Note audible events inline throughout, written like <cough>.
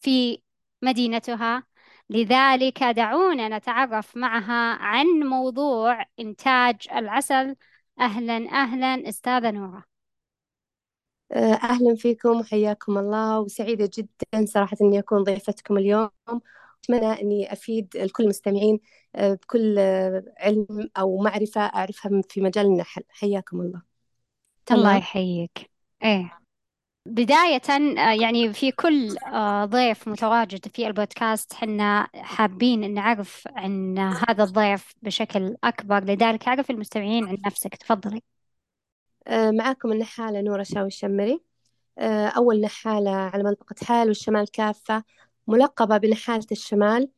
في مدينتها. لذلك دعونا نتعرف معها عن موضوع إنتاج العسل. أهلا أهلا أستاذة نورة. أهلا فيكم وحياكم الله. وسعيدة جدا صراحة أني أكون ضيفتكم اليوم. أتمنى أني أفيد الكل المستمعين بكل علم أو معرفة أعرفها في مجال النحل. حياكم الله. الله يحييك. إيه. بداية آه، يعني في كل آه، ضيف متواجد في البودكاست حنا حابين نعرف عن هذا الضيف بشكل أكبر. لذلك أعرف المستمعين عن نفسك. تفضلي. آه، معاكم النحالة نورة شاوي الشمري. أول نحالة على منطقة حائل والشمال كافة ملقبة بنحالة الشمال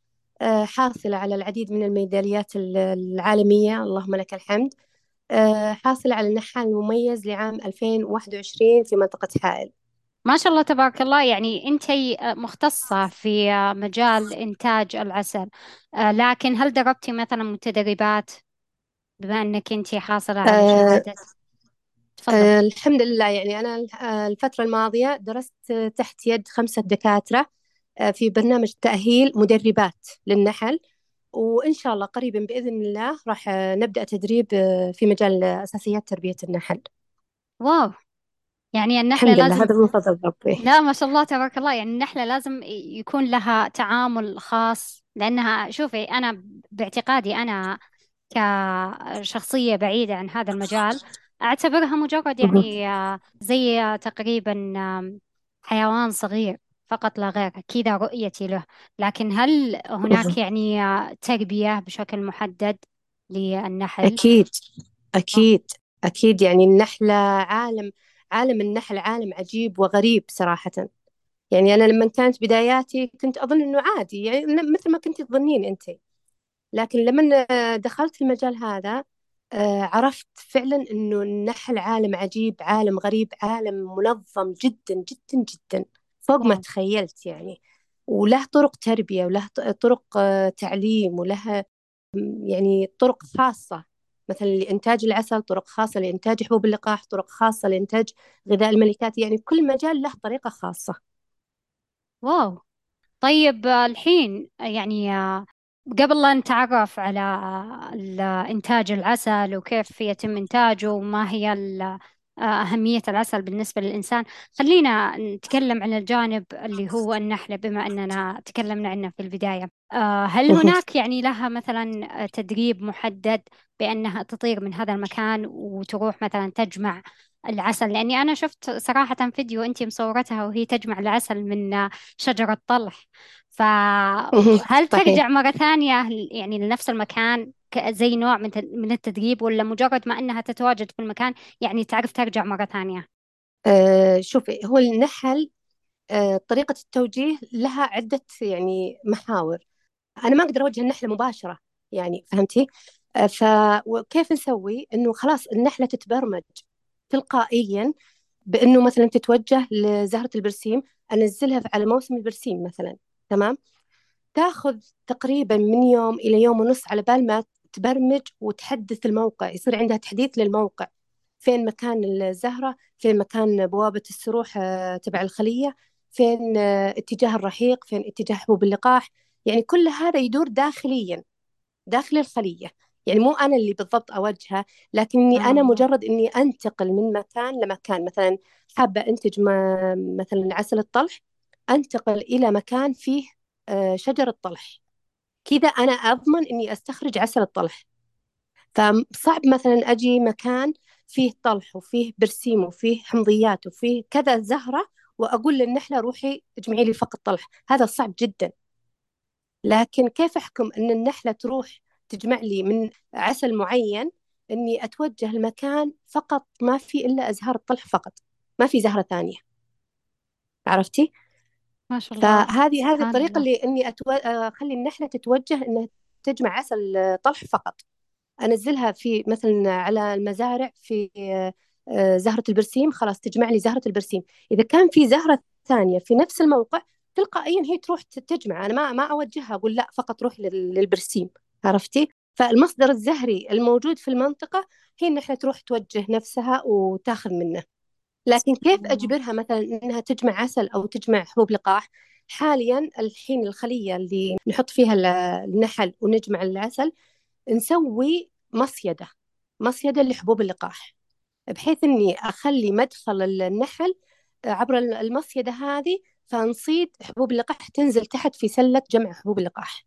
حاصلة على العديد من الميداليات ال- العالمية. اللهم لك الحمد. حاصلة على النحال المميز لعام 2021 في منطقة حائل. ما شاء الله تبارك الله. يعني أنت مختصة في مجال إنتاج العسل. آه، لكن هل دربتي مثلا متدربات بما أنك أنت حاصلة على آه، شهادة تفضلي آه، الحمد لله. يعني أنا آه، الفترة الماضية درست تحت يد خمسة دكاترة آه، في برنامج تأهيل مدربات للنحل. وإن شاء الله قريبا بإذن الله راح آه، نبدأ تدريب آه، في مجال أساسيات تربية النحل. واو. يعني النحلة الحمد لله لازم هذا من فضل ربي لا ما شاء الله تبارك الله يعني النحلة لازم يكون لها تعامل خاص لأنها شوفي أنا باعتقادي أنا كشخصية بعيدة عن هذا المجال أعتبرها مجرد مهم. يعني زي تقريبا حيوان صغير فقط لا غير كذا رؤيتي له لكن هل هناك مهم. يعني تربية بشكل محدد للنحل؟ أكيد أكيد أكيد يعني النحلة عالم عالم النحل عالم عجيب وغريب صراحة. يعني أنا لما كانت بداياتي كنت أظن إنه عادي يعني مثل ما كنت تظنين أنت. لكن لما دخلت المجال هذا آه، عرفت فعلا إنه النحل عالم عجيب عالم غريب عالم منظم جدا جدا جدا. فوق ما تخيلت يعني. وله طرق تربية وله طرق آه، تعليم وله يعني طرق خاصة. مثلا لإنتاج العسل طرق خاصة لإنتاج حبوب اللقاح طرق خاصة لإنتاج غذاء الملكات يعني كل مجال له طريقة خاصة. واو. طيب الحين يعني قبل لا نتعرف على إنتاج العسل وكيف يتم إنتاجه وما هي أهمية العسل بالنسبة للإنسان. خلينا نتكلم عن الجانب اللي هو النحلة بما أننا تكلمنا عنه في البداية. آه، هل. هناك يعني لها مثلا تدريب محدد بأنها تطير من هذا المكان وتروح مثلا تجمع العسل؟ لأني أنا شفت صراحة فيديو أنت مصورتها وهي تجمع العسل من شجرة طلح. فهل صحيح. ترجع مرة ثانية يعني لنفس المكان ك- زي نوع من من التدريب ولا مجرد ما أنها تتواجد في المكان يعني تعرف ترجع مرة ثانية؟ آه شوفي هو النحل آه طريقة التوجيه لها عدة يعني محاور. أنا ما أقدر أوجه النحلة مباشرة يعني فهمتي؟ آه فكيف نسوي؟ إنه خلاص النحلة تتبرمج تلقائيا بإنه مثلا تتوجه لزهرة البرسيم أنزلها على موسم البرسيم مثلا. تمام؟ تاخذ تقريبا من يوم إلى يوم ونص على بال ما تبرمج وتحدث الموقع يصير عندها تحديث للموقع. فين مكان الزهرة؟ فين مكان بوابة السروح آه، تبع الخلية؟ فين آه، اتجاه الرحيق؟ فين اتجاه حبوب اللقاح؟ يعني كل هذا يدور داخليا داخل الخلية. يعني مو أنا اللي بالضبط أوجهه لكني أنا الله مجرد إني أنتقل من مكان لمكان. مثلا حابة أنتج مثلا عسل الطلح أنتقل إلى مكان فيه آه، شجرة طلح كذا أنا أضمن إني أستخرج عسل الطلح. فصعب مثلا أجي مكان فيه طلح وفيه برسيم وفيه حمضيات وفيه كذا زهرة وأقول للنحلة روحي اجمعي لي فقط طلح. هذا صعب جدا. لكن كيف أحكم أن النحلة تروح تجمع لي من عسل معين إني أتوجه المكان فقط ما في إلا أزهار الطلح فقط ما في زهرة ثانية. عرفتي؟ ما شاء الله. فهذه هذه سبحان الطريقة الله. اللي إني أتو... أخلي النحلة تتوجه إنها تجمع عسل طلح فقط. أنزلها في مثلا على المزارع في آه، زهرة البرسيم خلاص تجمع لي زهرة البرسيم. إذا كان في زهرة ثانية في نفس الموقع تلقائيا هي تروح تجمع. أنا ما ما أوجهها أقول لا فقط روح للبرسيم. عرفتي؟ فالمصدر الزهري الموجود في المنطقة هي إحنا تروح توجه نفسها وتأخذ منه. لكن كيف أجبرها مثلا إنها تجمع عسل أو تجمع حبوب لقاح حاليا الحين الخلية اللي نحط فيها النحل ونجمع العسل نسوي مصيدة مصيدة لحبوب اللقاح بحيث إني أخلي مدخل النحل عبر المصيدة هذه فنصيد حبوب اللقاح تنزل تحت في سلة جمع حبوب اللقاح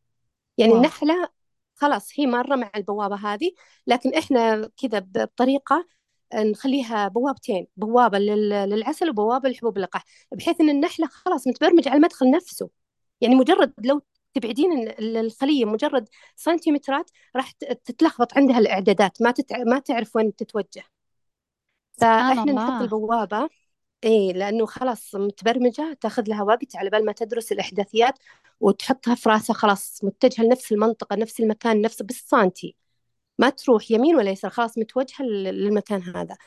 يعني واو. النحلة خلاص هي مرة مع البوابة هذه لكن إحنا كذا بطريقة نخليها بوابتين بوابة للعسل وبوابة لحبوب اللقاح بحيث إن النحلة خلاص متبرمجة على المدخل نفسه. يعني مجرد لو تبعدين الخلية مجرد سنتيمترات راح تتلخبط عندها الإعدادات ما تتع... ما تعرف وين تتوجه. فإحنا نحط البوابة إيه لأنه خلاص متبرمجة تأخذ لها وقت على بال ما تدرس الإحداثيات وتحطها في راسها خلاص متجهة لنفس المنطقة نفس المكان نفس بالسانتي ما تروح يمين ولا يسار خلاص متوجهة للمكان هذا.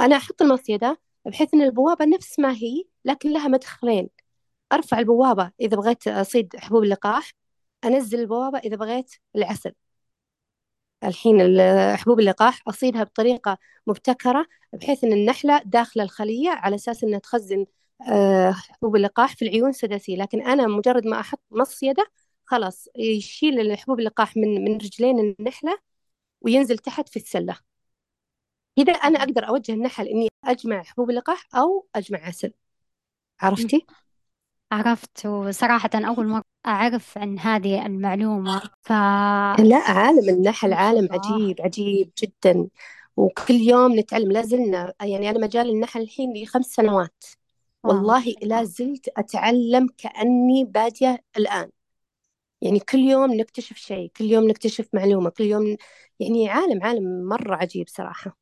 أنا أحط المصيدة بحيث أن البوابة نفس ما هي لكن لها مدخلين. أرفع البوابة إذا بغيت أصيد حبوب اللقاح أنزل البوابة إذا بغيت العسل. الحين حبوب اللقاح أصيدها بطريقة مبتكرة بحيث أن النحلة داخل الخلية على أساس أنها تخزن آه، حبوب اللقاح في العيون السداسية لكن أنا مجرد ما أحط مصيدة خلاص يشيل حبوب اللقاح من من رجلين النحلة وينزل تحت في السلة. كذا أنا أقدر أوجه النحل إني أجمع حبوب اللقاح أو أجمع عسل. عرفتي؟ عرفت. وصراحة أول مرة أعرف عن هذه المعلومة. ف لا عالم النحل عالم عجيب عجيب جدا. وكل يوم نتعلم. لا زلنا يعني أنا مجال النحل الحين لي خمس سنوات. والله لا زلت أتعلم كأني بادية الآن. يعني كل يوم نكتشف شيء كل يوم نكتشف معلومة كل يوم يعني عالم عالم مرة عجيب صراحة.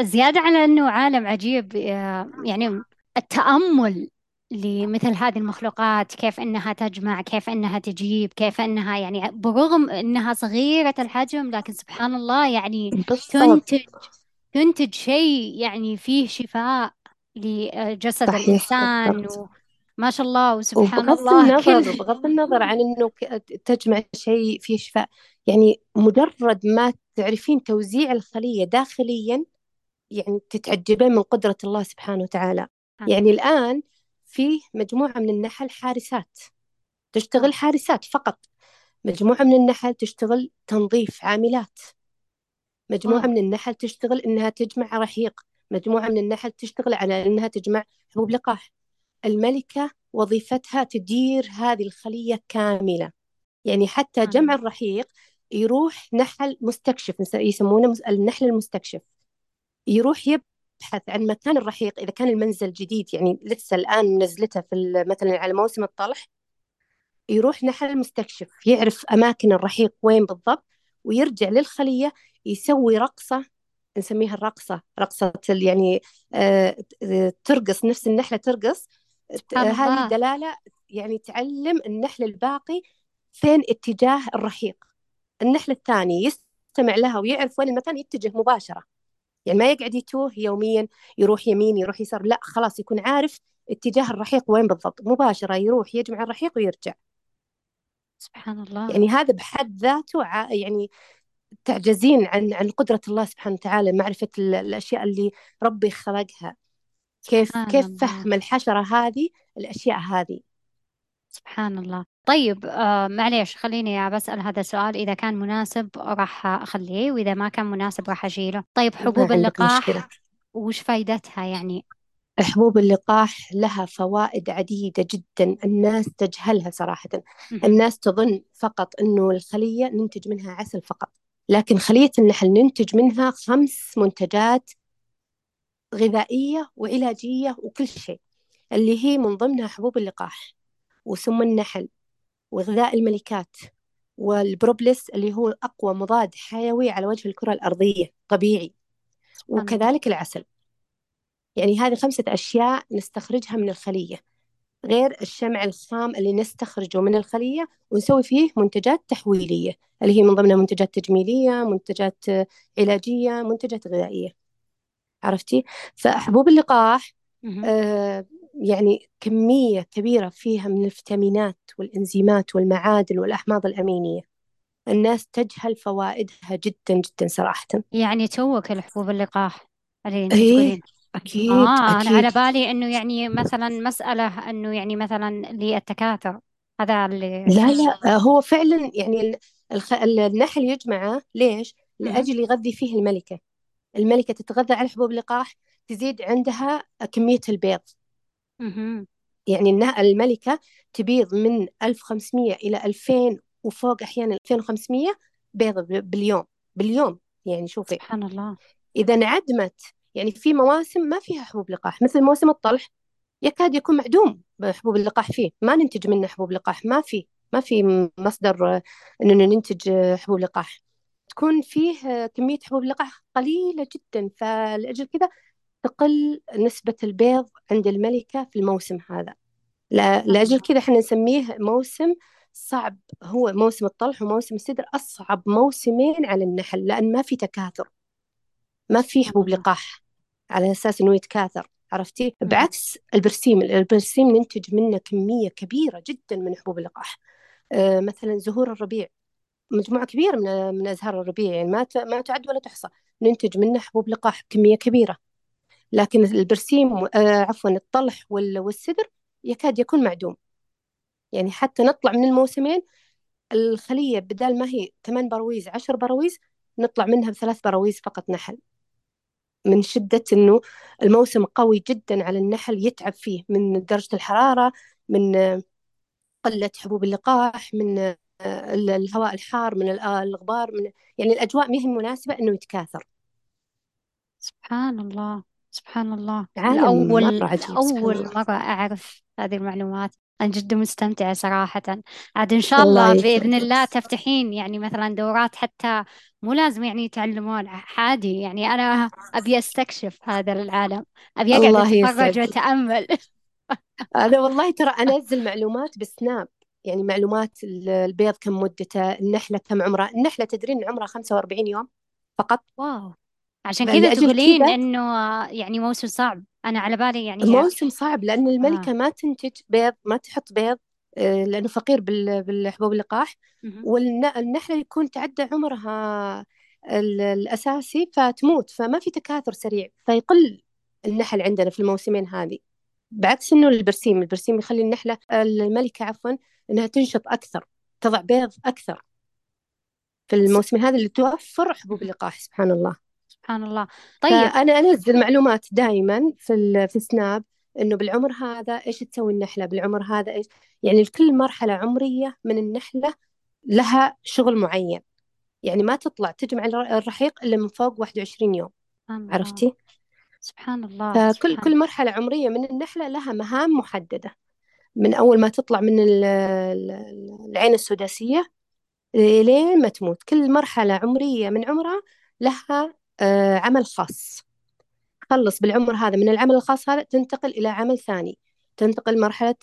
زيادة على أنه عالم عجيب آه، يعني التأمل لمثل هذه المخلوقات كيف إنها تجمع كيف إنها تجيب كيف إنها يعني برغم إنها صغيرة الحجم لكن سبحان الله يعني تنتج تنتج شيء يعني فيه شفاء لجسد صحيح الإنسان ما شاء الله وسبحان وبغض الله النظر كل بغض النظر عن إنه تجمع شيء فيه شفاء. يعني مجرد ما تعرفين توزيع الخلية داخليا يعني تتعجبين من قدرة الله سبحانه وتعالى. يعني الآن في مجموعة من النحل حارسات. تشتغل حارسات فقط. مجموعة من النحل تشتغل تنظيف عاملات. مجموعة من النحل تشتغل إنها تجمع رحيق. مجموعة من النحل تشتغل على إنها تجمع حبوب لقاح. الملكة وظيفتها تدير هذه الخلية كاملة. يعني حتى جمع الرحيق يروح نحل مستكشف يسمونه النحل المستكشف. يروح يبحث عن مكان الرحيق إذا كان المنزل جديد يعني لسه الآن منزلته في مثلا على موسم الطلح. يروح نحل مستكشف يعرف أماكن الرحيق وين بالضبط ويرجع للخلية يسوي رقصة نسميها الرقصة رقصة يعني آه، ترقص نفس النحلة ترقص هذه دلالة يعني تعلم النحل الباقي فين اتجاه الرحيق. النحل الثاني يستمع لها ويعرف وين المكان يتجه مباشرة. يعني ما يقعد يتوه يوميا يروح يمين يروح يسار لا خلاص يكون عارف اتجاه الرحيق وين بالضبط. مباشرة يروح يجمع الرحيق ويرجع. سبحان الله. يعني هذا بحد ذاته يعني تعجزين عن عن قدرة الله سبحانه وتعالى معرفة الأشياء اللي ربي خلقها. كيف كيف فهم الحشرة هذه الأشياء هذه؟ سبحان الله. طيب آه معليش خليني بسأل هذا السؤال. إذا كان مناسب راح أخليه وإذا ما كان مناسب راح أشيله طيب حبوب اللقاح وش فايدتها يعني؟ حبوب اللقاح لها فوائد عديدة جدا. الناس تجهلها صراحة. الناس تظن فقط أنه الخلية ننتج منها عسل فقط. لكن خلية النحل ننتج منها خمس منتجات غذائية وعلاجية وكل شيء اللي هي من ضمنها حبوب اللقاح وسم النحل وغذاء الملكات والبروبلس اللي هو أقوى مضاد حيوي على وجه الكرة الأرضية طبيعي. وكذلك العسل. يعني هذه خمسة أشياء نستخرجها من الخلية غير الشمع الخام اللي نستخرجه من الخلية ونسوي فيه منتجات تحويلية اللي هي من ضمنها منتجات تجميلية منتجات علاجية منتجات غذائية. عرفتي؟ فحبوب اللقاح آه يعني كمية كبيرة فيها من الفيتامينات والإنزيمات والمعادن والأحماض الأمينية. الناس تجهل فوائدها جدا جدا صراحة. يعني توك الحبوب اللقاح أنت إيه أكيد آه أنا على أكيد بالي إنه يعني مثلا مسألة إنه يعني مثلا للتكاثر هذا اللي لا لا هو فعلا يعني الخ... النحل يجمعه ليش؟ لأجل يغذي فيه الملكة. الملكة تتغذى على حبوب اللقاح تزيد عندها كمية البيض. يعني إنها الملكة تبيض من 1500 إلى 2000 وفوق أحيانا 2500 بيضة باليوم باليوم. يعني شوفي. سبحان الله. إذا انعدمت يعني في مواسم ما فيها حبوب لقاح مثل موسم الطلح يكاد يكون معدوم بحبوب اللقاح فيه. ما ننتج منه حبوب لقاح ما في ما في مصدر إننا ننتج حبوب لقاح. تكون فيه كمية حبوب لقاح قليلة جدا فلأجل كذا تقل نسبة البيض عند الملكة في الموسم هذا. لأجل كذا إحنا نسميه موسم صعب. هو موسم الطلح وموسم السدر أصعب موسمين على النحل لأن ما في تكاثر. ما في حبوب لقاح على أساس إنه يتكاثر عرفتي. بعكس البرسيم. البرسيم ننتج منه كمية كبيرة جدا من حبوب اللقاح. آه مثلا زهور الربيع. مجموعة كبيرة من من أزهار الربيع يعني ما ما تعد ولا تحصى. ننتج منه حبوب لقاح بكمية كبيرة. لكن البرسيم آه عفوا الطلح وال- والسدر يكاد يكون معدوم. يعني حتى نطلع من الموسمين الخلية بدال ما هي ثمان براويز عشر براويز نطلع منها بثلاث براويز فقط نحل. من شدة إنه الموسم قوي جدا على النحل يتعب فيه من درجة الحرارة من قلة حبوب اللقاح من الهواء الحار من آه، الغبار من يعني الأجواء ما هي مناسبة إنه يتكاثر. سبحان الله سبحان الله الأول مرة الله. مرة أعرف هذه المعلومات. أنا جدا مستمتعة صراحة. عاد إن شاء الله الله بإذن الله تفتحين يعني مثلا دورات حتى مو لازم يعني يتعلمون عادي يعني أنا أبي أستكشف هذا العالم. أبي أقعد أتفرج وأتأمل. أنا والله ترى أنزل معلومات بسناب. يعني معلومات ال- البيض كم مدته النحلة كم عمرها النحلة تدرين عمرها 45 يوم فقط؟ واو. عشان كذا تقولين كذا إنه يعني موسم صعب. أنا على بالي يعني موسم صعب لأن آه. الملكة ما تنتج بيض ما تحط بيض آه، لأنه فقير بال- بالحبوب اللقاح. مهم. والنحلة يكون تعدى عمرها ال- الأساسي فتموت فما في تكاثر سريع. فيقل النحل عندنا في الموسمين هذه. بعكس إنه البرسيم البرسيم يخلي النحلة الملكة عفوا إنها تنشط أكثر تضع بيض أكثر. في الموسم هذا اللي توفر حبوب. اللقاح سبحان الله. سبحان الله. طيب. فأنا أنزل معلومات دائما في في سناب إنه بالعمر هذا إيش تسوي النحلة؟ بالعمر هذا إيش؟ يعني لكل مرحلة عمرية من النحلة لها شغل معين. يعني ما تطلع تجمع الر- الرحيق إلا من فوق 21 يوم. سبحان الله. عرفتي؟ سبحان الله فكل سبحان كل مرحلة عمرية من النحلة لها مهام محددة. من أول ما تطلع من ال- ال- العين السداسية لين ما تموت. كل مرحلة عمرية من عمرها لها آه، عمل خاص. تخلص بالعمر هذا. من العمل الخاص هذا تنتقل إلى عمل ثاني. تنتقل مرحلة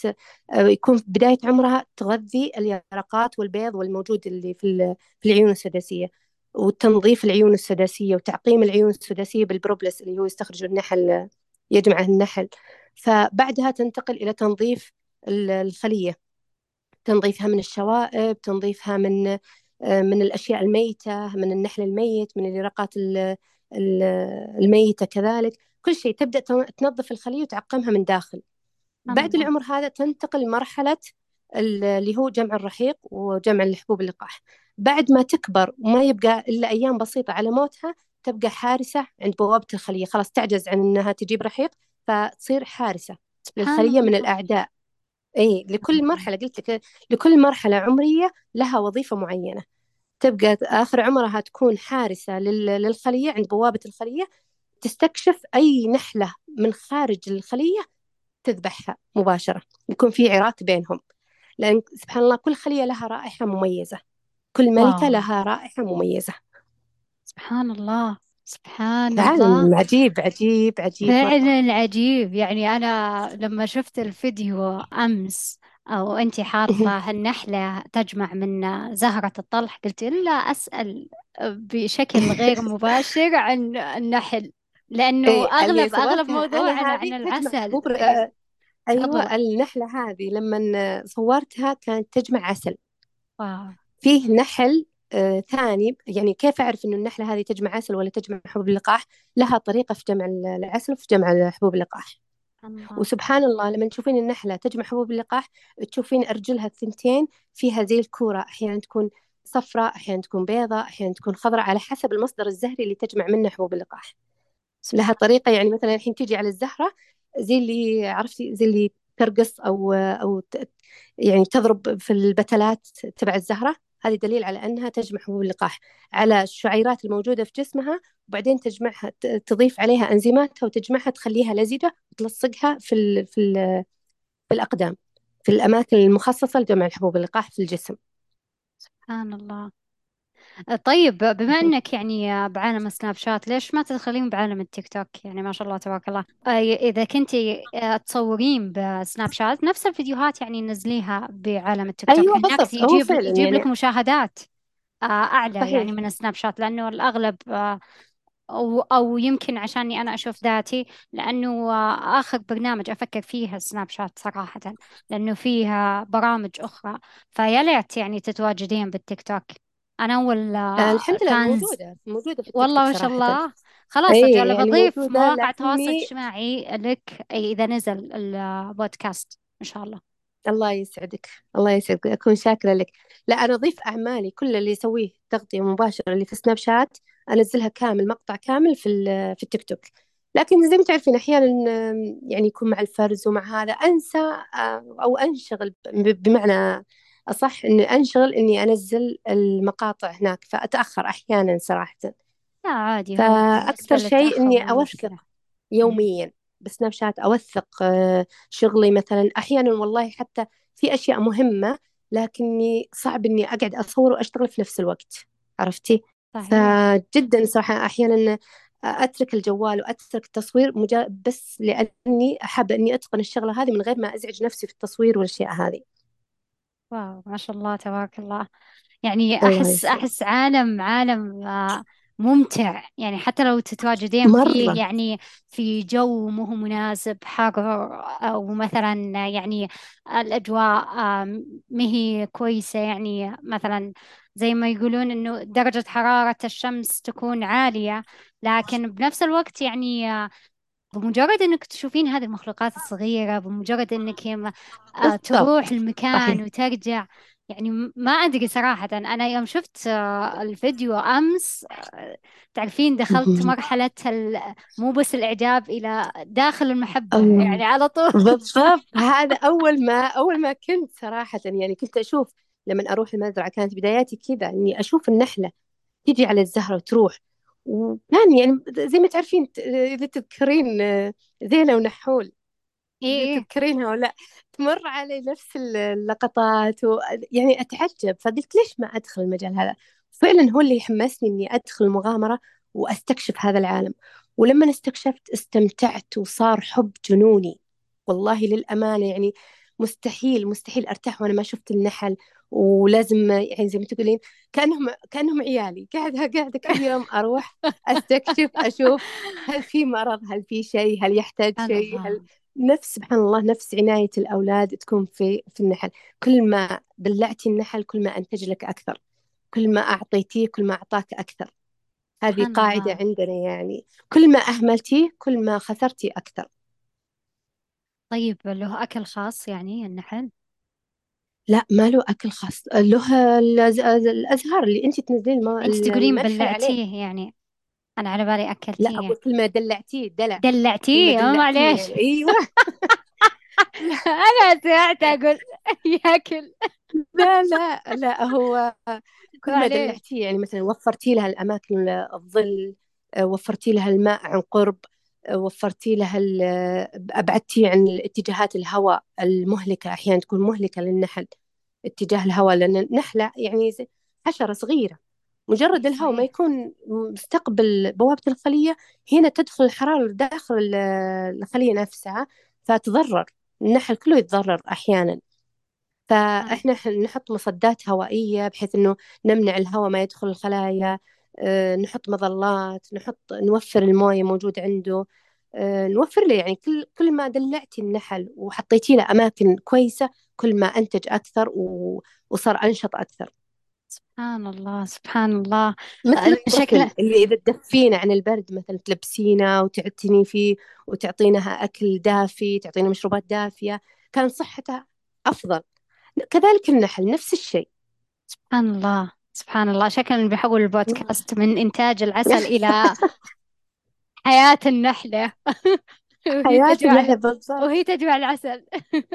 آه، يكون في بداية عمرها تغذي اليرقات والبيض والموجود اللي في ال- في العيون السداسية. وتنظيف العيون السداسية وتعقيم العيون السداسية بالبروبلس اللي هو يستخرج النحل يجمعه النحل. فبعدها تنتقل إلى تنظيف الخلية. تنظيفها من الشوائب تنظيفها من آه، من الأشياء الميتة من النحل الميت من اليرقات ال- ال- الميتة كذلك. كل شيء تبدأ تن- تنظف الخلية وتعقمها من داخل. بعد العمر هذا تنتقل مرحلة ال- اللي هو جمع الرحيق وجمع الحبوب اللقاح. بعد ما تكبر وما يبقى إلا أيام بسيطة على موتها تبقى حارسة عند بوابة الخلية. خلاص تعجز عن أنها تجيب رحيق فتصير حارسة للخلية من الأعداء. اي لكل مرحلة قلت لك لكل مرحلة عمرية لها وظيفة معينة. تبقى آخر عمرها تكون حارسة لل- للخلية عند بوابة الخلية تستكشف أي نحلة من خارج الخلية تذبحها مباشرة. يكون في عراك بينهم. لأن سبحان الله كل خلية لها رائحة مميزة. كل ملكة واو. لها رائحة مميزة. سبحان الله. سبحان الله. عالم عجيب عجيب عجيب فعلا عجيب. يعني أنا لما شفت الفيديو أمس أو أنتي حاطة <laughs> هالنحلة تجمع من زهرة الطلح قلت إلا أسأل بشكل غير <laughs> مباشر عن النحل لأنه إيه أغلب أغلب موضوعنا عن العسل. تفضلي أيوة النحلة هذه لما صورتها كانت تجمع عسل. واو. فيه نحل ثاني يعني كيف أعرف إنه النحلة هذه تجمع عسل ولا تجمع حبوب اللقاح لها طريقة في جمع العسل وفي جمع حبوب اللقاح الله. وسبحان الله لما تشوفين النحلة تجمع حبوب اللقاح تشوفين أرجلها الثنتين فيها زي الكورة. أحيانا تكون صفراء أحيانا تكون بيضاء أحيانا تكون خضراء على حسب المصدر الزهري اللي تجمع منه حبوب اللقاح لها طريقة يعني مثلا الحين تيجي على الزهرة زي اللي عرفتي؟ زي اللي ترقص أو ت- يعني تضرب في البتلات تبع الزهرة. هذه دليل على أنها تجمع حبوب اللقاح على الشعيرات الموجودة في جسمها وبعدين تجمعها تضيف عليها أنزيماتها وتجمعها تخليها لزجة وتلصقها في ال في ال في الأقدام في الأماكن المخصصة لجمع الحبوب اللقاح في الجسم. سبحان الله. طيب بما إنك يعني بعالم سناب شات ليش ما تدخلين بعالم التيك توك؟ يعني ما شاء الله تبارك الله. أي- إذا كنتي آه، تصورين بسناب شات نفس الفيديوهات يعني نزليها بعالم التيك توك. أيوة بالعكس بالضبط. هو يجيب فعلا يجيب لك يعني مشاهدات آه، أعلى يعني صحيح من السناب شات لأنه الأغلب آه، أو, أو يمكن عشاني أنا أشوف ذاتي لأنه آه، آخر برنامج أفكر فيه سناب شات صراحة لأنه فيها برامج أخرى. فيا ليت يعني تتواجدين بالتيك توك. أنا أول آه الحمد لله fans موجودة موجودة في والله ما شاء الله. خلاص اي يعني بضيف مواقع التواصل الاجتماعي لك إذا نزل البودكاست إن شاء الله. الله يسعدك الله يسعدك أكون شاكرة لك. لا أنا أضيف أعمالي كل اللي يسويه تغطية مباشرة اللي في سناب شات أنزلها كامل مقطع كامل في في التيك توك. لكن زي ما تعرفين أحيانا يعني يكون مع الفرز ومع هذا أنسى آه، أو أنشغل بمعنى أصح إني أنشغل إني أنزل المقاطع هناك فأتأخر أحيانا صراحة. لا عادي فأكثر شيء إني أوثق. يوميا بسناب شات أوثق آه، شغلي مثلا. أحيانا والله حتى في أشياء مهمة لكني صعب إني أقعد أصور وأشتغل في نفس الوقت عرفتي؟ صحيح. فجدا صراحة أحيانا أترك الجوال وأترك التصوير مجا... بس لأني أحب إني أتقن الشغلة هذه من غير ما أزعج نفسي في التصوير والأشياء هذه. واو ما شاء الله تبارك الله. يعني الله أحس يسلمك أحس عالم عالم آه، ممتع. يعني حتى لو تتواجدين فيه مرة. يعني في جو مو هو مناسب حر أو مثلا يعني الأجواء آم، ما هي كويسة. يعني مثلا زي ما يقولون إنه درجة حرارة الشمس تكون عالية لكن بنفس الوقت يعني بمجرد إنك تشوفين هذه المخلوقات الصغيرة بمجرد إنك يم- آه، تروح المكان وترجع يعني ما أدري صراحة. أنا يوم شفت آه، الفيديو أمس آه، تعرفين دخلت ال- مو بس الإعجاب إلى داخل المحبة الله يعني على طول. بالضبط. <laughs> هذا أول ما أول ما كنت صراحة يعني كنت أشوف لما أروح المزرعة كانت بداياتي كذا إني أشوف النحلة تيجي على الزهرة وتروح. وكان يعني زي ما تعرفين إذا تذكرين آه، زينة ونحول إذا إيه تذكرينها ولا تمر علي نفس ال- اللقطات و... يعني أتعجب فقلت ليش ما أدخل المجال هذا؟ فعلا هو اللي يحمسني إني أدخل المغامرة وأستكشف هذا العالم. ولما استكشفت استمتعت وصار حب جنوني. والله للأمانة يعني مستحيل مستحيل أرتاح وأنا ما شفت النحل. ولازم يعني زي ما تقولين كأنهم كأنهم عيالي. قاعدة قاعدة كل يوم أروح أستكشف أشوف هل في مرض هل في شيء هل يحتاج شيء هل نفس سبحان الله نفس عناية الأولاد تكون في في النحل. كل ما دلعتي النحل كل ما أنتج لك أكثر. كل ما أعطيتيه كل ما أعطاك أكثر. هذه قاعدة عندنا يعني. كل ما أهملتيه كل ما خسرتي أكثر. طيب له أكل خاص يعني النحل؟ لا ما له أكل خاص له الأز- الأزهار اللي أنت تنزلين المو- انت تقولين عليه. بلعتيه يعني. أنا على بالي لا أكلتيه. أقول كل ما دلعتيه دلع. ما دلعتيه آه دلعتيه. معليش. أيوه. <laughs> أنا سمعت أقول ياكل لا لا لا هو كل ما معليش. دلعتيه يعني مثلا وفرتي لها الأماكن الظل آه، وفرتي لها الماء عن قرب آه، وفرتي لها أبعدتي عن اتجاهات الهواء المهلكة أحيانا تكون مهلكة للنحل اتجاه الهواء لأن النحلة يعني حشرة صغيرة. مجرد الهواء ما يكون مستقبل بوابة الخلية هنا تدخل الحرارة داخل ال- الخلية نفسها فتضرر. النحل كله يتضرر أحيانا. فإحنا نحط مصدات هوائية بحيث إنه نمنع الهواء ما يدخل الخلايا. نحط مظلات نحط نوفر الموية موجود عنده. آه، نوفر له يعني كل كل ما دلعتي النحل وحطيتي له أماكن كويسة كل ما أنتج أكثر و- وصار أنشط أكثر. سبحان الله سبحان الله. مثل شكله اللي إذا تدفينه عن البرد مثلا تلبسينه وتعتني فيه وتعطينها أكل دافي تعطينه مشروبات دافية كان صحته أفضل. كذلك النحل نفس الشيء. سبحان الله. سبحان الله. شكلا بحول البودكاست <laughs> من إنتاج العسل إلى حياة النحلة. <laughs> حياة تجوع النحل ال- بالضبط. وهي تجوع العسل.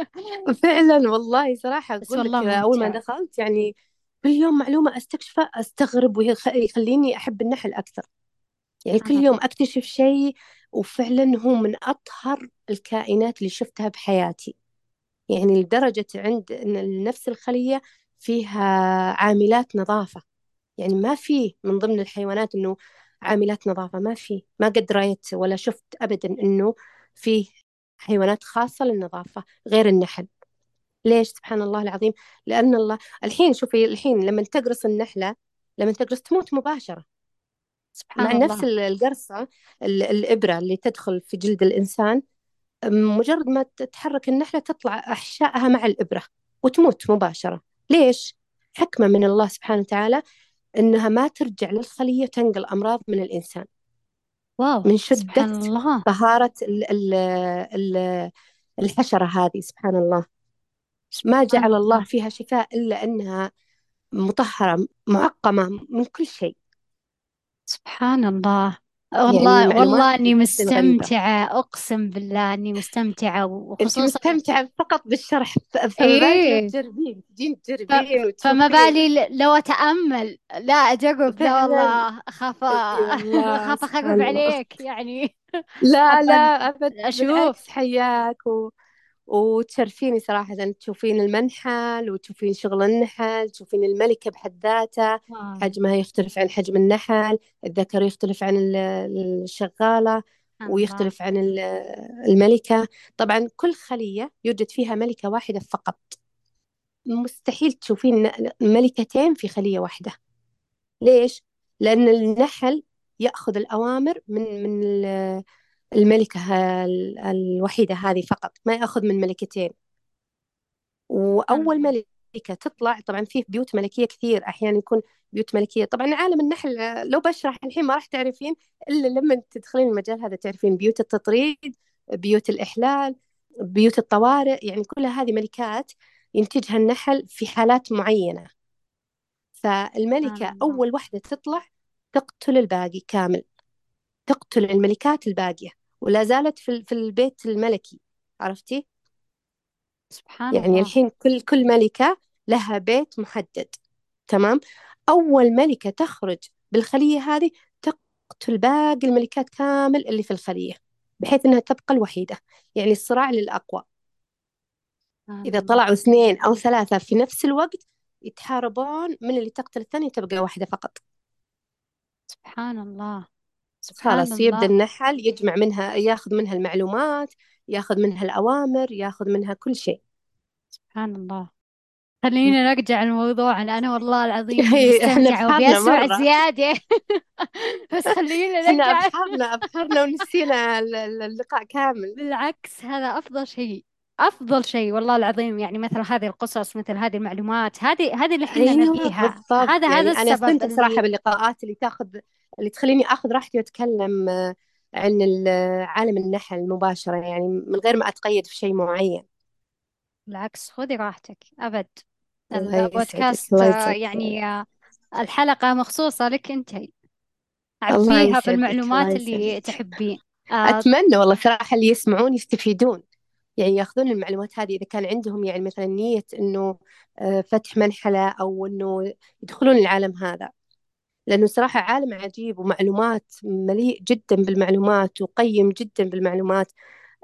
<laughs> فعلا والله صراحة بس أقول لك أول ما دخلت يعني كل يوم معلومة أستكشفها أستغرب ويخليني أحب النحل أكثر. يعني كل يوم أكتشف شيء وفعلا هو من أطهر الكائنات اللي شفتها بحياتي. يعني لدرجة عند نفس الخلية فيها عاملات نظافة. يعني ما في من ضمن الحيوانات إنه عاملات نظافة ما في. ما قد رأيت ولا شفت أبدا إنه في حيوانات خاصة للنظافة غير النحل. ليش؟ سبحان الله العظيم. لأن الله الحين شوفي الحين لما تقرص النحلة لما تقرص تموت مباشرة. مع سبحان نفس الله. ال- القرصة ال- الإبرة اللي تدخل في جلد الإنسان مجرد ما تتحرك النحلة تطلع أحشائها مع الإبرة وتموت مباشرة. ليش؟ حكمة من الله سبحانه وتعالى إنها ما ترجع للخلية وتنقل أمراض من الإنسان. واو من شدة الله. طهارة ال ال ال الحشرة هذه سبحان الله. ما جعل الله. فيها شفاء إلا أنها مطهرة معقمة من كل شيء. سبحان الله. والله معلومات والله إني جدا غريبة مستمتعة أقسم بالله إني مستمتعة أنت وخصوصا مستمتعة فقط بالشرح فما إيه. تجربين تجين. تجربين فما بالي لو أتأمل لا أجرب لا والله أخرب سبحان الله عليك يعني. لا <laughs> لا أشوف. بالعكس حياك و... وتشرفيني صراحة تشوفين المنحل وتشوفين شغل النحل تشوفين الملكة بحد ذاتها آه. حجمها يختلف عن حجم النحل الذكر يختلف عن ال- الشغالة ويختلف عن ال- الملكة طبعا كل خلية يوجد فيها ملكة واحدة فقط مستحيل تشوفين ملكتين في خلية واحدة ليش؟ لأن النحل يأخذ الأوامر من من الملكة ال- الوحيدة هذه فقط ما يأخذ من ملكتين. وأول ملكة تطلع طبعا فيه بيوت ملكية كثير أحيانا يكون بيوت ملكية. طبعا عالم النحل آه، لو بشرح الحين ما راح تعرفين إلا لما تدخلين المجال هذا تعرفين بيوت التطريد بيوت الإحلال بيوت الطوارئ يعني كل هذه ملكات ينتجها النحل في حالات معينة. فالملكة الله أول واحدة تطلع تقتل الباقي كامل. تقتل الملكات الباقية ولا زالت في في البيت الملكي عرفتي؟ سبحان يعني الله. الحين كل كل ملكة لها بيت محدد تمام؟ أول ملكة تخرج بالخلية هذه تقتل باقي الملكات كامل اللي في الخلية بحيث أنها تبقى الوحيدة يعني الصراع للأقوى. إذا طلعوا اثنين أو ثلاثة في نفس الوقت يتحاربون من اللي تقتل الثانية تبقى واحدة فقط. سبحان الله. سبحان خلاص الله. النحل يجمع منها ياخذ منها المعلومات ياخذ منها الأوامر ياخذ منها كل شيء. سبحان الله. خلينا <laughs> نرجع الموضوع أنا والله العظيم <laughs> إحنا مستمتعة مرة. زيادة. <laughs> بس خلينا إحنا نرجع. أبحرنا أبحرنا ونسينا ال- ال- اللقاء كامل. بالعكس هذا أفضل شيء أفضل شيء والله العظيم. يعني مثل هذه القصص مثل هذه المعلومات هذه هذه اللي إحنا أيوه نبيها. هذا هذا يعني أنا السبب استمتع صراحة باللقاءات اللي تاخذ اللي تخليني آخذ راحتي وأتكلم آه، عن ال- عالم النحل مباشرة يعني من غير ما أتقيد في شيء معين. بالعكس خذي راحتك يسعدك البودكاست آه، يعني آه، الحلقة مخصوصة لك يسعدك الله بالمعلومات اللي تحبين. آه أتمنى والله صراحة اللي يسمعون يستفيدون. يعني ياخذون المعلومات هذه إذا كان عندهم يعني مثلا نية إنه آه، فتح منحلة أو إنه يدخلون العالم هذا. لأنه صراحة عالم عجيب ومعلومات مليء جدا بالمعلومات وقيم جدا بالمعلومات.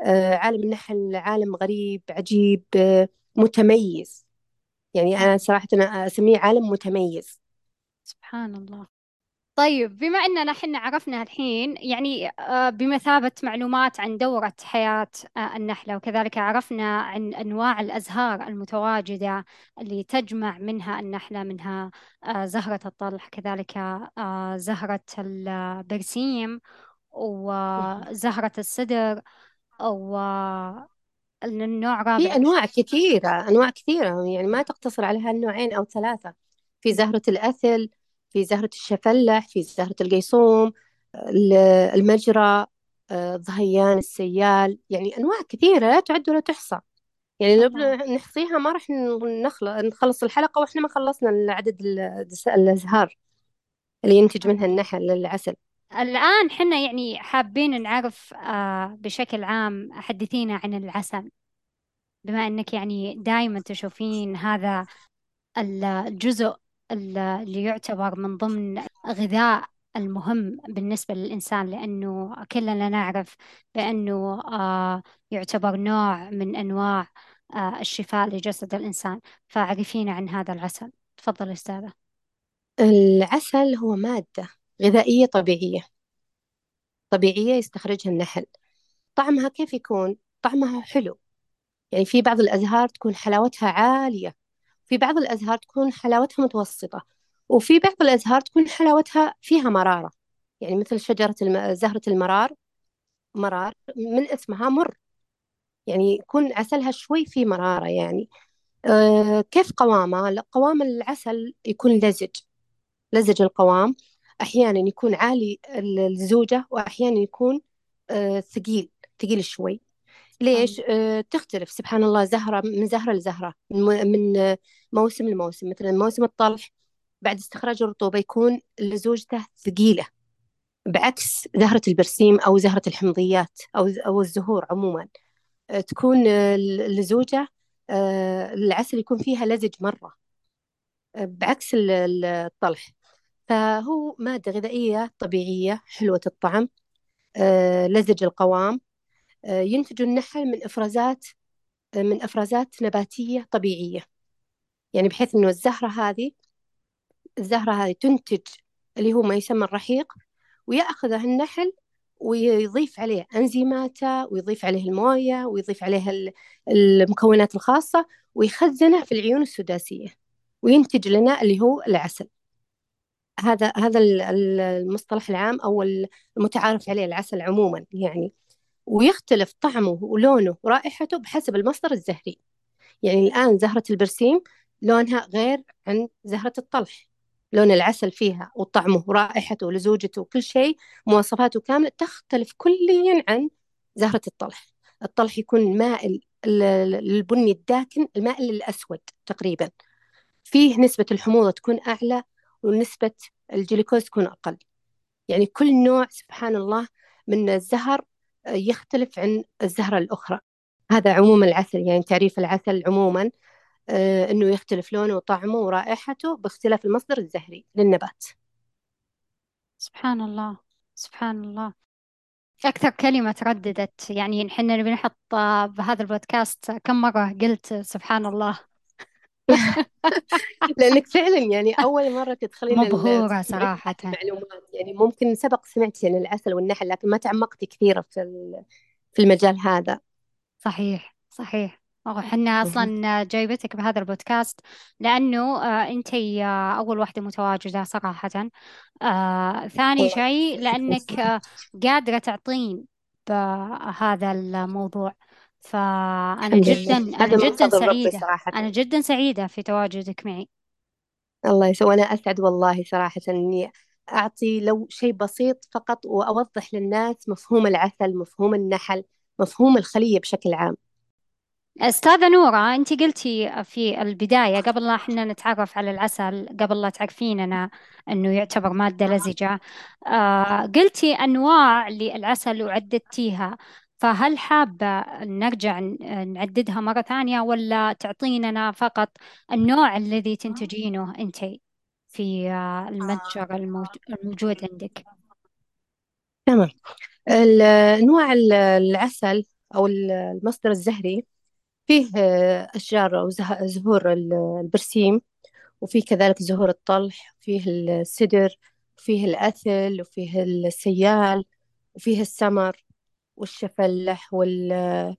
آه، عالم النحل عالم غريب عجيب آه، متميز. يعني أنا صراحة أنا أسميه عالم متميز. سبحان الله. طيب بما أننا حنا عرفنا الحين يعني آه، بمثابة معلومات عن دورة حياة آه، النحلة وكذلك عرفنا عن أنواع الأزهار المتواجدة اللي تجمع منها النحلة منها آه، زهرة الطلح كذلك زهرة البرسيم وزهرة السدر والنوع في رابع أنواع كثيرة أنواع كثيرة يعني ما تقتصر على هالنوعين أو ثلاثة. في زهرة الأثل في زهرة الشفلح في زهرة القيصوم المجرى الظهيان السيال يعني أنواع كثيرة لا تعد ولا تحصى. يعني لو نحصيها ما راح نخلص الحلقة وإحنا ما خلصنا عدد الأزهار اللي ينتج منها النحل العسل الآن حنا يعني حابين نعرف آه، بشكل عام حدثينا عن العسل. بما أنك يعني دائما تشوفين هذا الجزء اللي يعتبر من ضمن غذاء المهم بالنسبة للإنسان لأنه كلنا نعرف بأنه آه، يعتبر نوع من أنواع آه، الشفاء لجسد الإنسان. فعرفينا عن هذا العسل. تفضل أستاذة. العسل هو مادة غذائية طبيعية. طبيعية يستخرجها النحل. طعمها كيف يكون؟ طعمها حلو. يعني في بعض الأزهار تكون حلاوتها عالية. في بعض الأزهار تكون حلاوتها متوسطة وفي بعض الأزهار تكون حلاوتها فيها مرارة. يعني مثل شجرة الم... زهرة المرار مرار من اسمها مر. يعني يكون عسلها شوي فيه مرارة يعني. أه كيف قوامه؟ قوام العسل يكون لزج لزج القوام. أحيانا يكون عالي الزوجة وأحيانا يكون أه ثقيل ثقيل شوي. ليش؟ أه تختلف. سبحان الله زهرة من زهرة لزهرة من موسم لموسم. مثلا موسم الطلح بعد استخراج الرطوبة يكون لزوجته ثقيلة بعكس زهرة البرسيم أو زهرة الحمضيات أو أو الزهور عموما. أه تكون اللزوجة أه العسل يكون فيها لزج مرة بعكس الطلح. فهو مادة غذائية طبيعية حلوة الطعم لزج القوام ينتج النحل من إفرازات من إفرازات نباتية طبيعية. يعني بحيث إنه الزهرة هذه الزهرة هذه تنتج اللي هو ما يسمى الرحيق ويأخذه النحل ويضيف عليه أنزيماته ويضيف عليه الموية ويضيف عليه المكونات الخاصة ويخزنه في العيون السداسية وينتج لنا اللي هو العسل. هذا هذا المصطلح العام أو المتعارف عليه العسل عموما يعني. ويختلف طعمه ولونه ورائحته بحسب المصدر الزهري. يعني الآن زهرة البرسيم لونها غير عن زهرة الطلح. لون العسل فيها وطعمه ورائحته ولزوجته وكل شيء مواصفاته كاملة تختلف كليا عن زهرة الطلح. الطلح يكون مائل البني الداكن المائل للأسود تقريبا. فيه نسبة الحموضة تكون أعلى ونسبة الجلوكوز تكون أقل. يعني كل نوع سبحان الله من الزهر يختلف عن الزهرة الأخرى. هذا عموما العسل يعني تعريف العسل عموما آه، أنه يختلف لونه وطعمه ورائحته باختلاف المصدر الزهري للنبات. سبحان الله سبحان الله. أكثر كلمة ترددت يعني نحن نحط بهذا البودكاست كم مرة قلت سبحان الله؟ <laughs> لأنك فعلا يعني أول مرة تدخلين مبهورة صراحة. معلومات يعني ممكن سبق سمعتي عن العسل والنحل لكن ما تعمقتي كثير في في المجال هذا. صحيح صحيح. وحنا أصلا جايبتك بهذا البودكاست لأنه آه أنت آه أول واحدة متواجدة صراحة. آه ثاني شيء لأنك آه قادرة تعطين بهذا الموضوع. فأنا جدا أنا جدا سعيدة. أنا جدا سعيدة في تواجدك معي. الله يسوي أنا أسعد والله صراحة إني أعطي لو شيء بسيط فقط وأوضح للناس مفهوم العسل مفهوم النحل مفهوم الخلية بشكل عام. أستاذة نورة أنت قلتي في البداية قبل لا إحنا نتعرف على العسل قبل لا تعرفيننا أنه يعتبر مادة لزجة آه قلتي أنواع للعسل وعددتيها فهل حابة نرجع نعددها مرة ثانية ولا تعطيننا فقط النوع الذي تنتجينه أنت في المتجر الموجود عندك؟ تمام. نوع العسل أو المصدر الزهري فيه أشجار أو زهور البرسيم وفيه كذلك زهور الطلح وفيه السدر وفيه الأثل وفيه السيال وفيه السمر. والشفلح وال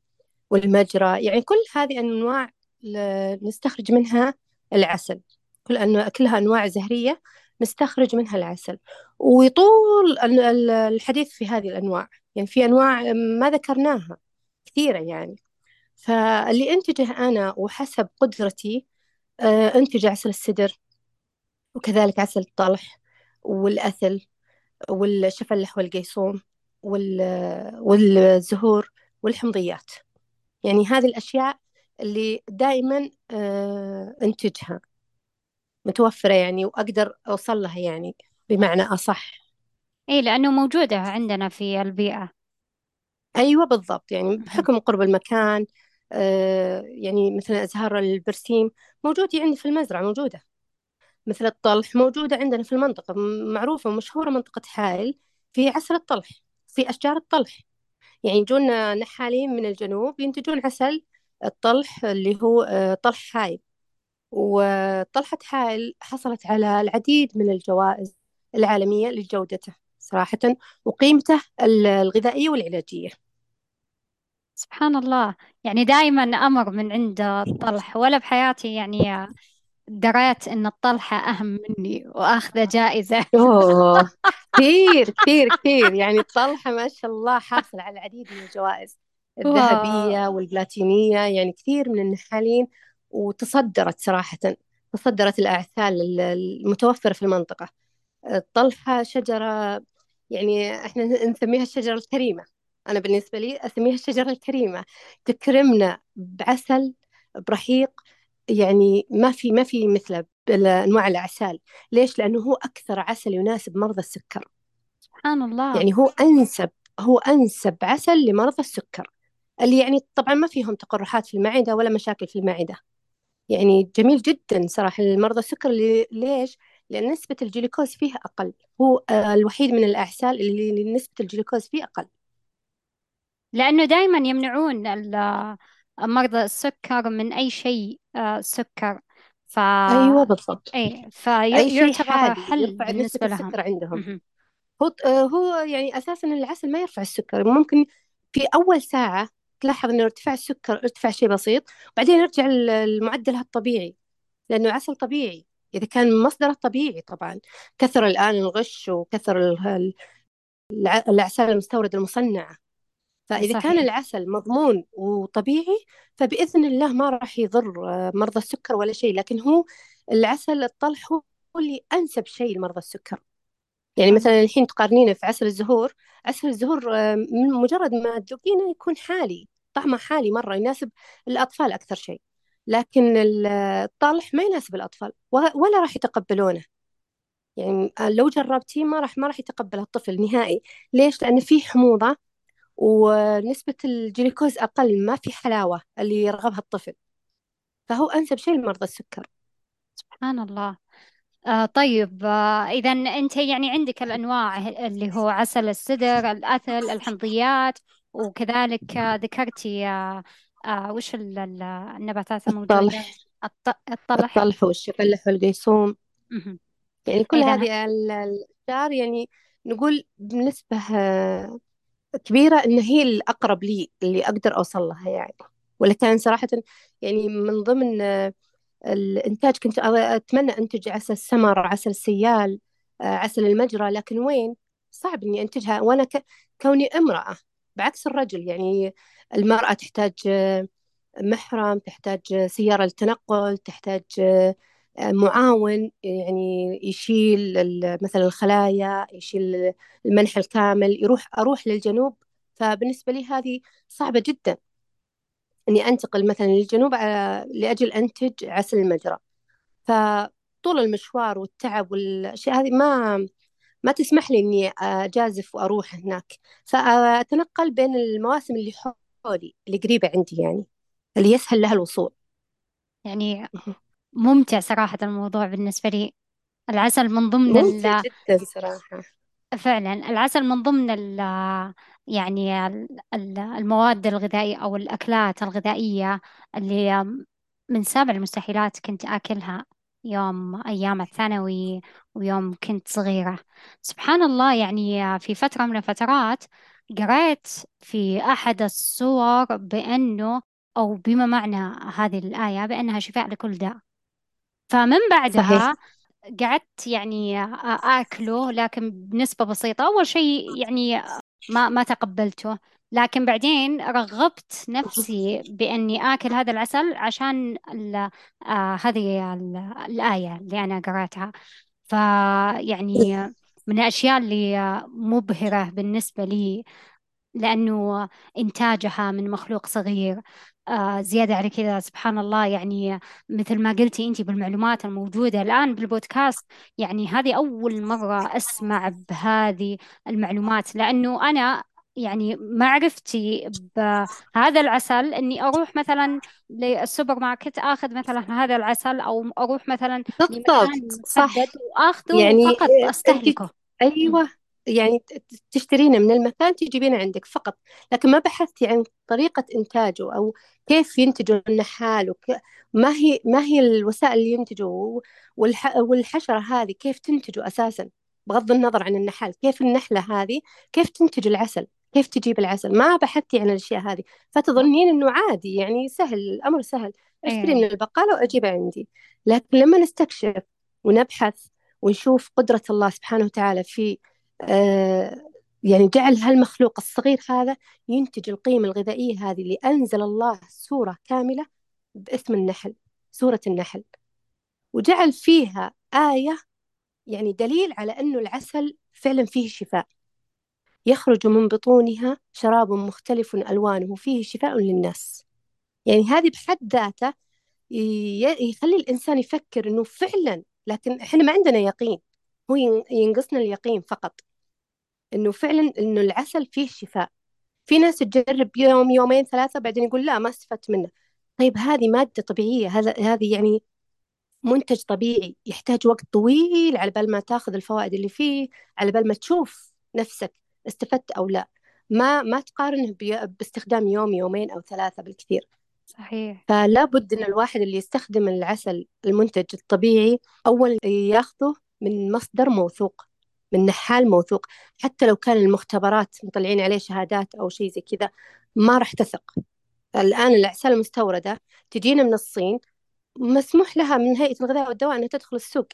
والمجرى. يعني كل هذه أنواع نستخرج منها العسل. كل أنواع كلها أنواع زهرية نستخرج منها العسل. ويطول الحديث في هذه الأنواع. يعني في أنواع ما ذكرناها كثيرة يعني. فاللي أنتجه أنا وحسب قدرتي آه، أنتج عسل السدر وكذلك عسل الطلح والأثل والشفلح والقيصوم. والزهور والحمضيات. يعني هذه الأشياء اللي دائما آه، أنتجها. متوفرة يعني وأقدر أوصل لها يعني بمعنى أصح. إيه لأنه موجودة عندنا في البيئة. أيوة بالضبط. يعني بحكم قرب المكان آه يعني مثلا أزهار البرسيم موجودة عندي في المزرعة موجودة. مثل الطلح موجودة عندنا في المنطقة معروفة ومشهورة منطقة حائل في عسل الطلح. في أشجار الطلح. يعني يجون نحالين من الجنوب ينتجون عسل الطلح اللي هو آه، طلح حائل وطلحة حائل حصلت على العديد من الجوائز العالمية لجودته صراحة وقيمته الغذائية والعلاجية. سبحان الله. يعني دائما أمر من عند الطلح ولا بحياتي يعني دريت إن الطلحة أهم مني وأخذ جائزة. <laughs> كثير كثير كثير. يعني الطلحة ما شاء الله حاصل على العديد من الجوائز الذهبية والبلاتينية. يعني كثير من النحالين وتصدرت صراحة تصدرت الأعسال المتوفرة في المنطقة. الطلحة شجرة يعني إحنا نسميها الشجرة الكريمة. أنا بالنسبة لي أسميها الشجرة الكريمة. تكرمنا بعسل برحيق يعني ما في ما في مثله بأنواع الأعسال ليش؟ لأنه هو أكثر عسل يناسب مرضى السكر. سبحان الله. يعني هو أنسب هو أنسب عسل لمرضى السكر. اللي يعني طبعا ما فيهم تقرحات في المعدة ولا مشاكل في المعدة. يعني جميل جدا صراحة لمرضى السكر اللي ليش؟ لأن نسبة الجلوكوز فيه أقل. هو آه، الوحيد من الأعسال اللي نسبة الجلوكوز فيه أقل. لأنه دائما يمنعون مرضى السكر من أي شيء. سكر. ف أيوة بالضبط. أي فيعتبر حل بالنسبة لهم. السكر عندهم. هو آه، هو يعني أساسا العسل ما يرفع السكر. ممكن في أول ساعة تلاحظ إنه ارتفاع السكر ارتفع شيء بسيط وبعدين يرجع لمعدلها الطبيعي لأنه عسل طبيعي. إذا كان مصدره طبيعي طبعا. كثر الآن الغش وكثر الأعسال المستوردة المصنعة. فإذا صحيح. كان العسل مضمون وطبيعي فبإذن الله ما راح يضر آه، مرضى السكر ولا شيء لكن هو العسل الطلح هو اللي أنسب شيء لمرضى السكر. يعني مثلا الحين تقارنينه في عسل الزهور عسل الزهور آه، مجرد ما تذوقينه يكون حالي طعمه حالي مرة يناسب الأطفال أكثر شيء. لكن الطلح ما يناسب الأطفال ولا راح يتقبلونه. يعني آه، لو جربتيه ما راح ما راح يتقبله الطفل نهائي. ليش؟ لأن فيه حموضة ونسبة الجلوكوز أقل ما في حلاوة اللي يرغبها الطفل. فهو أنسب شيء لمرضى السكر. سبحان الله. آه طيب آه إذا أنت يعني عندك الأنواع اللي هو عسل السدر الأثل الحمضيات وكذلك آه ذكرتي آه آه وش النباتات الموجودة؟ الطلح. الطلح. الطلح والشفلح والقيصوم يعني كل هذه الأشجار يعني نقول بنسبة آه، كبيرة إن هي الأقرب لي اللي أقدر أوصل لها يعني. ولكن صراحة يعني من ضمن آه، الإنتاج كنت أتمنى أنتج عسل السمر عسل السيال آه، عسل المجرى لكن وين؟ صعب إني أنتجها. وأنا كوني امرأة بعكس الرجل يعني المرأة تحتاج آه، محرم تحتاج سيارة للتنقل تحتاج معاون يعني يشيل مثلا الخلايا يشيل المنح الكامل يروح أروح للجنوب. فبالنسبة لي هذه صعبة جدا. إني أنتقل مثلا للجنوب لأجل أنتج عسل المجرى. فطول المشوار والتعب والأشياء هذه ما ما تسمح لي إني أجازف وأروح هناك. فأتنقل بين المواسم اللي حولي اللي قريبة عندي يعني اللي يسهل لها الوصول. يعني ممتع صراحة الموضوع بالنسبة لي. العسل من ضمن ممتع جدا صراحة. فعلا العسل من ضمن ال يعني المواد الغذائية أو الأكلات الغذائية اللي من سابع المستحيلات كنت آكلها يوم أيام الثانوي ويوم كنت صغيرة. سبحان الله يعني في فترة من الفترات قرأت في أحد الصور بأنه أو بما معنى هذه الآية بأنها شفاء لكل داء. فمن صحيح. بعدها قعدت يعني آكله لكن بنسبة بسيطة. أول شيء يعني ما ما تقبلته. لكن بعدين رغبت نفسي بإني آكل هذا العسل عشان ال- آه هذه ال- الآية اللي أنا قرأتها. فيعني من الأشياء اللي مبهرة بالنسبة لي لأنه إنتاجها من مخلوق صغير. آه زيادة على كذا سبحان الله. يعني مثل ما قلتي أنت بالمعلومات الموجودة الآن بالبودكاست يعني هذه أول مرة أسمع بهذه المعلومات لأنه أنا يعني معرفتي بهذا العسل إني أروح مثلا للسوبر ماركت آخذ مثلا هذا العسل أو أروح مثلا بالضبط صح. وآخذه يعني وفقط انت أستهلكه. م. أيوه. يعني تشترينه من المكان تجيبينه عندك فقط. لكن ما بحثتي عن طريقة إنتاجه أو كيف ينتجوا النحال وك... ما هي ما هي الوسائل اللي ينتجوا والح... والحشرة هذه كيف تنتجوا أساسا؟ بغض النظر عن النحال كيف النحلة هذه كيف تنتج العسل كيف تجيب العسل؟ ما بحثتي عن الأشياء هذه. فتظنين إنه عادي يعني سهل الأمر سهل. أشتري من إيه البقالة وأجيبه عندي. لكن لما نستكشف ونبحث ونشوف قدرة الله سبحانه وتعالى في يعني جعل هالمخلوق الصغير هذا ينتج القيمة الغذائية هذه اللي أنزل الله سورة كاملة باسم النحل سورة النحل. وجعل فيها آية يعني دليل على أنه العسل فعلا فيه شفاء. يخرج من بطونها شراب مختلف ألوانه فيه شفاء للناس. يعني هذه بحد ذاته يخلي الإنسان يفكر أنه فعلا لكن إحنا ما عندنا يقين. هو ين- ينقصنا اليقين فقط. أنه فعلا أنه العسل فيه شفاء. في ناس تجرب يوم يومين ثلاثة بعدين يقول لا ما استفدت منه. طيب هذه مادة طبيعية. هذا هذه يعني منتج طبيعي. يحتاج وقت طويل على بال ما تاخذ الفوائد اللي فيه على بال ما تشوف نفسك استفدت أو لا. ما ما تقارنه باستخدام يوم يومين أو ثلاثة بالكثير. صحيح. فلا بد إن الواحد اللي يستخدم العسل المنتج الطبيعي اول ياخذه من مصدر موثوق من نحال موثوق. حتى لو كان المختبرات مطلعين عليه شهادات أو شيء زي كذا ما راح تثق. الآن الأعسال المستوردة تجينا من الصين مسموح لها من هيئة الغذاء والدواء إنها تدخل السوق.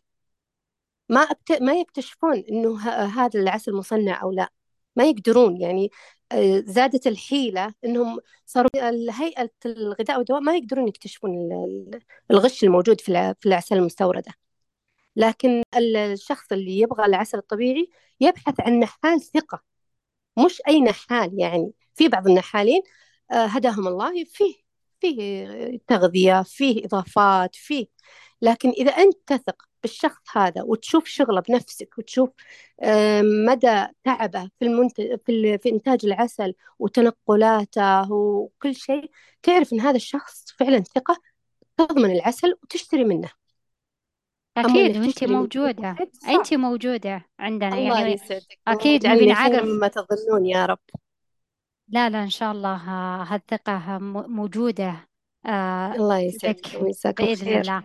ما أكت... ما يكتشفون إنه. هذا العسل مصنع أو لا. ما يقدرون يعني آه، زادت الحيلة إنهم صاروا هيئة الغذاء والدواء ما يقدرون يكتشفون ال- ال- الغش الموجود في الع- في الأعسال المستوردة. لكن ال- الشخص اللي يبغى العسل الطبيعي يبحث عن نحال ثقة. مش أي نحال يعني. في بعض النحالين آه، هداهم الله فيه فيه تغذية فيه إضافات فيه. لكن إذا أنت تثق بالشخص هذا وتشوف شغله بنفسك وتشوف مدى تعبه في المنتج في, في إنتاج العسل وتنقلاته وكل شيء تعرف إن هذا الشخص فعلا ثقة تضمن العسل وتشتري منه. أكيد من موجودة. أنتي موجودة عندنا الله يعني يسعدك. أكيد خيرا نعرف. مما تظنون يا رب. لا لا إن شاء الله ها- هالثقة موجودة آه، الله يسعدك ويجزاكم بإذن خير الله.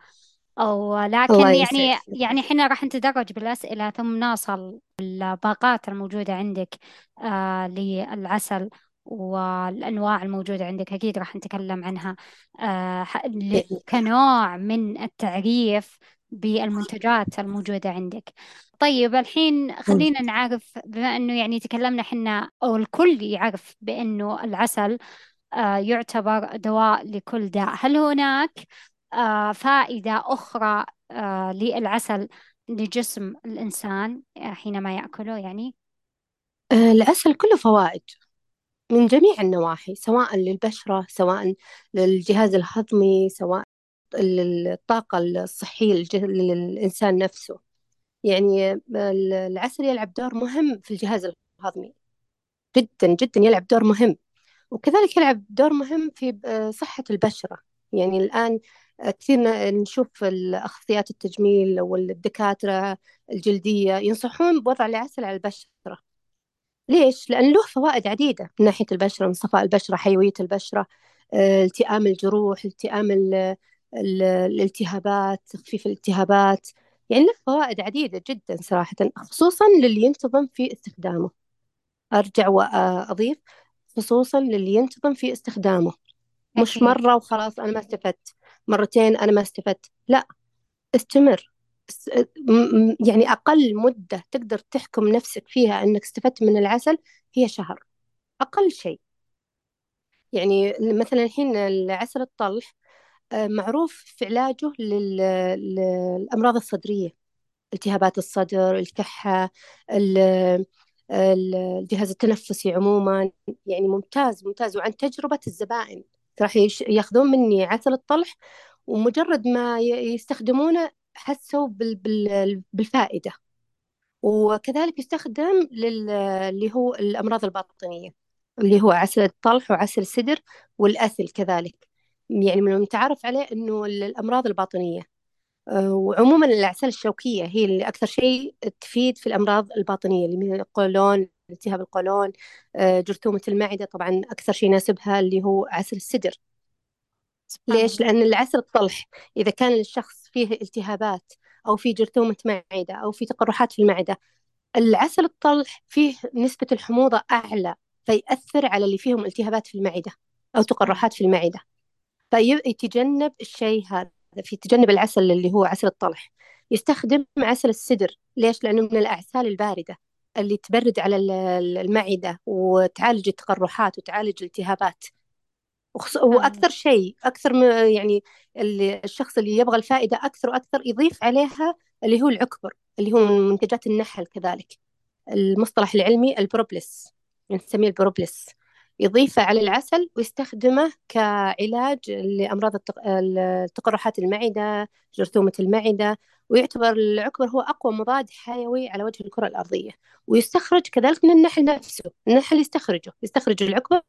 أو الله لكن يعني يسعدك. يعني إحنا راح نتدرج بالأسئلة ثم نصل الباقات الموجودة عندك آه للعسل والأنواع الموجودة عندك. أكيد راح نتكلم عنها. آه كنوع من التعريف بالمنتجات الموجودة عندك. طيب الحين خلينا نعرف بما أنه يعني تكلمنا حنا أو الكل يعرف بأنه العسل آه يعتبر دواء لكل داء. هل هناك آه، فائدة أخرى آه، للعسل لجسم الإنسان حينما يأكله يعني؟ العسل كله فوائد من جميع النواحي سواء للبشرة سواء للجهاز الهضمي سواء للطاقة الصحية للإنسان نفسه. يعني ال- العسل يلعب دور مهم في الجهاز الهضمي. جدا جدا يلعب دور مهم. وكذلك يلعب دور مهم في صحة البشرة. يعني الآن كثير نشوف الأخصائيات التجميل والدكاترة الجلدية ينصحون بوضع العسل على البشرة. ليش؟ لأن له فوائد عديدة من ناحية البشرة من صفاء البشرة حيوية البشرة التئام الجروح التئام ال- ال- الالتهابات تخفيف الالتهابات يعني له فوائد عديدة جدا صراحة خصوصا للي ينتظم في استخدامه. أرجع وأضيف خصوصا للي ينتظم في استخدامه. مش مرة وخلاص أنا ما استفدت مرتين أنا ما استفدت. لا استمر. يعني أقل مدة تقدر تحكم نفسك فيها أنك استفدت من العسل هي شهر. أقل شيء. يعني مثلا الحين العسل الطلح معروف في علاجه لل- للأمراض الصدرية التهابات الصدر الكحة ال- ال- الجهاز التنفسي عموما يعني ممتاز ممتاز. وعن تجربة الزبائن راح ياخذون مني عسل الطلح ومجرد ما يستخدمونه حسوا بال- بال- بالفائدة. وكذلك يستخدم لل- اللي هو الأمراض الباطنية اللي هو عسل الطلح وعسل السدر والأثل كذلك. يعني من المتعارف عليه أنه الأمراض الباطنية. آه، وعموما الأعسال الشوكية هي اللي أكثر شيء تفيد في الأمراض الباطنية اللي من القولون التهاب القولون آه، جرثومة المعدة طبعا أكثر شيء يناسبها اللي هو عسل السدر. ليش؟ لأن العسل الطلح إذا كان الشخص فيه التهابات أو في جرثومة معدة أو في تقرحات في المعدة العسل الطلح فيه نسبة الحموضة أعلى فيأثر على اللي فيهم التهابات في المعدة أو سبحان الله تقرحات في المعدة. فيتجنب الشيء هذا في تجنب العسل اللي هو عسل الطلح. يستخدم عسل السدر. ليش؟ لأنه من الأعسال الباردة اللي تبرد على ال- ال- المعدة وتعالج التقرحات وتعالج الالتهابات. الله وأكثر شيء أكثر من يعني الشخص اللي يبغى الفائدة أكثر وأكثر يضيف عليها اللي هو العكبر اللي هو من منتجات النحل كذلك. المصطلح العلمي البروبلس نسميه البروبلس يضيفه على العسل ويستخدمه كعلاج لأمراض التق- التقرحات المعدة جرثومة المعدة ويعتبر العكبر هو أقوى مضاد حيوي على وجه الكرة الأرضية. ويستخرج كذلك من النحل نفسه. النحل يستخرجه. يستخرج العكبر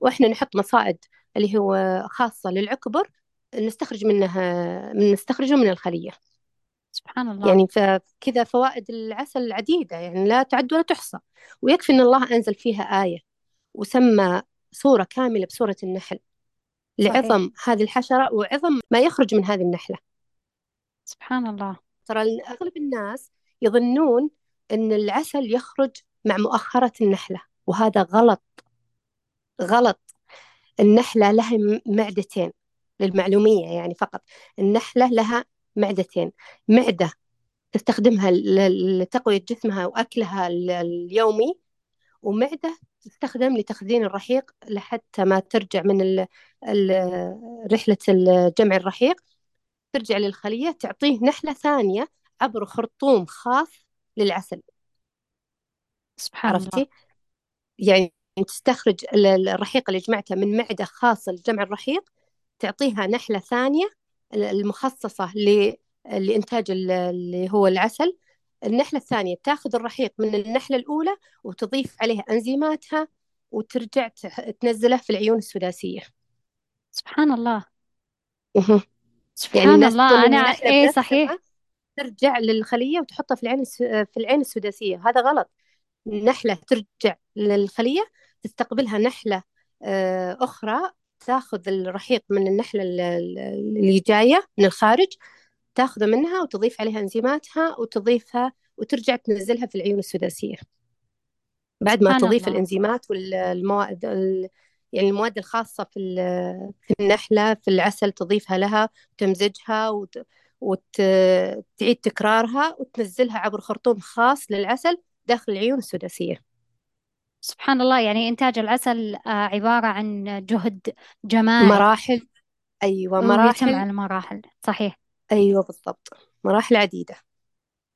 وإحنا نحط مصائد اللي هو خاصة للعكبر نستخرج منها من نستخرجه من الخلية. سبحان الله. يعني فكذا فوائد العسل عديدة. يعني لا تعد ولا تحصى. ويكفي أن الله أنزل فيها آية. وسمى سورة كاملة بسورة النحل. صحيح. لعظم هذه الحشرة وعظم ما يخرج من هذه النحلة. سبحان الله. ترى أغلب الناس يظنون أن العسل يخرج مع مؤخرة النحلة وهذا غلط. غلط. النحلة لها معدتين للمعلومية يعني فقط. النحلة لها معدتين. معدة تستخدمها لتقوية جسمها وأكلها ال- اليومي ومعدة تستخدم لتخزين الرحيق لحتى ما ترجع من ال ال رحلة الجمع الرحيق. ترجع للخلية تعطيه نحلة ثانية عبر خرطوم خاص للعسل. سبحان الله. عرفتي؟ يعني تستخرج ال- ال- الرحيق اللي جمعته من معدة خاصة لجمع الرحيق تعطيها نحلة ثانية المخصصة لإنتاج ال- اللي هو العسل. النحلة الثانية تاخذ الرحيق من النحلة الأولى وتضيف عليه أنزيماتها وترجع تنزله في العيون السداسية. سبحان الله. يعني سبحان تظن الله. أنا إيه صحيح. ترجع للخلية وتحطها في العين الس... في العين السداسية. هذا غلط. النحلة ترجع للخلية تستقبلها نحلة آه، أخرى تاخذ الرحيق من النحلة ال- ال- اللي جاية من الخارج تاخذه منها وتضيف عليها إنزيماتها وتضيفها وترجع تنزلها في العيون السداسية. بعد ما تضيف الله. الإنزيمات والمواد ال- يعني المواد الخاصة في في النحلة في العسل تضيفها لها وتمزجها وت... وتعيد تكرارها وتنزلها عبر خرطوم خاص للعسل داخل العيون السداسية. سبحان الله يعني إنتاج العسل آه، عبارة عن جهد جماعي مراحل. أيوة مراحل. على مراحل صحيح. أيوة بالضبط. مراحل عديدة.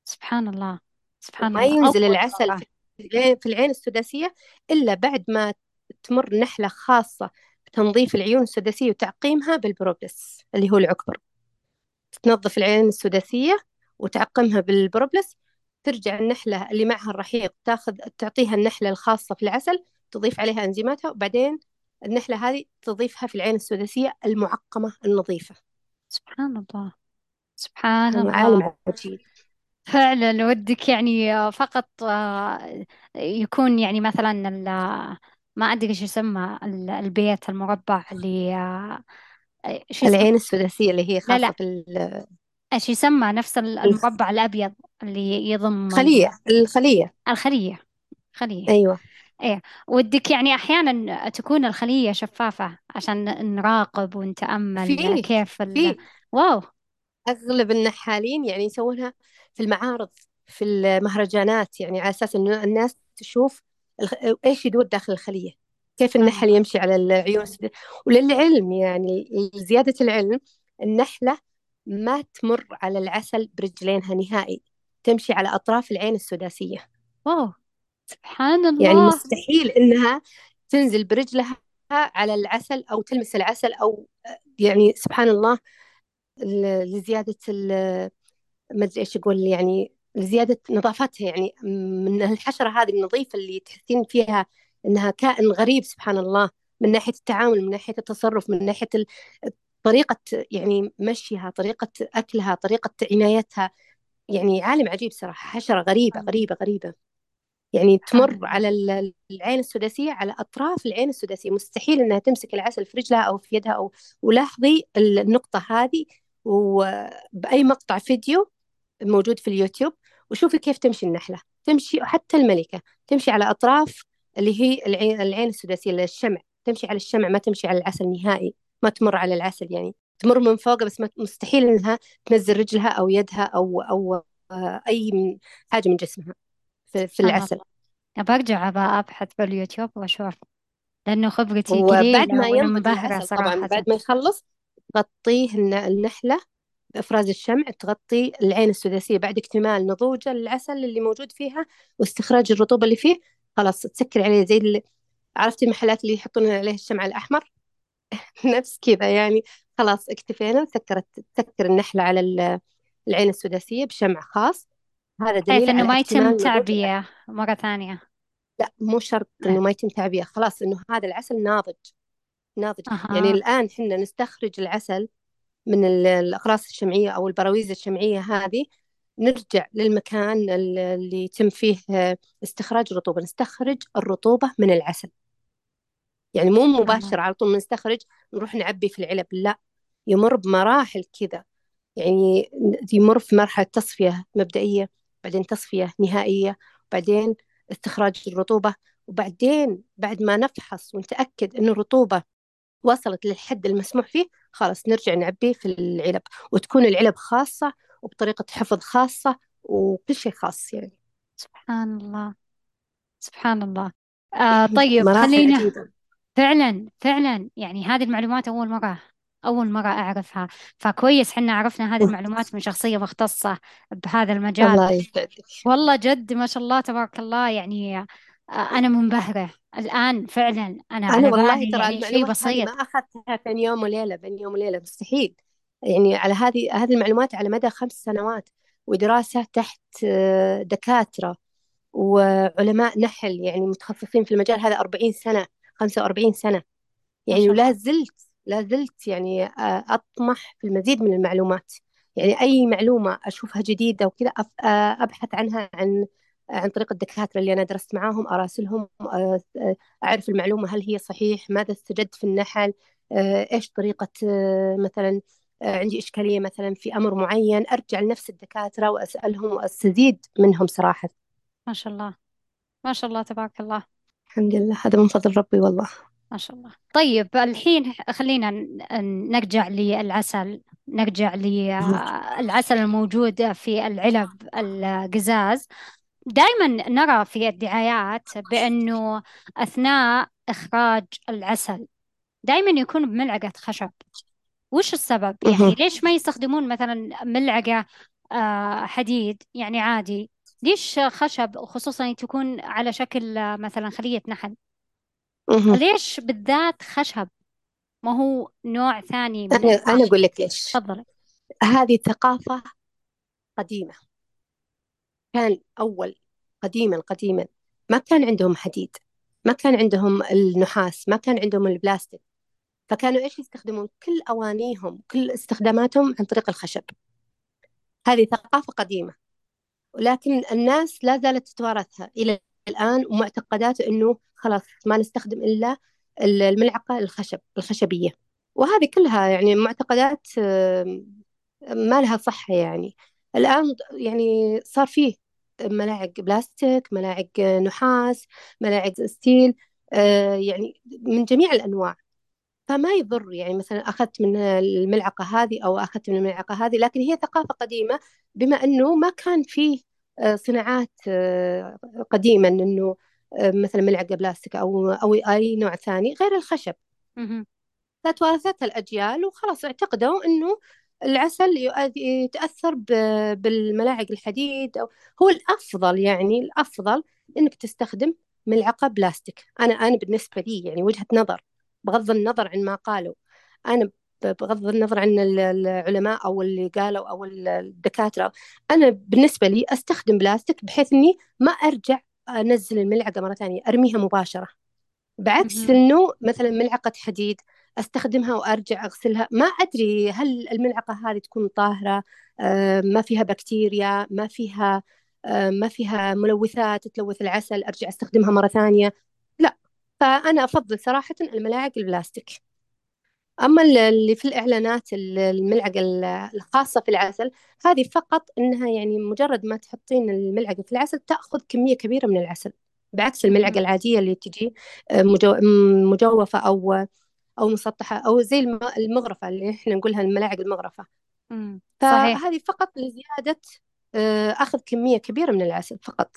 سبحان الله سبحان وما الله ينزل أول العسل مرة. في العين في العين السداسية إلا بعد ما تمر نحلة خاصة بتنظيف العيون السداسية وتعقيمها بالبروبلس اللي هو العكبر تنظف العين السداسية وتعقمها بالبروبلس ترجع النحلة اللي معها الرحيق تاخذ تعطيها النحلة الخاصة في العسل تضيف عليها أنزيماتها وبعدين النحلة هذه تضيفها في العين السداسية المعقمة النظيفة. سبحان الله سبحان الله. عالم عجيب فعلا ودك يعني آه، فقط آه، يكون يعني مثلا ما أدري إيش يسمى ال- البيت المربع اللي آه، إيش يسمى العين السداسية اللي هي لا خاصة لا في ال- إيش يسمى نفس ال- المربع الأبيض اللي يضم ال- الخلية الخلية. الخلية خلية. أيوة. إيه. ودك يعني أحيانا تكون الخلية شفافة عشان نراقب ونتأمل في كيف ال... في. واو. أغلب النحالين يعني يسوونها في المعارض في المهرجانات يعني على أساس إنه الناس تشوف الخ... إيش يدور داخل الخلية كيف النحل يمشي على العيون. وللعلم يعني زيادة العلم النحلة ما تمر على العسل برجلينها نهائي تمشي على أطراف العين السداسية. واو! سبحان يعني الله! مستحيل إنها تنزل برجلها على العسل أو تلمس العسل أو يعني سبحان الله لزيادة ال- ما أدري إيش أقول يعني لزيادة نظافتها يعني من الحشرة هذه النظيفة اللي تحسين فيها إنها كائن غريب سبحان الله من ناحية التعامل من ناحية التصرف من ناحية طريقة يعني مشيها طريقة أكلها طريقة عنايتها يعني عالم عجيب صراحة حشرة غريبة سبحان غريبة غريبة. يعني تمر الله على ال- العين السداسية على أطراف العين السداسية. مستحيل إنها تمسك العسل في رجلها أو في يدها أو ولاحظي النقطة هذه وبأي مقطع فيديو موجود في اليوتيوب وشوفي كيف تمشي النحلة. تمشي حتى الملكة تمشي على أطراف اللي هي العين, العين السداسية الشمع. تمشي على الشمع ما تمشي على العسل نهائي. ما تمر على العسل يعني. تمر من فوق بس مستحيل إنها تنزل رجلها أو يدها أو أو آه، أي من حاجة من جسمها في, في العسل. برجع أبحث باليوتيوب وأشوف لأنه خبرتي وبعد قليلة ما ينضج العسل طبعا بعد ما يخلص تغطيه الن- النحلة بإفراز الشمع تغطي العين السداسية بعد اكتمال نضوج العسل اللي موجود فيها واستخراج الرطوبة اللي فيه. خلاص تسكر عليه زي اللي عرفتي المحلات اللي يحطون عليه الشمع الأحمر؟ <laughs> نفس كذا يعني. خلاص اكتفينا سكرت تسكر النحلة على ال- العين السداسية بشمع خاص. هذا بحيث دليل إنه على ما يتم اكتمال نضوج العسل تعبية مرة ثانية؟ لا مو شرط. إنه ما يتم تعبئة خلاص إنه هذا العسل ناضج. ناضج. يعني أها الآن حنا نستخرج العسل من ال- الأقراص الشمعية أو البراويز الشمعية هذه نرجع للمكان ال- اللي يتم فيه استخراج الرطوبة. نستخرج الرطوبة من العسل. يعني مو الله على طول نستخرج نروح نعبي في العلب لا. يمر بمراحل كذا. يعني يمر في مرحلة تصفية مبدئية بعدين تصفية نهائية بعدين استخراج الرطوبة وبعدين بعد ما نفحص ونتأكد أن الرطوبة وصلت للحد المسموح فيه خلاص نرجع نعبيه في العلب. وتكون العلب خاصة وبطريقة حفظ خاصة وكل شيء خاص يعني. سبحان الله. سبحان الله. آه <laughs> طيب خلينا فعلا فعلا يعني هذه المعلومات أول مرة أول مرة أعرفها. فكويس حنا عرفنا هذه المعلومات من شخصية مختصة بهذا المجال. الله يسعدك. والله جد ما شاء الله تبارك الله يعني آه، أنا منبهرة. الآن فعلا أنا أنا على والله ترى يعني شيء هذه ما بسيط أخذتها بين يوم وليلة بين يوم وليلة. مستحيل. يعني على هذه هذه المعلومات على مدى خمس سنوات ودراسة تحت آه، دكاترة وعلماء نحل يعني متخصصين في المجال هذا 40 سنة 45 سنة. ما يعني ولا زلت لا زلت يعني آه، أطمح في المزيد من المعلومات. يعني أي معلومة أشوفها جديدة وكذا أبحث عنها عن عن طريق الدكاترة اللي أنا درست معاهم أراسلهم آه، أعرف المعلومة هل هي صحيح ماذا استجد في النحل آه، إيش طريقة آه، مثلا عندي إشكالية مثلا في أمر معين أرجع لنفس الدكاترة وأسألهم وأستزيد منهم صراحة. ما شاء الله. ما شاء الله تبارك الله. الحمد لله. هذا من فضل ربي والله. ما شاء الله. طيب الحين خلينا نرجع للعسل نرجع للعسل الموجود في العلب القزاز دائما نرى في الدعايات بأنه أثناء إخراج العسل دائما يكون بملعقة خشب. وش السبب؟ مهم. ليش ما يستخدمون مثلا ملعقة آه، حديد؟ يعني عادي. ليش خشب؟ وخصوصا تكون على شكل آه، مثلا خلية نحل. ليش بالذات خشب؟ ما هو نوع ثاني من أنا أنا أقول لك ليش. تفضل هذه ثقافة قديمة. كان أول قديما قديما. ما كان عندهم حديد ما كان عندهم النحاس ما كان عندهم البلاستيك. فكانوا إيش يستخدمون؟ كل أوانيهم كل استخداماتهم عن طريق الخشب. هذه ثقافة قديمة. ولكن الناس لا زالت تتوارثها إلى الآن ومعتقدات إنه خلاص ما نستخدم إلا الملعقة الخشب الخشبية. وهذه كلها يعني معتقدات ما لها صحة يعني. الآن يعني صار فيه ملاعق بلاستيك ملاعق نحاس ملاعق ستيل آه، يعني من جميع الأنواع. فما يضر يعني مثلا أخذت من الملعقة هذه أو أخذت من الملعقة هذه لكن هي ثقافة قديمة بما أنه ما كان فيه آه، صناعات آه، قديما أنه مثلا ملعقة بلاستيك أو أو أي نوع ثاني غير الخشب. فتوارثتها الأجيال وخلاص اعتقدوا أنه العسل يتأثر بالملاعق الحديد أو هو الأفضل يعني الأفضل إنك تستخدم ملعقة بلاستيك. أنا أنا بالنسبة لي يعني وجهة نظر بغض النظر عن ما قالوا. أنا بغض النظر عن العلماء أو اللي قالوا أو الدكاترة أنا بالنسبة لي أستخدم بلاستيك بحيث إني ما أرجع أنزل الملعقة مرة ثانية أرميها مباشرة. بعكس إنه مثلا ملعقة حديد أستخدمها وأرجع أغسلها. ما أدري هل الملعقة هذه تكون طاهرة آه، ما فيها بكتيريا ما فيها آه، ما فيها ملوثات تلوث العسل أرجع أستخدمها مرة ثانية. لا فأنا أفضل صراحة الملاعق البلاستيك. أما اللي في الإعلانات الملعقة الخاصة في العسل هذه فقط إنها يعني مجرد ما تحطين الملعقة في العسل تأخذ كمية كبيرة من العسل. بعكس الملعقة العادية اللي تجي آه، مجوفة أو أو مسطحة أو زي المغرفة اللي إحنا نقولها الملاعق المغرفة. صحيح. فهذه فقط لزيادة آه، أخذ كمية كبيرة من العسل فقط.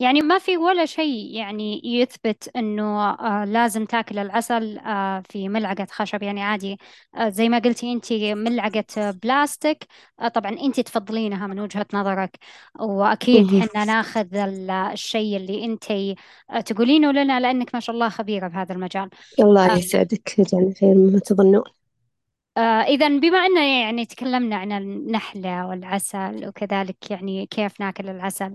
يعني ما في ولا شيء يعني يثبت إنه آه لازم تاكل العسل آه في ملعقة خشب. يعني عادي آه زي ما قلتي انت ملعقة بلاستيك آه طبعا انت تفضلينها من وجهة نظرك. وأكيد حنا ناخذ الشيء اللي انت آه تقولينه لنا لأنك ما شاء الله خبيرة بهذا المجال. الله آه، يسعدك يجعل خير مما تظنون. إذا بما أن يعني تكلمنا عن النحلة والعسل وكذلك يعني كيف ناكل العسل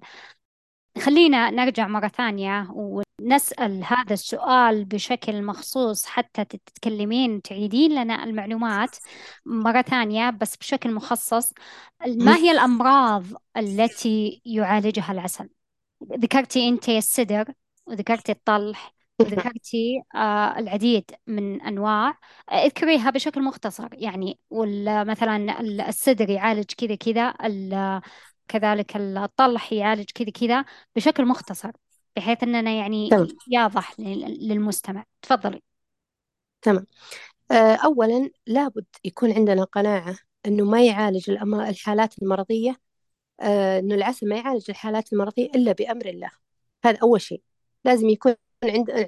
خلينا نرجع مرة ثانية ونسأل هذا السؤال بشكل مخصوص حتى تتكلمين تعيدين لنا المعلومات مرة ثانية بس بشكل مخصص ما هي الأمراض التي يعالجها العسل؟ ذكرتي أنت السدر وذكرتي الطلح وذكرتي آه العديد من أنواع اذكريها بشكل مختصر يعني مثلا السدر يعالج كذا كذا كذلك الطلح يعالج كذا كذا بشكل مختصر بحيث أننا يعني تمام. يوضح للمستمع. تفضلي. تمام. آه، أولا لابد يكون عندنا قناعة أنه ما يعالج الحالات المرضية آه، أنه العسل ما يعالج الحالات المرضية إلا بأمر الله. هذا أول شيء. لازم يكون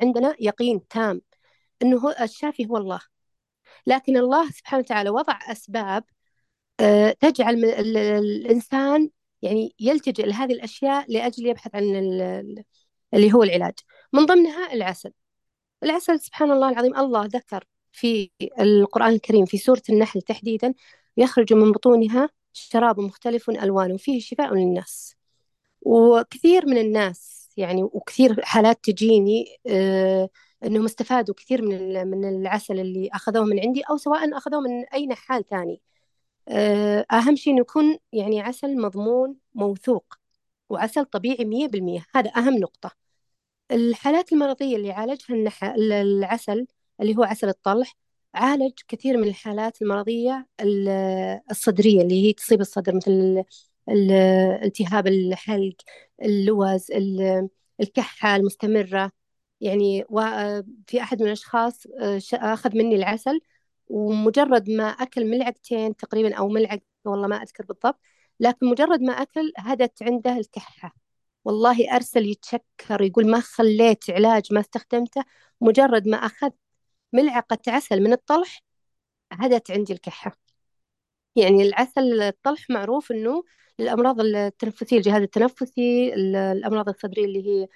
عندنا يقين تام أنه هو الشافي هو الله. لكن الله سبحانه وتعالى وضع أسباب آه، تجعل الإنسان يعني يلتجئ لهذه الأشياء لأجل يبحث عن اللي هو العلاج. من ضمنها العسل. العسل سبحان الله العظيم الله ذكر في القرآن الكريم في سورة النحل تحديدا يخرج من بطونها شراب مختلف ألوانه فيه شفاء للناس. وكثير من الناس يعني وكثير حالات تجيني آه إنهم استفادوا كثير من من العسل اللي أخذوه من عندي أو سواء أخذوه من أي نحال ثاني. أهم شيء إنه يكون يعني عسل مضمون موثوق وعسل طبيعي مية بالمية. هذا أهم نقطة. الحالات المرضية اللي عالجها النح... العسل اللي هو عسل الطلح عالج كثير من الحالات المرضية الصدرية اللي هي تصيب الصدر مثل التهاب الحلق اللوز الكحة المستمرة. يعني في أحد من الأشخاص آه، أخذ مني العسل ومجرد ما أكل ملعقتين تقريبا أو ملعقة والله ما أذكر بالضبط لكن مجرد ما أكل هدت عنده الكحة. والله أرسل يتشكر يقول ما خليت علاج ما استخدمته. مجرد ما أخذت ملعقة عسل من الطلح هدت عندي الكحة. يعني العسل الطلح معروف أنه للأمراض التنفسية الجهاز التنفسي الأمراض الصدرية اللي هي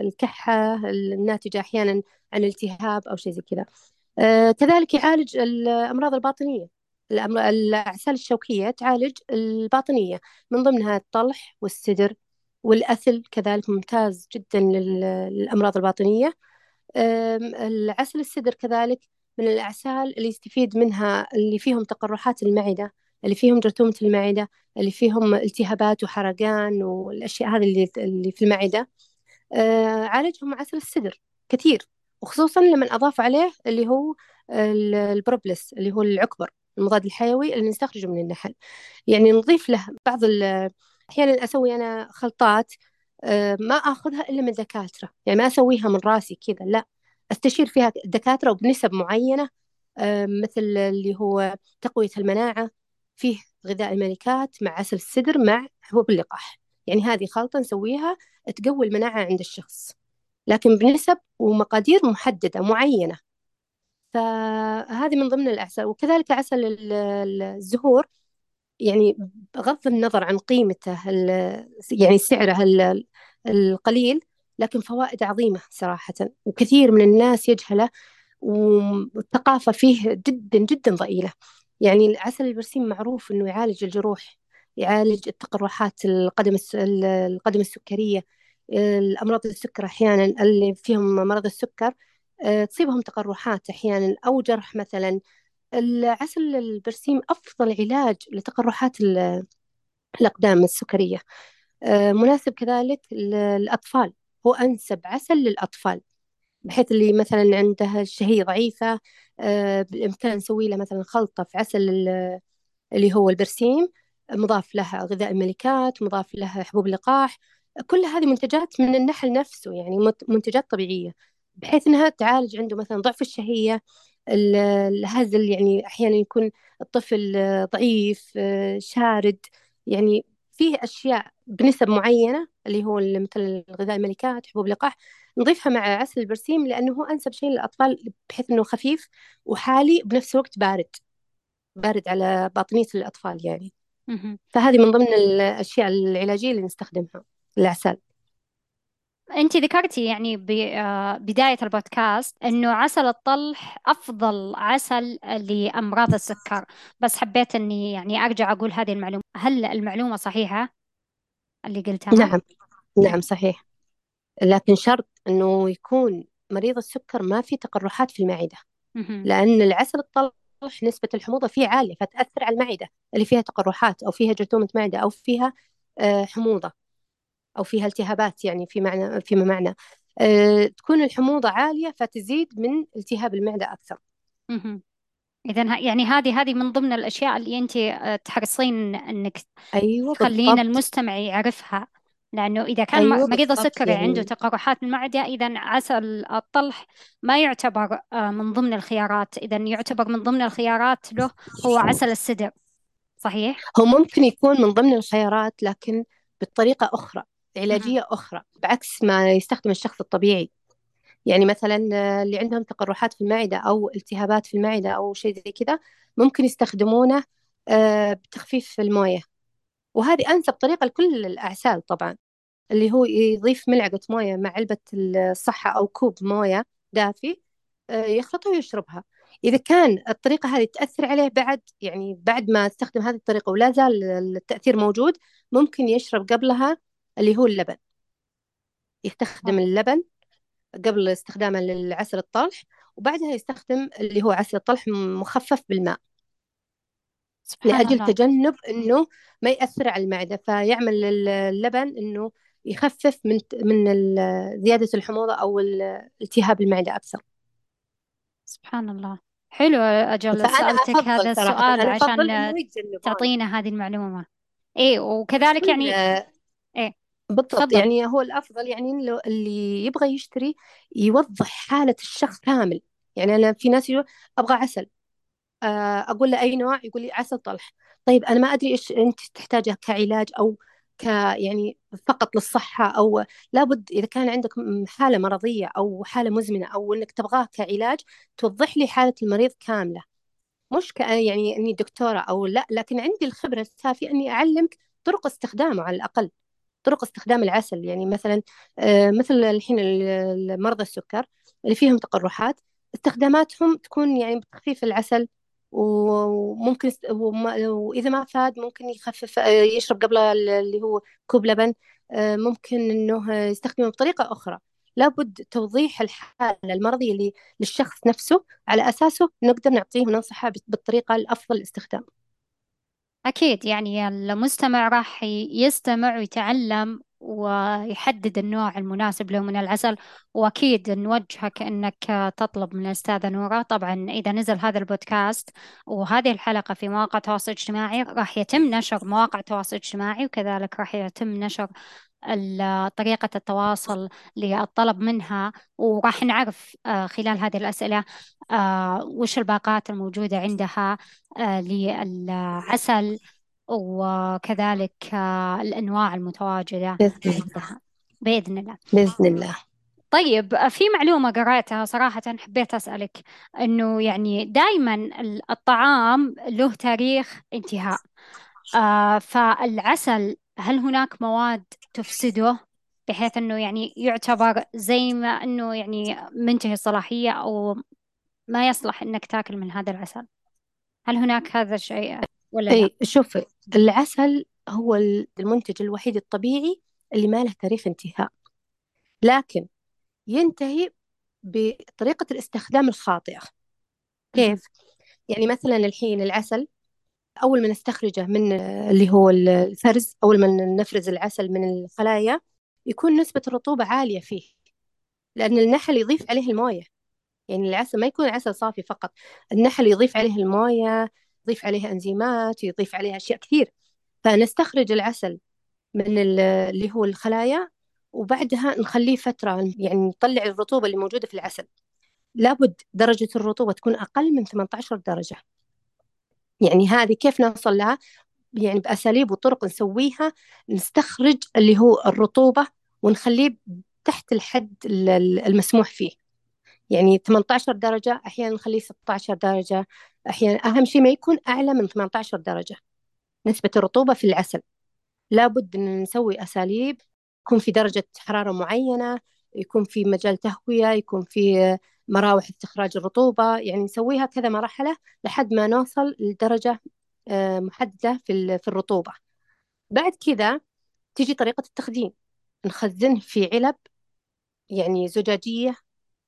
الكحة الناتجة أحيانا عن التهاب أو شيء زي كذا. كذلك يعالج الأمراض الباطنية. الأعسال الشوكية تعالج الباطنية من ضمنها الطلح والسدر والأثل كذلك ممتاز جدا للأمراض الباطنية. العسل السدر كذلك من الأعسال اللي يستفيد منها اللي فيهم تقرحات المعدة اللي فيهم جرثومة المعدة اللي فيهم التهابات وحرقان والأشياء هذه اللي, اللي في المعدة. آه، عالجهم عسل السدر كثير. وخصوصا لما أضاف عليه اللي هو البروبلس اللي هو العكبر المضاد الحيوي اللي نستخرجه من النحل. يعني نضيف له بعض أحيانا أسوي أنا خلطات آه، ما أخذها إلا من دكاترة. يعني ما أسويها من راسي كذا لا. أستشير فيها دكاترة وبنسب معينة آه، مثل اللي هو تقوية المناعة فيه غذاء الملكات مع عسل السدر مع حبوب اللقاح يعني هذه خلطة نسويها تقوي المناعة عند الشخص. لكن بنسب ومقادير محددة معينة. فهذه من ضمن الأعسال وكذلك عسل الزهور يعني بغض النظر عن قيمته يعني سعره القليل لكن فوائد عظيمة صراحة. وكثير من الناس يجهله والثقافة فيه جدا جدا ضئيلة. يعني عسل البرسيم معروف أنه يعالج الجروح يعالج التقرحات القدم القدم السكرية الأمراض السكر أحيانا اللي فيهم مرض السكر آه، تصيبهم تقرحات أحيانا أو جرح مثلا. العسل البرسيم أفضل علاج لتقرحات الأقدام السكرية. آه، مناسب كذلك للأطفال هو أنسب عسل للأطفال بحيث اللي مثلا عنده الشهية ضعيفة آه، بالإمكان نسوي له مثلا خلطة في عسل اللي هو البرسيم مضاف لها غذاء الملكات مضاف لها حبوب لقاح كل هذه منتجات من النحل نفسه يعني منتجات طبيعية بحيث أنها تعالج عنده مثلا ضعف الشهية الهزل يعني أحيانا يكون الطفل ضعيف شارد يعني فيه أشياء بنسب معينة اللي هو مثل الغذاء الملكات حبوب اللقاح نضيفها مع عسل البرسيم لأنه هو أنسب شيء للأطفال بحيث أنه خفيف وحالي بنفس الوقت بارد بارد على باطنية الأطفال يعني. فهذه من ضمن الأشياء العلاجية اللي نستخدمها. الأعسال أنت ذكرتي يعني ببداية آه، البودكاست إنه عسل الطلح أفضل عسل لأمراض السكر. بس حبيت إني يعني أرجع أقول هذه المعلومة. هل المعلومة صحيحة اللي قلتها؟ نعم. نعم. صحيح. لكن شرط إنه يكون مريض السكر ما في تقرحات في المعدة. لأن العسل الطلح نسبة الحموضة فيه عالية فتأثر على المعدة اللي فيها تقرحات أو فيها جرثومة معدة أو فيها آه، حموضة. أو فيها التهابات يعني في معنى فيما معنى. أه تكون الحموضة عالية فتزيد من التهاب المعدة أكثر. إذا يعني هذه هذه من ضمن الأشياء اللي أنت آه، تحرصين إنك أيوة تخلين المستمع يعرفها. لأنه إذا كان أيوة مريض السكري يعني... عنده تقرحات المعدة إذا عسل الطلح ما يعتبر آه، من ضمن الخيارات. إذا يعتبر من ضمن الخيارات له هو عسل السدر. صحيح؟ هو ممكن يكون من ضمن الخيارات لكن بطريقة أخرى. علاجية أخرى بعكس ما يستخدم الشخص الطبيعي. يعني مثلا اللي عندهم تقرحات في المعدة أو التهابات في المعدة أو شيء زي كذا ممكن يستخدمونه آه، بتخفيف الموية. وهذه أنسب طريقة لكل الأعسال طبعا اللي هو يضيف ملعقة موية مع علبة الصحة أو كوب موية دافي آه، يخلطها ويشربها. إذا كان الطريقة هذه تأثر عليه بعد يعني بعد ما استخدم هذه الطريقة ولا زال التأثير موجود ممكن يشرب قبلها اللي هو اللبن. يستخدم اللبن قبل استخدامه للعسل الطلح وبعدها يستخدم اللي هو عسل الطلح مخفف بالماء. سبحان لأجل الله. تجنب إنه ما يأثر على المعدة فيعمل اللبن إنه يخفف من من زيادة الحموضة أو التهاب المعدة أكثر. سبحان الله. حلو أجل سألتك هذا السؤال عشان تعطينا هذه المعلومة. إيه وكذلك يعني بالضبط تفضل. يعني هو الأفضل يعني اللي يبغى يشتري يوضح حالة الشخص كامل. يعني أنا في ناس يقول أبغى عسل آه، أقول له أي نوع؟ يقول لي عسل طلح. طيب أنا ما أدري إيش أنت تحتاجه كعلاج أو ك يعني فقط للصحة أو لابد إذا كان عندك حالة مرضية أو حالة مزمنة أو إنك تبغاه كعلاج توضح لي حالة المريض كاملة. مش ك يعني إني دكتورة أو لأ لكن عندي الخبرة الكافية إني أعلمك طرق استخدامه على الأقل. طرق استخدام العسل يعني مثلا آه، مثل الحين مرضى السكر اللي فيهم تقرحات استخداماتهم تكون يعني بتخفيف العسل وممكن وإذا ما فاد ممكن يخفف آه، يشرب قبل اللي هو كوب لبن آه، ممكن إنه يستخدمه بطريقة أخرى. لابد توضيح الحالة المرضية اللي للشخص نفسه على أساسه نقدر نعطيه وننصحه بالطريقة الأفضل للاستخدام أكيد يعني المستمع راح يستمع ويتعلم ويحدد النوع المناسب له من العسل وأكيد نوجهك أنك تطلب من الأستاذة نورة. طبعا إذا نزل هذا البودكاست وهذه الحلقة في مواقع التواصل الاجتماعي راح يتم نشر مواقع التواصل الاجتماعي وكذلك راح يتم نشر طريقة التواصل للطلب منها وراح نعرف آه، خلال هذه الأسئلة آه، وش الباقات الموجودة عندها آه، للعسل وكذلك الأنواع المتواجدة بإذن الله. عندها. بإذن الله. بإذن الله. طيب في معلومة قرأتها صراحة حبيت أسألك إنه يعني دائما الطعام له تاريخ انتهاء آه فالعسل هل هناك مواد تفسده بحيث إنه يعني يعتبر زي ما إنه يعني منتهي الصلاحية أو ما يصلح إنك تاكل من هذا العسل هل هناك هذا الشيء ولا لا؟ أي شوف العسل هو المنتج الوحيد الطبيعي اللي ما له تاريخ انتهاء لكن ينتهي بطريقة الاستخدام الخاطئة كيف؟ يعني مثلا الحين العسل أول ما نستخرجه من اللي هو الفرز أول ما نفرز العسل من الخلايا يكون نسبة الرطوبة عالية فيه لأن النحل يضيف عليه الموية. يعني العسل ما يكون عسل صافي فقط النحل يضيف عليه الموية يضيف عليه أنزيمات يضيف عليه أشياء كثير. فنستخرج العسل من اللي هو الخلايا وبعدها نخليه فترة يعني نطلع الرطوبة اللي موجودة في العسل. لابد درجة الرطوبة تكون أقل من 18 درجة. يعني هذه كيف نوصل لها؟ يعني بأساليب وطرق نسويها نستخرج اللي هو الرطوبة ونخليه تحت الحد المسموح فيه. يعني 18 درجة أحيانا نخليه 16 درجة أحيانا أهم شيء ما يكون أعلى من 18 درجة. نسبة الرطوبة في العسل. لابد أن نسوي أساليب يكون في درجة حرارة معينة يكون في مجال تهوية يكون في مراوح استخراج الرطوبة يعني نسويها كذا مرحلة لحد ما نوصل لدرجة آه، محددة في الرطوبة. بعد كذا تيجي طريقة التخزين. نخزنه في علب يعني زجاجية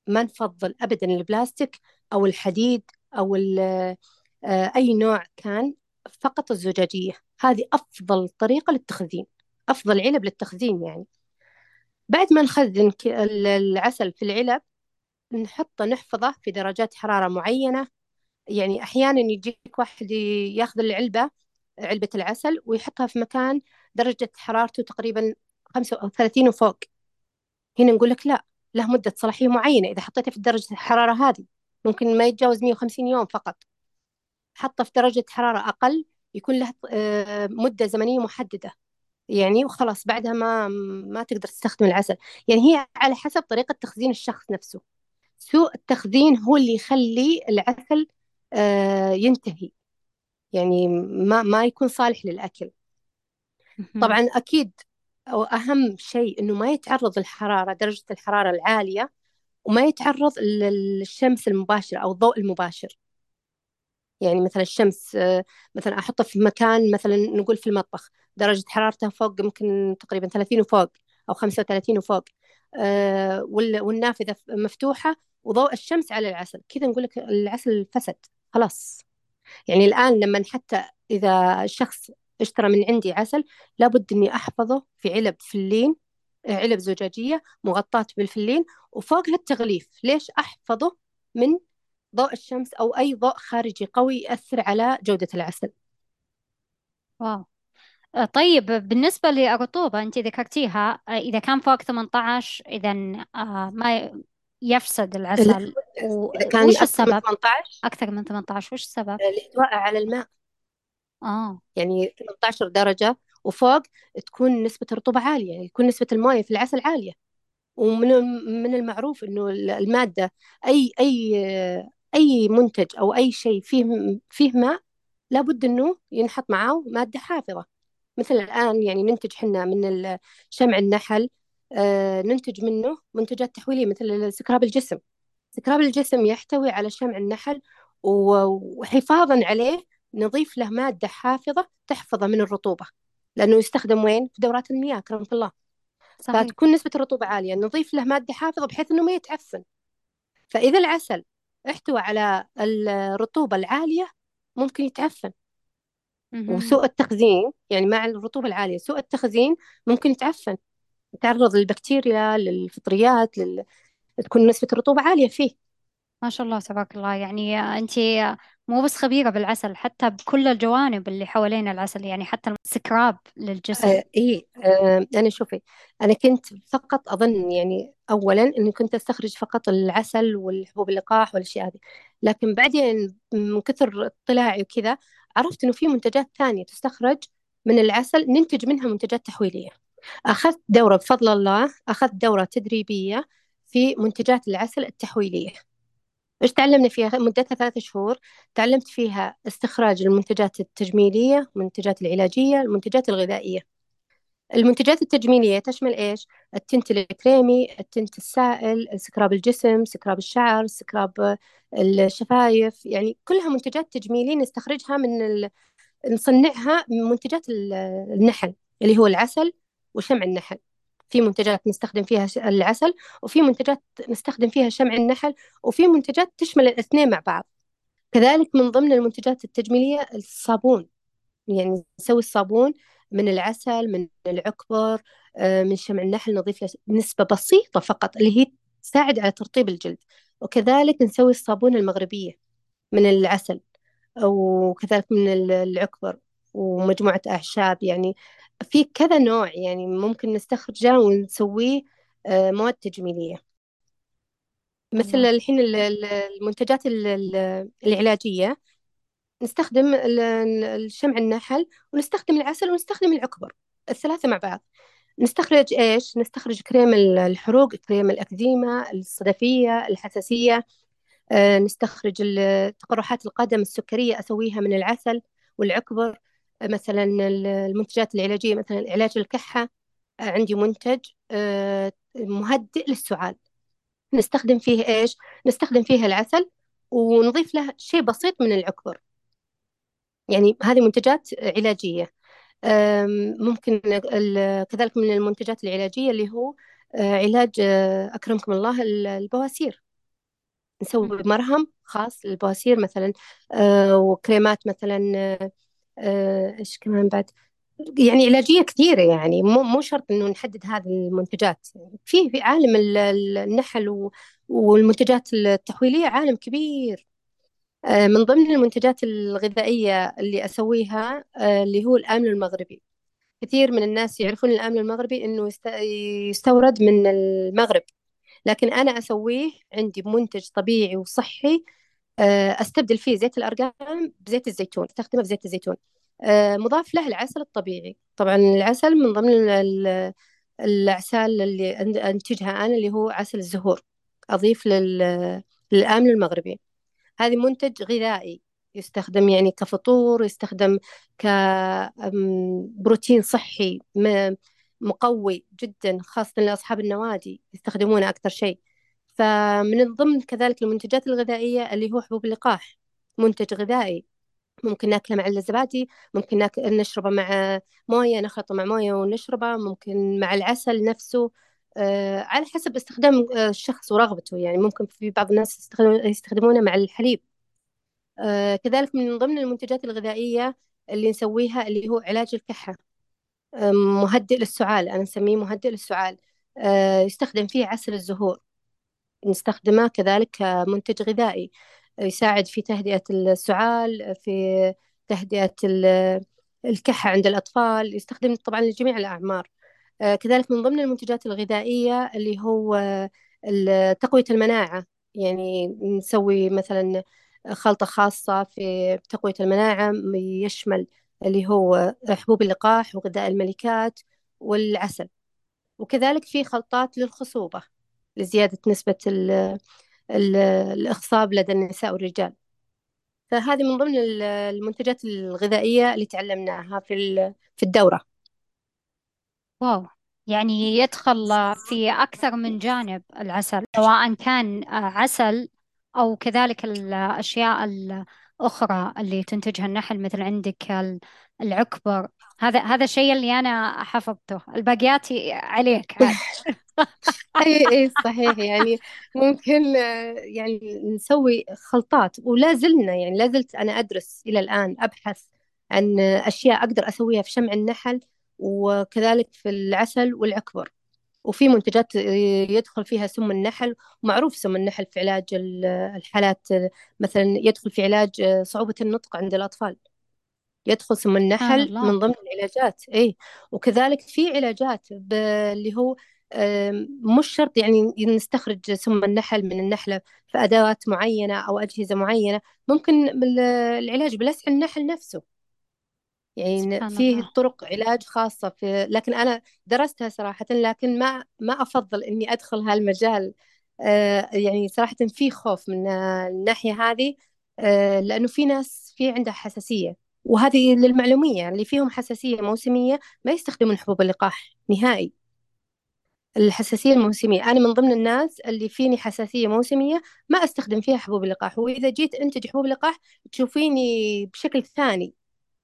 ما نفضل أبدا البلاستيك أو الحديد أو آه، أي نوع كان فقط الزجاجية. هذه أفضل طريقة للتخزين أفضل علب للتخزين يعني. بعد ما نخزن العسل في العلب نحطه نحفظه في درجات حرارة معينة. يعني أحيانا يجيك واحد ياخذ العلبة علبة العسل ويحطها في مكان درجة حرارته تقريبا 35 وفوق. هنا نقول لك لا له مدة صلاحية معينة. إذا حطيته في درجة الحرارة هذه ممكن ما يتجاوز 150 يوم فقط. حطه في درجة حرارة أقل يكون له آه، مدة زمنية محددة. يعني وخلاص بعدها ما ما تقدر تستخدم العسل. يعني هي على حسب طريقة تخزين الشخص نفسه. سوء التخزين هو اللي يخلي العسل آه، ينتهي. يعني ما ما يكون صالح للأكل. طبعا أكيد أهم شيء إنه ما يتعرض للحرارة درجة الحرارة العالية وما يتعرض للشمس المباشرة أو الضوء المباشر. يعني مثلا الشمس آه، مثلا أحطه في مكان مثلا نقول في المطبخ درجة حرارته فوق ممكن تقريبا 30 وفوق أو 35 وفوق آه، والنافذة مفتوحة وضوء الشمس على العسل كذا نقول لك العسل فسد خلاص. يعني الآن لما حتى إذا الشخص اشترى من عندي عسل لابد إني أحفظه في علب فلين علب زجاجية مغطاة بالفلين وفوقها التغليف ليش أحفظه من ضوء الشمس أو أي ضوء خارجي قوي يأثر على جودة العسل؟ واو. آه، طيب بالنسبة للرطوبة أنت ذكرتيها آه، إذا كان فوق 18 إذا آه، ما يفسد العسل إذا كان وش السبب؟ من 18 أكثر من 18 وش السبب؟ الاحتواء على الماء. آه. يعني 18 درجة وفوق تكون نسبة الرطوبة عالية يعني يكون نسبة الموية في العسل عالية. ومن من المعروف إنه المادة أي أي أي منتج أو أي شيء فيه فيه ماء لابد إنه ينحط معاه مادة حافظة. مثل الآن يعني ننتج حنا من شمع النحل آه، ننتج منه منتجات تحويلية مثل سكراب الجسم. سكراب الجسم يحتوي على شمع النحل وحفاظا عليه نضيف له مادة حافظة تحفظه من الرطوبة لأنه يستخدم وين؟ في دورات المياه كرمك الله. صحيح. فتكون نسبة الرطوبة عالية نضيف له مادة حافظة بحيث أنه ما يتعفن. فإذا العسل احتوى على الرطوبة العالية ممكن يتعفن. وسوء التخزين يعني مع الرطوبة العالية سوء التخزين ممكن يتعفن. يتعرض للبكتيريا للفطريات لل... تكون نسبة الرطوبة عالية فيه. ما شاء الله تبارك الله. يعني أنت مو بس خبيرة بالعسل حتى بكل الجوانب اللي حوالين العسل يعني حتى السكراب للجسم. آه إيه آه أنا شوفي أنا كنت فقط أظن يعني أولا إني كنت أستخرج فقط العسل والحبوب اللقاح والأشياء هذه. لكن بعدين من كثر اطلاعي وكذا عرفت إنه في منتجات ثانية تستخرج من العسل ننتج منها منتجات تحويلية. أخذت دورة بفضل الله أخذت دورة تدريبية في منتجات العسل التحويلية. إيش تعلمنا فيها؟ مدتها ثلاثة شهور. تعلمت فيها استخراج المنتجات التجميلية المنتجات العلاجية المنتجات الغذائية. المنتجات التجميلية تشمل إيش؟ ال tint الكريمي ال tint السائل scrub الجسم scrub الشعر scrub الشفايف. يعني كلها منتجات تجميلية نستخرجها من ال... نصنعها من منتجات النحل اللي هو العسل. وشمع النحل. في منتجات نستخدم فيها العسل وفي منتجات نستخدم فيها شمع النحل وفي منتجات تشمل الاثنين مع بعض. كذلك من ضمن المنتجات التجميلية الصابون. يعني نسوي الصابون من العسل من العكبر آه، من شمع النحل نضيف له نسبة بسيطة فقط اللي هي تساعد على ترطيب الجلد. وكذلك نسوي الصابون المغربية من العسل وكذلك من العكبر ومجموعة أعشاب يعني في كذا نوع يعني ممكن نستخرجه ونسويه آه، مواد تجميلية. مثل الحين المنتجات العلاجية نستخدم الشمع النحل ونستخدم العسل ونستخدم العكبر الثلاثة مع بعض. نستخرج إيش؟ نستخرج كريم الحروق كريم الأكزيما الصدفية الحساسية. آه، نستخرج تقرحات القدم السكرية أسويها من العسل والعكبر مثلا المنتجات العلاجية مثلا علاج الكحة عندي منتج آه، مهدئ للسعال. نستخدم فيه إيش؟ نستخدم فيه العسل ونضيف له شيء بسيط من العكبر يعني هذه منتجات علاجية. ممكن كذلك من المنتجات العلاجية اللي هو آه، علاج آه، أكرمكم الله البواسير. نسوي مرهم خاص للبواسير مثلا وكريمات مثلا آه، إيش كمان بعد؟ يعني علاجية كثيرة يعني مو مو شرط إنه نحدد هذه المنتجات. في في عالم النحل والمنتجات التحويلية عالم كبير. آه، من ضمن المنتجات الغذائية اللي أسويها آه، اللي هو الآمن المغربي. كثير من الناس يعرفون الآمن المغربي إنه يستورد من المغرب. لكن أنا أسويه عندي منتج طبيعي وصحي آه، أستبدل فيه زيت الأرقام بزيت الزيتون أستخدمه بزيت الزيتون. آه، مضاف له العسل الطبيعي. طبعا العسل من ضمن الأعسال اللي أنتجها أنا اللي هو عسل الزهور أضيف للامن المغربي هذه منتج غذائي يستخدم يعني كفطور يستخدم كبروتين صحي مقوي جدا خاصة لأصحاب النوادي يستخدمونه أكثر شيء. فمن ضمن كذلك المنتجات الغذائية اللي هو حبوب اللقاح منتج غذائي. ممكن ناكله مع الزبادي ممكن ناكل نشربه مع موية نخلطه مع موية ونشربه. ممكن مع العسل نفسه آه على حسب استخدام آه، الشخص ورغبته. يعني ممكن في بعض الناس يستخدمونه مع الحليب. آه كذلك من ضمن المنتجات الغذائية اللي نسويها اللي هو علاج الكحة. آه مهدئ للسعال أنا نسميه مهدئ للسعال. آه يستخدم فيه عسل الزهور. نستخدمه كذلك كمنتج غذائي يساعد في تهدئة السعال في تهدئة الكحة عند الأطفال يستخدم طبعا لجميع الأعمار. آه، كذلك من ضمن المنتجات الغذائية اللي هو تقوية المناعة. يعني نسوي مثلا خلطة خاصة في تقوية المناعة يشمل اللي هو حبوب اللقاح وغذاء الملكات والعسل. وكذلك في خلطات للخصوبة. لزيادة نسبة ال ال الإخصاب لدى النساء والرجال. فهذه من ضمن المنتجات الغذائية اللي تعلمناها في في الدورة. واو. يعني يدخل في أكثر من جانب العسل سواء كان عسل أو كذلك الأشياء الأخرى اللي تنتجها النحل مثل عندك العكبر. هذا هذا الشيء اللي أنا حفظته. الباقيات عليك <laughs> إي إي صحيح. يعني ممكن يعني نسوي خلطات. ولا زلنا يعني لا زلت أنا أدرس إلى الآن أبحث عن أشياء أقدر أسويها في شمع النحل وكذلك في العسل والعكبر. وفي منتجات يدخل فيها سم النحل معروف سم النحل في علاج الحالات مثلا يدخل في علاج صعوبة النطق عند الأطفال. يدخل سم النحل من ضمن العلاجات اي وكذلك في علاجات اللي هو مش شرط يعني نستخرج سم النحل من النحلة في أدوات معينة أو أجهزة معينة. ممكن العلاج بلسع النحل نفسه. يعني فيه طرق علاج خاصة في لكن أنا درستها صراحة لكن ما ما أفضل إني أدخل هالمجال. آه، يعني صراحة في خوف من الناحية هذه آه، لأنه في ناس في عندها حساسية وهذه للمعلومية اللي فيهم حساسية موسمية ما يستخدمون حبوب اللقاح نهائي. الحساسية الموسمية أنا من ضمن الناس اللي فيني حساسية موسمية ما أستخدم فيها حبوب اللقاح وإذا جيت أنتج حبوب اللقاح تشوفيني بشكل ثاني.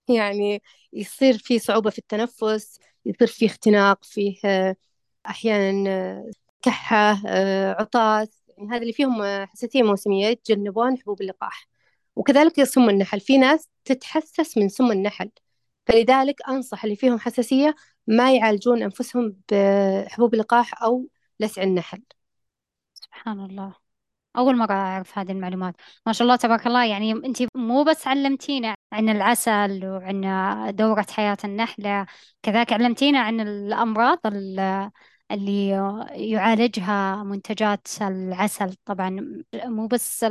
يعني يصير في صعوبة في التنفس يصير في اختناق فيه أحيانا كحة عطاس. يعني هذا اللي فيهم حساسية موسمية يتجنبون حبوب اللقاح. وكذلك سم النحل. في ناس تتحسس من سم النحل. فلذلك أنصح اللي فيهم حساسية ما يعالجون أنفسهم بحبوب اللقاح أو لسع النحل. سبحان الله. أول مرة أعرف هذه المعلومات. ما شاء الله تبارك الله. يعني أنت مو بس علمتينا عن العسل وعن دورة حياة النحلة كذلك علمتينا عن الأمراض اللي يعالجها منتجات العسل. طبعا مو بس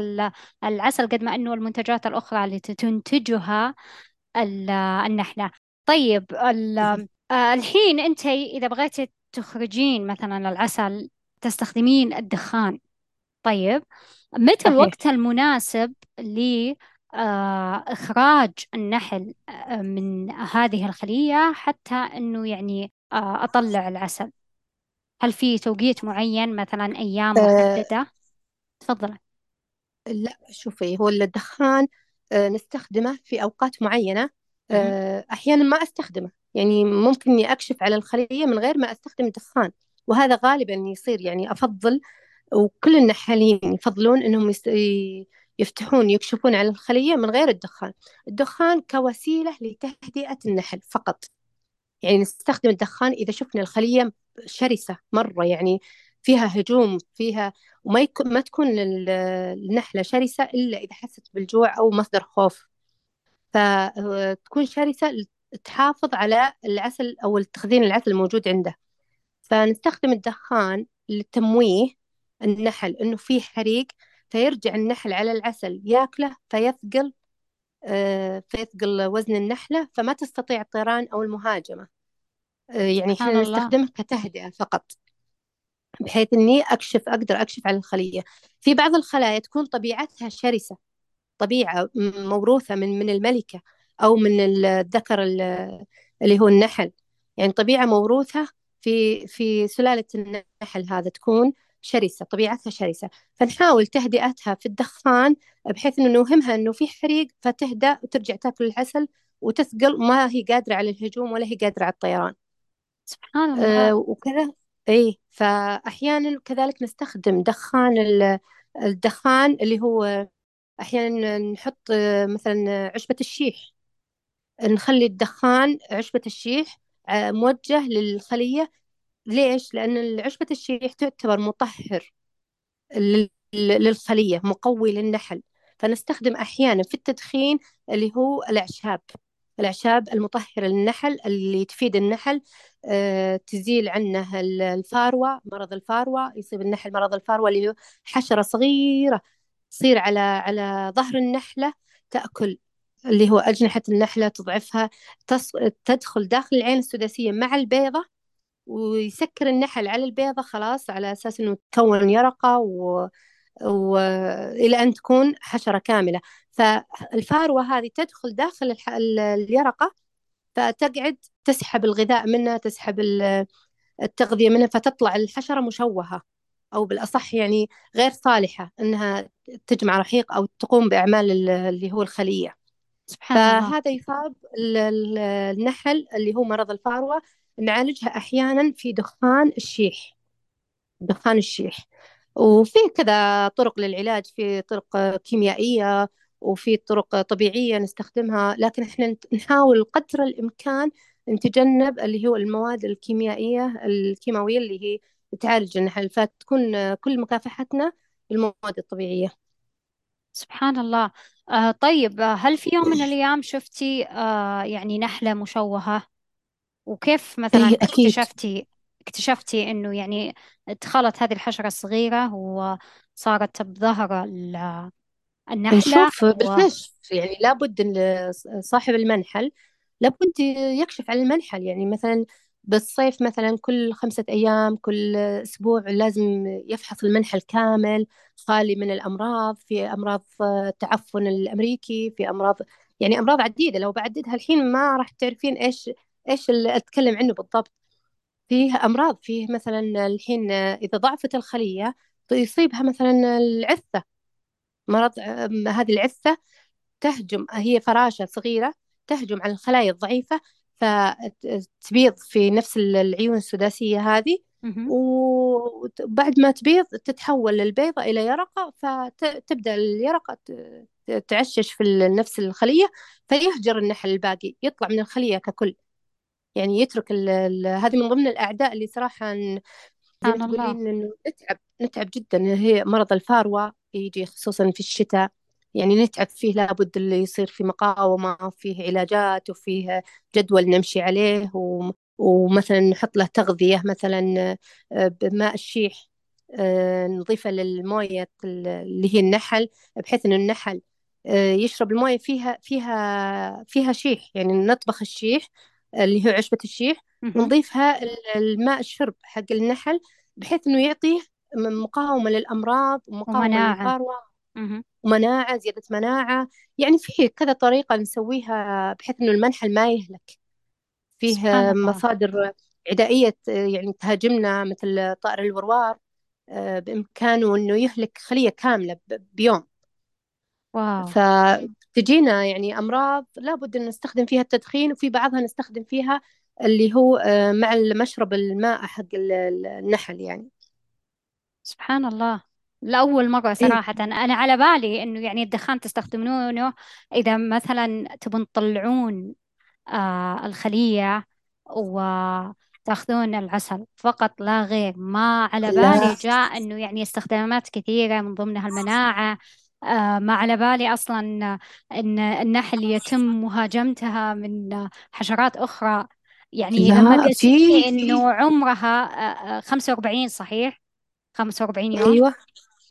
العسل قد ما أنه المنتجات الأخرى اللي تنتجها النحلة. طيب الحين أنت إذا بغيتي تخرجين مثلا العسل تستخدمين الدخان. طيب متى الوقت المناسب لإخراج النحل من هذه الخلية حتى إنه يعني أطلع العسل؟ هل في توقيت معين مثلا أيام أه محددة؟ تفضلي لا شوفي هو الدخان أه نستخدمه في أوقات معينة أه أحيانا ما أستخدمه. يعني ممكن إني أكشف على الخلية من غير ما أستخدم الدخان وهذا غالبا يصير يعني أفضل وكل النحالين يفضلون إنهم يفتحون يكشفون على الخلية من غير الدخان. الدخان كوسيلة لتهدئة النحل فقط. يعني نستخدم الدخان إذا شفنا الخلية شرسة مرة يعني فيها هجوم فيها وما يكون ما تكون النحلة شرسة إلا إذا حست بالجوع أو مصدر خوف. فتكون شرسة تحافظ على العسل أو التخزين العسل الموجود عنده. فنستخدم الدخان للتمويه النحل إنه في حريق فيرجع النحل على العسل ياكله فيثقل آه، فيثقل وزن النحلة فما تستطيع الطيران أو المهاجمة. آه، يعني إحنا نستخدمه كتهدئة فقط بحيث إني أكشف أقدر أكشف على الخلية. في بعض الخلايا تكون طبيعتها شرسة طبيعة موروثة من من الملكة أو من الذكر اللي هو النحل. يعني طبيعة موروثة في في سلالة النحل هذا تكون شرسة طبيعتها شرسة. فنحاول تهدئتها في الدخان بحيث أنه نوهمها أنه في حريق فتهدأ وترجع تاكل العسل وتثقل ما هي قادرة على الهجوم ولا هي قادرة على الطيران. سبحان الله. آه وكذا اي فاحيانا كذلك نستخدم دخان الدخان اللي هو أحيانا نحط آه، مثلا عشبة الشيح. نخلي الدخان عشبة الشيح آه، موجه للخلية ليش؟ لأن عشبة الشيح تعتبر مطهر للخلية مقوي للنحل فنستخدم أحيانا في التدخين اللي هو الأعشاب الأعشاب المطهرة للنحل اللي تفيد النحل آه، تزيل عنه الفاروة مرض الفاروة يصيب النحل مرض الفاروة اللي هو حشرة صغيرة تصير على على ظهر النحلة تأكل اللي هو أجنحة النحلة تضعفها تدخل داخل العين السداسية مع البيضة ويسكر النحل على البيضة خلاص على أساس إنه تكون يرقة و... وإلى أن تكون حشرة كاملة. فالفاروة هذه تدخل داخل الح... اليرقة فتقعد تسحب الغذاء منها تسحب التغذية منها فتطلع الحشرة مشوهة أو بالأصح يعني غير صالحة أنها تجمع رحيق أو تقوم بأعمال اللي هو الخلية. سبحان فهذا يصاب النحل اللي هو مرض الفاروة نعالجها أحيانا في دخان الشيح. دخان الشيح. وفي كذا طرق للعلاج في طرق كيميائية وفي طرق طبيعية نستخدمها لكن إحنا نحاول قدر الإمكان نتجنب اللي هو المواد الكيميائية الكيماوية اللي هي تعالج النحل. فتكون كل مكافحتنا بالمواد الطبيعية. سبحان الله. آه طيب هل في يوم من الأيام شفتي آه يعني نحلة مشوهة؟ وكيف مثلا إيه أكيد. اكتشفتي اكتشفتي إنه يعني دخلت هذه الحشرة الصغيرة وصارت بظهر ال- النحلة نشوف و... بالكشف. يعني لابد إن صاحب المنحل لابد يكشف عن المنحل. يعني مثلا بالصيف مثلا كل خمسة أيام كل أسبوع لازم يفحص المنحل كامل خالي من الأمراض. في أمراض التعفن الأمريكي في أمراض يعني أمراض عديدة. لو بعددها الحين ما راح تعرفين إيش إيش اللي أتكلم عنه بالضبط؟ فيه أمراض فيه مثلا الحين إذا ضعفت الخلية يصيبها مثلا العثة. مرض هذه العثة تهجم هي فراشة صغيرة تهجم على الخلايا الضعيفة فتبيض في نفس العيون السداسية هذه. وبعد ما تبيض تتحول البيضة إلى يرقة فتبدأ اليرقة تعشش في نفس الخلية فيهجر النحل الباقي يطلع من الخلية ككل. يعني يترك ال ال هذه من ضمن الأعداء اللي صراحة سبحان الله. تقولين إنه نتعب نتعب جدا. هي مرض الفاروة يجي خصوصا في الشتاء. يعني نتعب فيه لابد اللي يصير في مقاومة وفيه علاجات وفيه جدول نمشي عليه و... ومثلا نحط له تغذية مثلا آه، بماء الشيح آه، نضيفه للموية اللي هي النحل بحيث إنه النحل آه، يشرب الموية فيها فيها فيها شيح. يعني نطبخ الشيح اللي هو عشبة الشيح. ونضيفها ال- الماء الشرب حق النحل بحيث إنه يعطيه مقاومة للأمراض ومقاومة مهم. ومناعة زيادة مناعة. يعني في كذا طريقة نسويها بحيث إنه المنحل ما يهلك. فيه مصادر عدائية يعني تهاجمنا مثل طائر الوروار آه، بإمكانه إنه يهلك خلية كاملة بيوم. واو. فتجينا يعني أمراض لابد أن نستخدم فيها التدخين وفي بعضها نستخدم فيها اللي هو آه، مع مشرب الماء حق ال- ال- النحل يعني. سبحان الله. لأول مرة إيه. صراحة أنا على بالي إنه يعني الدخان تستخدمونه إذا مثلا تبون تطلعون آه الخلية وتأخذون العسل فقط لا غير. ما على بالي لا جاء إنه يعني استخدامات كثيرة من ضمنها المناعة ما على بالي أصلا إن النحل يتم مهاجمتها من حشرات أخرى. يعني لما قلت إنه عمرها آه، آه، 45 صحيح؟ 45 يوم؟ أيوة.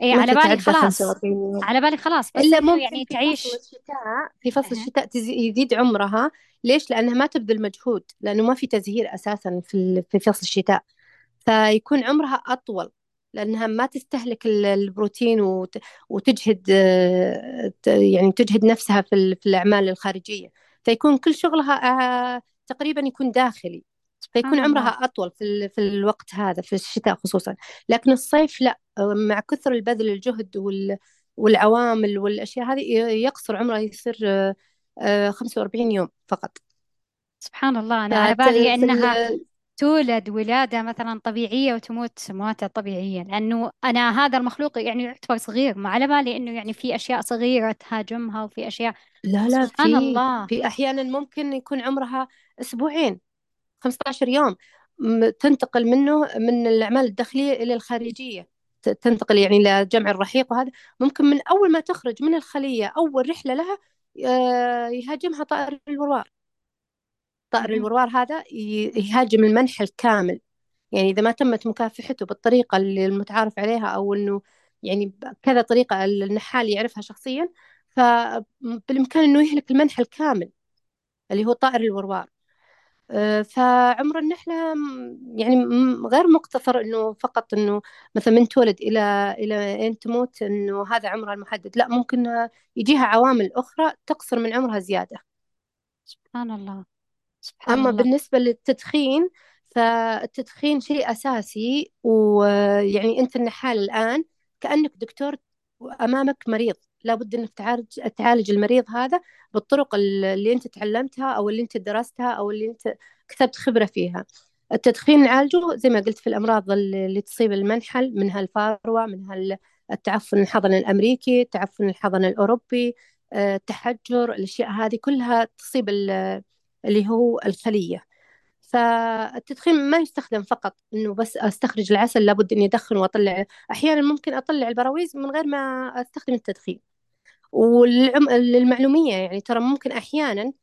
اي على بالي خلاص. 45 يوم. على بالي خلاص بس إنه ممكن يعني في فصل الشتاء في فصل. الشتاء يزيد عمرها. ليش؟ لأنها ما تبذل مجهود لأنه ما في تزهير أساسا في في فصل الشتاء. فيكون عمرها أطول. لأنها ما تستهلك ال- البروتين وت- وتجهد آه، يعني تجهد نفسها في ال- في الأعمال الخارجية. فيكون كل شغلها آه، تقريبا يكون داخلي. فيكون سبحان عمرها الله. أطول في في الوقت هذا في الشتاء خصوصا. لكن الصيف لا. آه، مع كثر البذل الجهد وال والعوامل والأشياء هذه يقصر عمره يصير آه، آه، 45 يوم فقط. سبحان الله. أنا على بالي أنها تولد ولادة مثلا طبيعية وتموت مواتة طبيعية لأنه أنا هذا المخلوق يعني يعتبر صغير ما على بالي إنه يعني في أشياء صغيرة تهاجمها وفي أشياء. لا لا سبحان في الله. في أحيانا ممكن يكون عمرها أسبوعين 15 يوم تنتقل منه من الأعمال الداخلية إلى الخارجية. تنتقل يعني لجمع الرحيق وهذا. ممكن من أول ما تخرج من الخلية أول رحلة لها آه، يهاجمها طائر الوروار طائر. الوروار هذا يهاجم المنحل كامل يعني إذا ما تمت مكافحته بالطريقة اللي المتعارف عليها أو إنه يعني كذا طريقة النحال يعرفها شخصيا فبالإمكان إنه يهلك المنحل كامل اللي هو طائر الوروار. آه، فعمر النحلة يعني غير مقتصر إنه فقط إنه مثلا من تولد إلى إلى أن تموت إنه هذا عمرها المحدد. لا ممكن يجيها عوامل أخرى تقصر من عمرها زيادة. سبحان الله. سبحان أما الله. بالنسبة للتدخين فالتدخين شيء أساسي ويعني أنت النحال الآن كأنك دكتور أمامك مريض. لابد أنك تعالج تعالج المريض هذا بالطرق اللي أنت تعلمتها أو اللي أنت درستها أو اللي أنت كسبت خبرة فيها. التدخين نعالجه زي ما قلت في الأمراض اللي تصيب المنحل منها الفاروة منها التعفن الحضن الأمريكي التعفن الحضن الأوروبي آه، التحجر الأشياء هذه كلها تصيب اللي هو الخلية. فالتدخين ما يستخدم فقط إنه بس أستخرج العسل لابد إني أدخن وأطلع. أحيانا ممكن أطلع البراويز من غير ما أستخدم التدخين. وللمعلومية يعني ترى ممكن أحيانا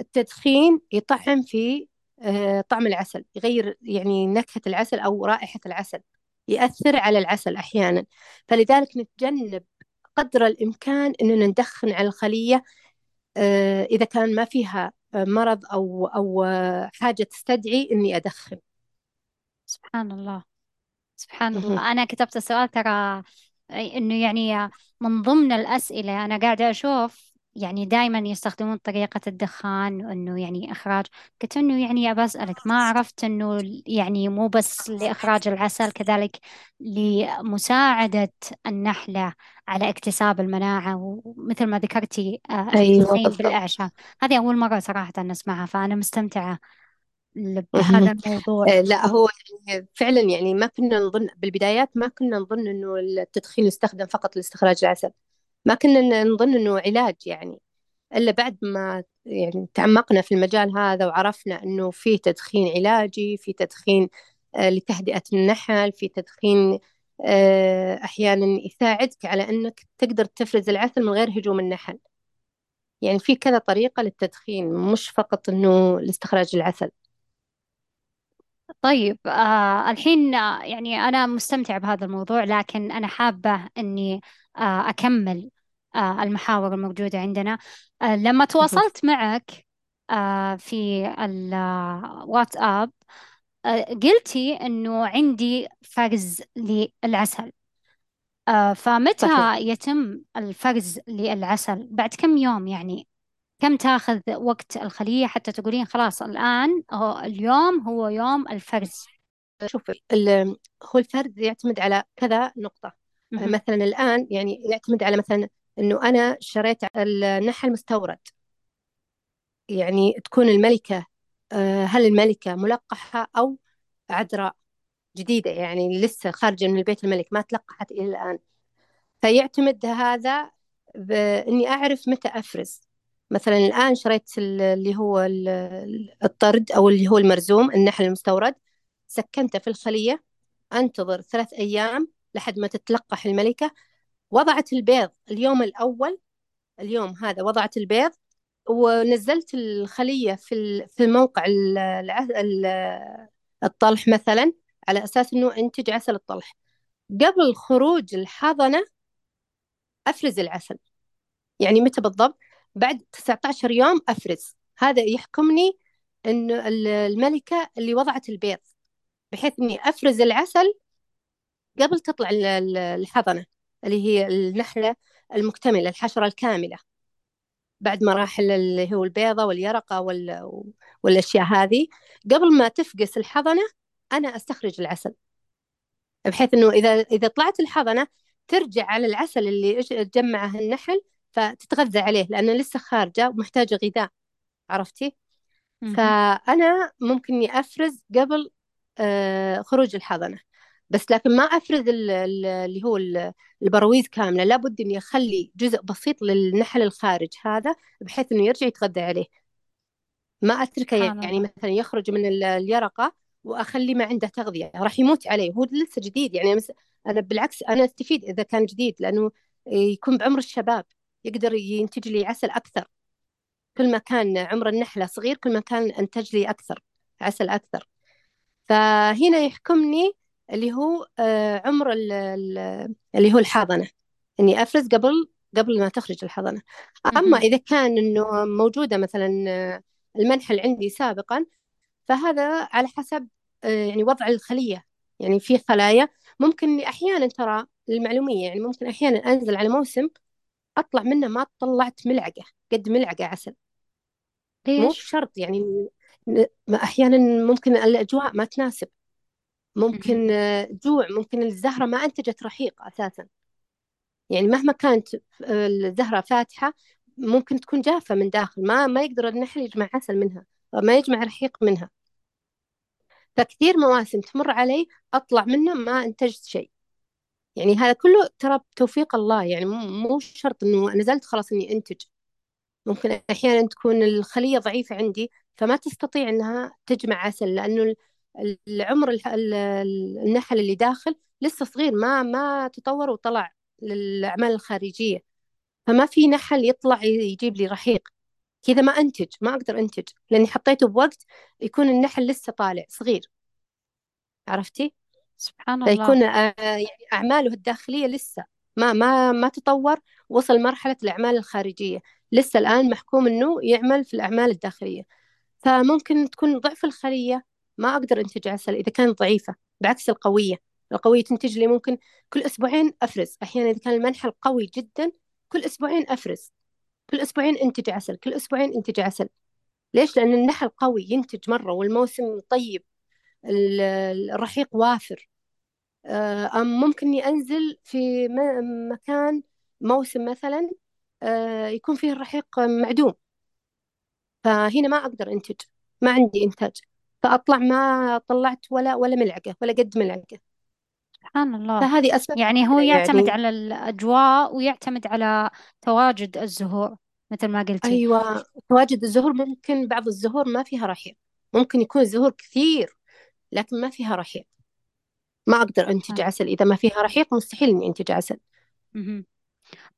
التدخين يطعم في آه، طعم العسل يغير يعني نكهة العسل أو رائحة العسل يأثر على العسل أحيانا. فلذلك نتجنب قدر الإمكان أننا ندخن على الخلية آه، إذا كان ما فيها مرض أو أو حاجة تستدعي إني أدخن. سبحان الله. سبحان الله. أنا كتبت السؤال ترى إنه يعني من ضمن الأسئلة أنا قاعدة أشوف يعني دائما يستخدمون طريقة الدخان وإنه يعني إخراج قلت إنه يعني أبى أسألك ما عرفت إنه يعني مو بس لإخراج العسل كذلك لمساعدة النحلة على اكتساب المناعة ومثل ما ذكرتي آه، أيوة بالإعشاب. هذه أول مرة صراحة نسمعها فأنا مستمتعة بهذا الموضوع. آه، لا هو يعني فعلا يعني ما كنا نظن بالبدايات ما كنا نظن إنه التدخين يستخدم فقط لاستخراج العسل. ما كنا نظن إنه علاج يعني إلا بعد ما يعني تعمقنا في المجال هذا وعرفنا إنه في تدخين علاجي في تدخين آه، لتهدئة النحل في تدخين آه، أحيانا يساعدك على إنك تقدر تفرز العسل من غير هجوم النحل. يعني في كذا طريقة للتدخين مش فقط إنه لاستخراج العسل. طيب آه الحين آه يعني أنا مستمتعة بهذا الموضوع لكن أنا حابة إني آه أكمل. المحاور الموجودة عندنا. آه لما تواصلت معك آه في الواتساب آه قلتي إنه عندي فرز للعسل. آه فمتى صحيح. يتم الفرز للعسل؟ بعد كم يوم يعني؟ كم تاخذ وقت الخلية حتى تقولين خلاص الآن هو اليوم هو يوم الفرز؟ شوفي هو الفرز يعتمد على كذا نقطة. مثلا الآن يعني يعتمد على مثلا إنه أنا شريت النحل مستورد يعني تكون الملكة آه، هل الملكة ملقحة أو عذراء جديدة؟ يعني لسه خارجة من البيت الملك ما تلقحت إلى الآن. فيعتمد هذا بإني أعرف متى أفرز. مثلا الآن شريت اللي هو الطرد أو اللي هو المرزوم النحل المستورد. سكنته في الخلية. أنتظر ثلاث أيام لحد ما تتلقح الملكة. وضعت البيض اليوم الأول اليوم هذا وضعت البيض ونزلت الخلية في في الموقع الطلح مثلا على أساس أنه أنتج عسل الطلح. قبل خروج الحضنة أفرز العسل. يعني متى بالضبط؟ بعد 19 يوم أفرز. هذا يحكمني أنه الملكة اللي وضعت البيض بحيث أني أفرز العسل قبل تطلع الحضنة. اللي هي النحلة المكتملة الحشرة الكاملة. بعد مراحل اللي هو البيضة واليرقة وال... والأشياء هذه. قبل ما تفقس الحضنة أنا أستخرج العسل. بحيث أنه إذا إذا طلعت الحضنة ترجع على العسل اللي جمعه النحل فتتغذى عليه لأنه لسه خارجة ومحتاجة غذاء. عرفتي؟ فأنا ممكن إني أفرز قبل آه، خروج الحضنة. بس لكن ما أفرز اللي هو البرويز كاملة. لابد إني أخلي جزء بسيط للنحل الخارج هذا بحيث إنه يرجع يتغذى عليه. ما أتركه يعني مثلا يخرج من اليرقة وأخلي ما عنده تغذية. راح يموت عليه. هو لسه جديد. يعني أنا بالعكس أنا أستفيد إذا كان جديد لأنه يكون بعمر الشباب يقدر ينتج لي عسل أكثر. كل ما كان عمر النحلة صغير كل ما كان أنتج لي أكثر عسل أكثر. فهنا يحكمني اللي هو آه، عمر اللي هو الحاضنة إني أفرز قبل قبل ما تخرج الحضنة أما إذا كان إنه موجودة مثلا آه، المنحل عندي سابقا فهذا على حسب آه، يعني وضع الخلية. يعني في خلايا ممكن أحيانا ترى للمعلومية يعني ممكن أحيانا أنزل على موسم أطلع منه ما طلعت ملعقة قد ملعقة عسل؟ مو شرط يعني أحيانا ممكن الأجواء ما تناسب. ممكن جوع ممكن الزهرة ما أنتجت رحيق أساسا. يعني مهما كانت الزهرة فاتحة ممكن تكون جافة من داخل ما ما يقدر النحل يجمع عسل منها ما يجمع رحيق منها. فكثير مواسم تمر علي أطلع منه ما أنتجت شيء. يعني هذا كله ترى بتوفيق الله يعني مو شرط إنه نزلت خلاص إني أنتج. ممكن أحيانا تكون الخلية ضعيفة عندي فما تستطيع أنها تجمع عسل لأنه العمر النحل اللي داخل لسه صغير ما ما تطور وطلع للأعمال الخارجية. فما في نحل يطلع يجيب لي رحيق. كذا ما أنتج ما أقدر أنتج لأني حطيته بوقت يكون النحل لسه طالع صغير. عرفتي؟ سبحان الله. فيكون آه، يعني أعماله الداخلية لسه ما ما ما تطور وصل مرحلة الأعمال الخارجية. لسه الآن محكوم إنه يعمل في الأعمال الداخلية. فممكن تكون ضعف الخلية ما أقدر أنتج عسل إذا كانت ضعيفة بعكس القوية. القوية تنتج لي ممكن كل أسبوعين أفرز. أحيانا إذا كان المنحل قوي جدا كل أسبوعين أفرز. كل أسبوعين أنتج عسل كل أسبوعين أنتج عسل. ليش؟ لأن النحل قوي ينتج مرة والموسم طيب. الرحيق وافر. آه، أم ممكن إني أنزل في مكان موسم مثلا آه، يكون فيه الرحيق معدوم. فهنا ما أقدر أنتج. ما عندي إنتاج. فأطلع ما طلعت ولا ولا ملعقة ولا قد ملعقة. سبحان الله. فهذه أسباب يعني هو يعتمد يعني على الأجواء ويعتمد على تواجد الزهور مثل ما قلتي. أيوة. تواجد الزهور ممكن بعض الزهور ما فيها رحيق ممكن يكون الزهور كثير لكن ما فيها رحيق ما أقدر أنتج آه. عسل. إذا ما فيها رحيق مستحيل إني أنتج عسل. مهم.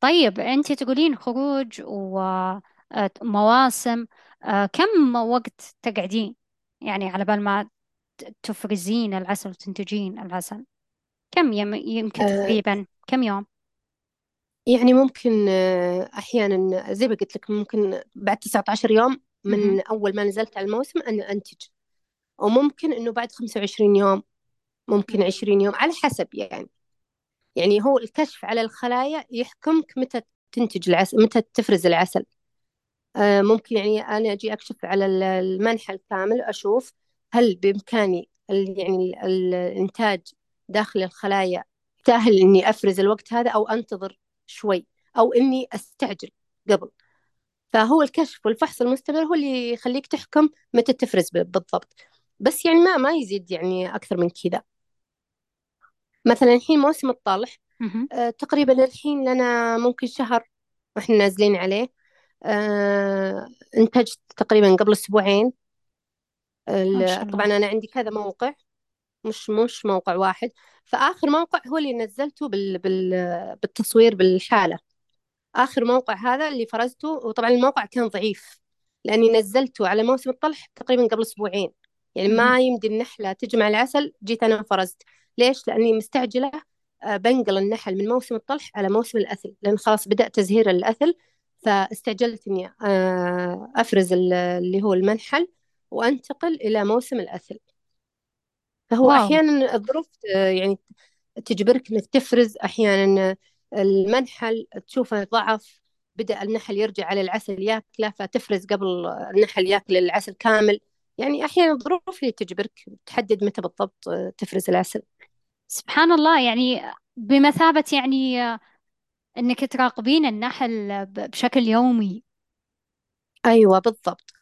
طيب أنت تقولين خروج ومواسم آه، كم وقت تقعدين؟ يعني على بال ما تفرزين العسل وتنتجين العسل. كم يم يمكن آه تقريبا؟ كم يوم؟ يعني ممكن آه أحيانا زي ما قلت لك ممكن بعد 19 يوم مهم. من أول ما نزلت على الموسم أن أنتج. وممكن إنه بعد 25 يوم ممكن مهم. 20 يوم على حسب يعني. يعني هو الكشف على الخلايا يحكمك متى تنتج العسل متى تفرز العسل. ممكن يعني أنا أجي أكشف على ال- المنحى الكامل أشوف هل بإمكاني يعني ال- الإنتاج داخل الخلايا سهل إني أفرز الوقت هذا أو أنتظر شوي أو إني أستعجل قبل. فهو الكشف والفحص المستمر هو اللي يخليك تحكم متى تفرز بالضبط. بس يعني ما ما يزيد يعني أكثر من كذا. مثلا الحين موسم الطلح مهم. آه، تقريبا الحين لنا ممكن شهر وإحنا نازلين عليه. آه، انتجت تقريبا قبل أسبوعين. ما شاء ال- طبعا الله أنا عندي كذا موقع مش مش موقع واحد. فآخر موقع هو اللي نزلته بال بال بالتصوير بالحالة. آخر موقع هذا اللي فرزته وطبعا الموقع كان ضعيف لأني نزلته على موسم الطلح تقريبا قبل أسبوعين. يعني. ما يمدي النحلة تجمع العسل جيت أنا فرزت ليش؟ لأني مستعجلة آه، بنقل النحل من موسم الطلح على موسم الأثل لأن خلاص بدأ تزهير الأثل. فاستعجلت إني آه، أفرز ال- اللي هو المنحل وأنتقل إلى موسم الأثل. فهو واو. أحيانا الظروف آه، يعني تجبرك إنك تفرز أحيانا المنحل تشوفه ضعف بدأ النحل يرجع على العسل ياكله فتفرز قبل النحل ياكل العسل كامل. يعني أحيانا الظروف اللي تجبرك تحدد متى بالضبط تفرز العسل. سبحان الله يعني بمثابة يعني إنك تراقبين النحل بشكل يومي. أيوة بالضبط.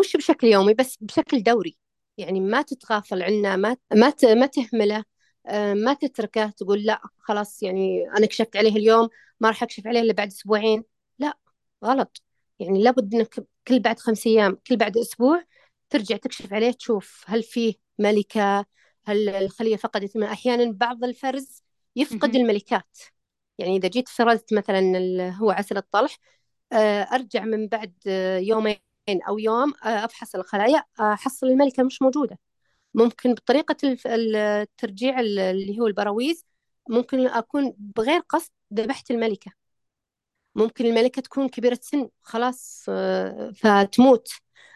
مش بشكل يومي بس بشكل دوري. يعني ما تتغافل عنه ما ما ما تهمله آه، ما تتركه تقول لا خلاص يعني أنا كشفت عليه اليوم ما راح أكشف عليه إلا بعد أسبوعين. لا غلط. يعني لابد إنك كل بعد خمس أيام كل بعد أسبوع ترجع تكشف عليه تشوف هل فيه ملكة هل الخلية فقدت. ما أحيانا بعض الفرز يفقد. الملكات. يعني إذا جيت فرزت مثلا هو عسل الطلح آه، أرجع من بعد آه، يومين أو يوم آه، أفحص الخلايا أحصل الملكة مش موجودة. ممكن بطريقة الترجيع ال- اللي هو البراويز ممكن أكون بغير قصد ذبحت الملكة. ممكن الملكة تكون كبيرة سن خلاص فتموت.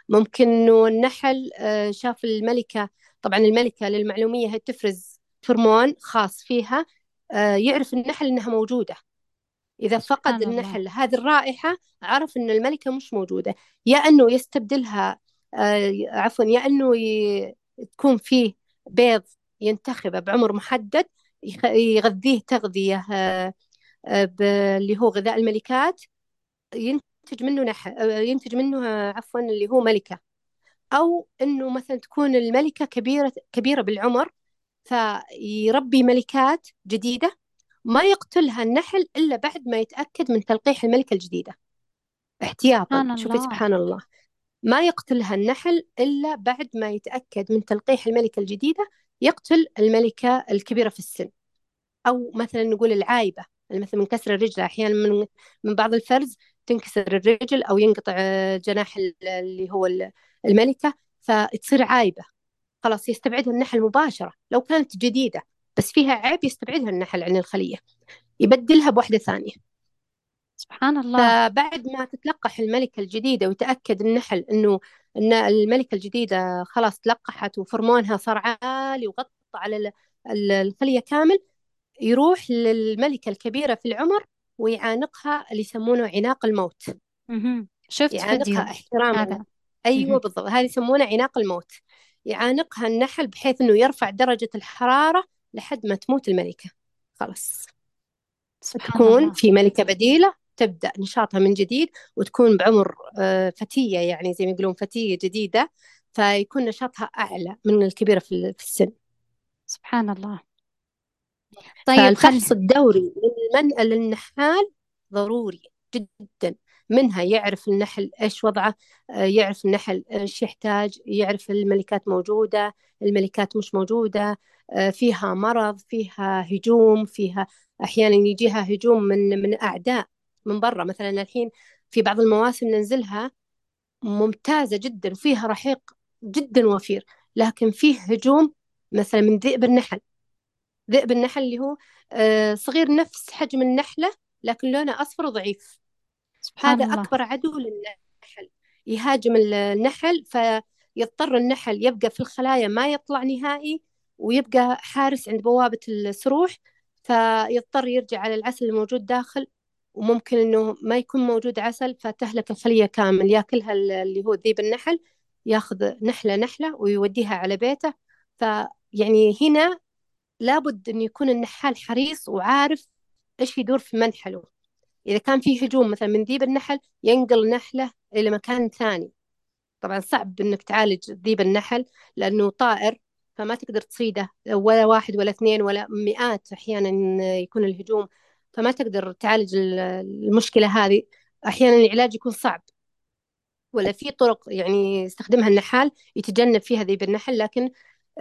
ممكن إنه النحل شاف الملكة طبعا الملكة للمعلومية هي تفرز هرمون خاص فيها يعرف النحل إنها موجودة. إذا فقد سبحان الله. النحل هذه الرائحة عرف أن الملكة مش موجودة. يا أنه يستبدلها آه، عفوا يا أنه ي... تكون فيه بيض ينتخبه بعمر محدد يغذيه تغذية آه، آه، ب- اللي هو غذاء الملكات ينتج منه نحل آه، ينتج منه آه، عفوا اللي هو ملكة. أو أنه مثلا تكون الملكة كبيرة كبيرة بالعمر فيربي ملكات جديدة ما يقتلها النحل إلا بعد ما يتأكد من تلقيح الملكة الجديدة. احتياطا. شوفي سبحان الله. ما يقتلها النحل إلا بعد ما يتأكد من تلقيح الملكة الجديدة يقتل الملكة الكبيرة في السن. أو مثلا نقول العايبة. مثلا من كسر الرجل أحيانا من من بعض الفرز تنكسر الرجل أو ينقطع جناح اللي هو الملكة فتصير عايبة. خلاص يستبعدها النحل مباشرة لو كانت جديدة بس فيها عيب يستبعدها النحل عن الخلية يبدلها بواحدة ثانية. سبحان الله. فبعد ما تتلقح الملكة الجديدة ويتأكد النحل إنه إن الملكة الجديدة خلاص تلقحت وفرمونها صار عالي وغطى على الخلية كامل يروح للملكة الكبيرة في العمر ويعانقها اللي يسمونه عناق الموت. شفت يعانقها احتراما. هذا. أيوة بالضبط. هذا يسمونه عناق الموت. يعانقها النحل بحيث إنه يرفع درجة الحرارة لحد ما تموت الملكة. خلاص. تكون. في ملكة بديلة تبدأ نشاطها من جديد وتكون بعمر آه، فتية يعني زي ما يقولون فتية جديدة فيكون نشاطها أعلى من الكبيرة في السن. سبحان الله. طيب فالفحص الدوري للنحال ضروري جدا. منها يعرف النحل إيش وضعه آه، يعرف النحل إيش يحتاج يعرف الملكات موجودة الملكات مش موجودة آه، فيها مرض فيها هجوم فيها أحيانا يجيها هجوم من من أعداء من برا. مثلا الحين في بعض المواسم ننزلها ممتازة جدا وفيها رحيق جدا وفير لكن فيه هجوم مثلا من ذئب النحل. ذئب النحل اللي هو آه، صغير نفس حجم النحلة لكن لونه أصفر ضعيف هذا الله. أكبر عدو للنحل. يهاجم النحل فيضطر النحل يبقى في الخلايا ما يطلع نهائي ويبقى حارس عند بوابة السروح فيضطر يرجع على العسل الموجود داخل وممكن إنه ما يكون موجود عسل فتهلك الخلية كامل. يأكلها اللي هو ذيب النحل يأخذ نحلة نحلة ويوديها على بيته. فيعني هنا لابد أن يكون النحال حريص وعارف إيش يدور في منحله. إذا كان في هجوم مثلا من ذيب النحل ينقل نحله إلى مكان ثاني. طبعا صعب إنك تعالج ذيب النحل لأنه طائر فما تقدر تصيده. ولا واحد ولا اثنين ولا مئات أحيانا يكون الهجوم فما تقدر تعالج المشكلة هذه. أحيانا العلاج يكون صعب. ولا في طرق يعني يستخدمها النحال يتجنب فيها ذيب النحل لكن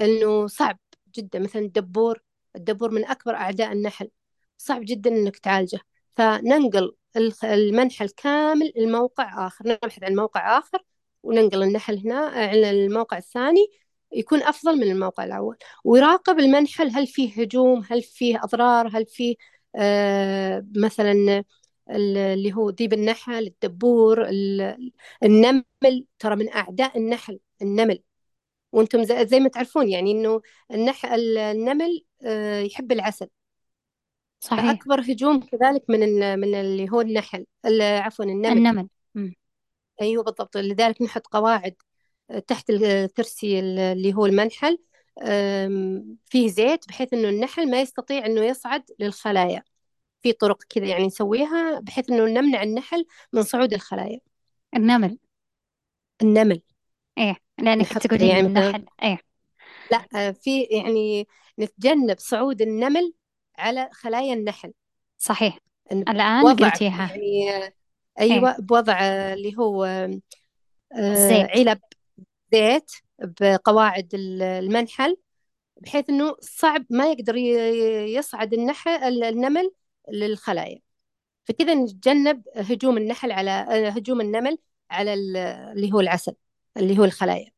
إنه صعب جدا. مثلا الدبور الدبور من أكبر أعداء النحل. صعب جدا إنك تعالجه. فننقل المنحل كامل لموقع آخر. نبحث عن موقع آخر وننقل النحل هنا على الموقع الثاني يكون أفضل من الموقع الأول. ويراقب المنحل هل فيه هجوم هل فيه أضرار هل فيه آه مثلا اللي هو ذيب النحل الدبور النمل. ترى من أعداء النحل النمل. وأنتم زي ما تعرفون يعني إنه النح النمل آه، يحب العسل. صحيح. فأكبر هجوم كذلك من من اللي هو النحل عفوا النمل. النمل. أيوه بالضبط. لذلك نحط قواعد آه، تحت الكرسي اللي هو المنحل فيه زيت بحيث إنه النحل ما يستطيع إنه يصعد للخلايا. في طرق كذا يعني نسويها بحيث إنه نمنع النحل من صعود الخلايا. النمل. النمل. إيه لأنك تقولين يعني النحل. إيه. لا في يعني نتجنب صعود النمل على خلايا النحل. صحيح. الآن قلتيها. يعني أيوة إيه؟ بوضع اللي هو زيت. علب زيت بقواعد المنحل بحيث إنه صعب ما يقدر يصعد النحل النمل للخلايا. فكذا نتجنب هجوم النحل على هجوم النمل على اللي هو العسل اللي هو الخلايا.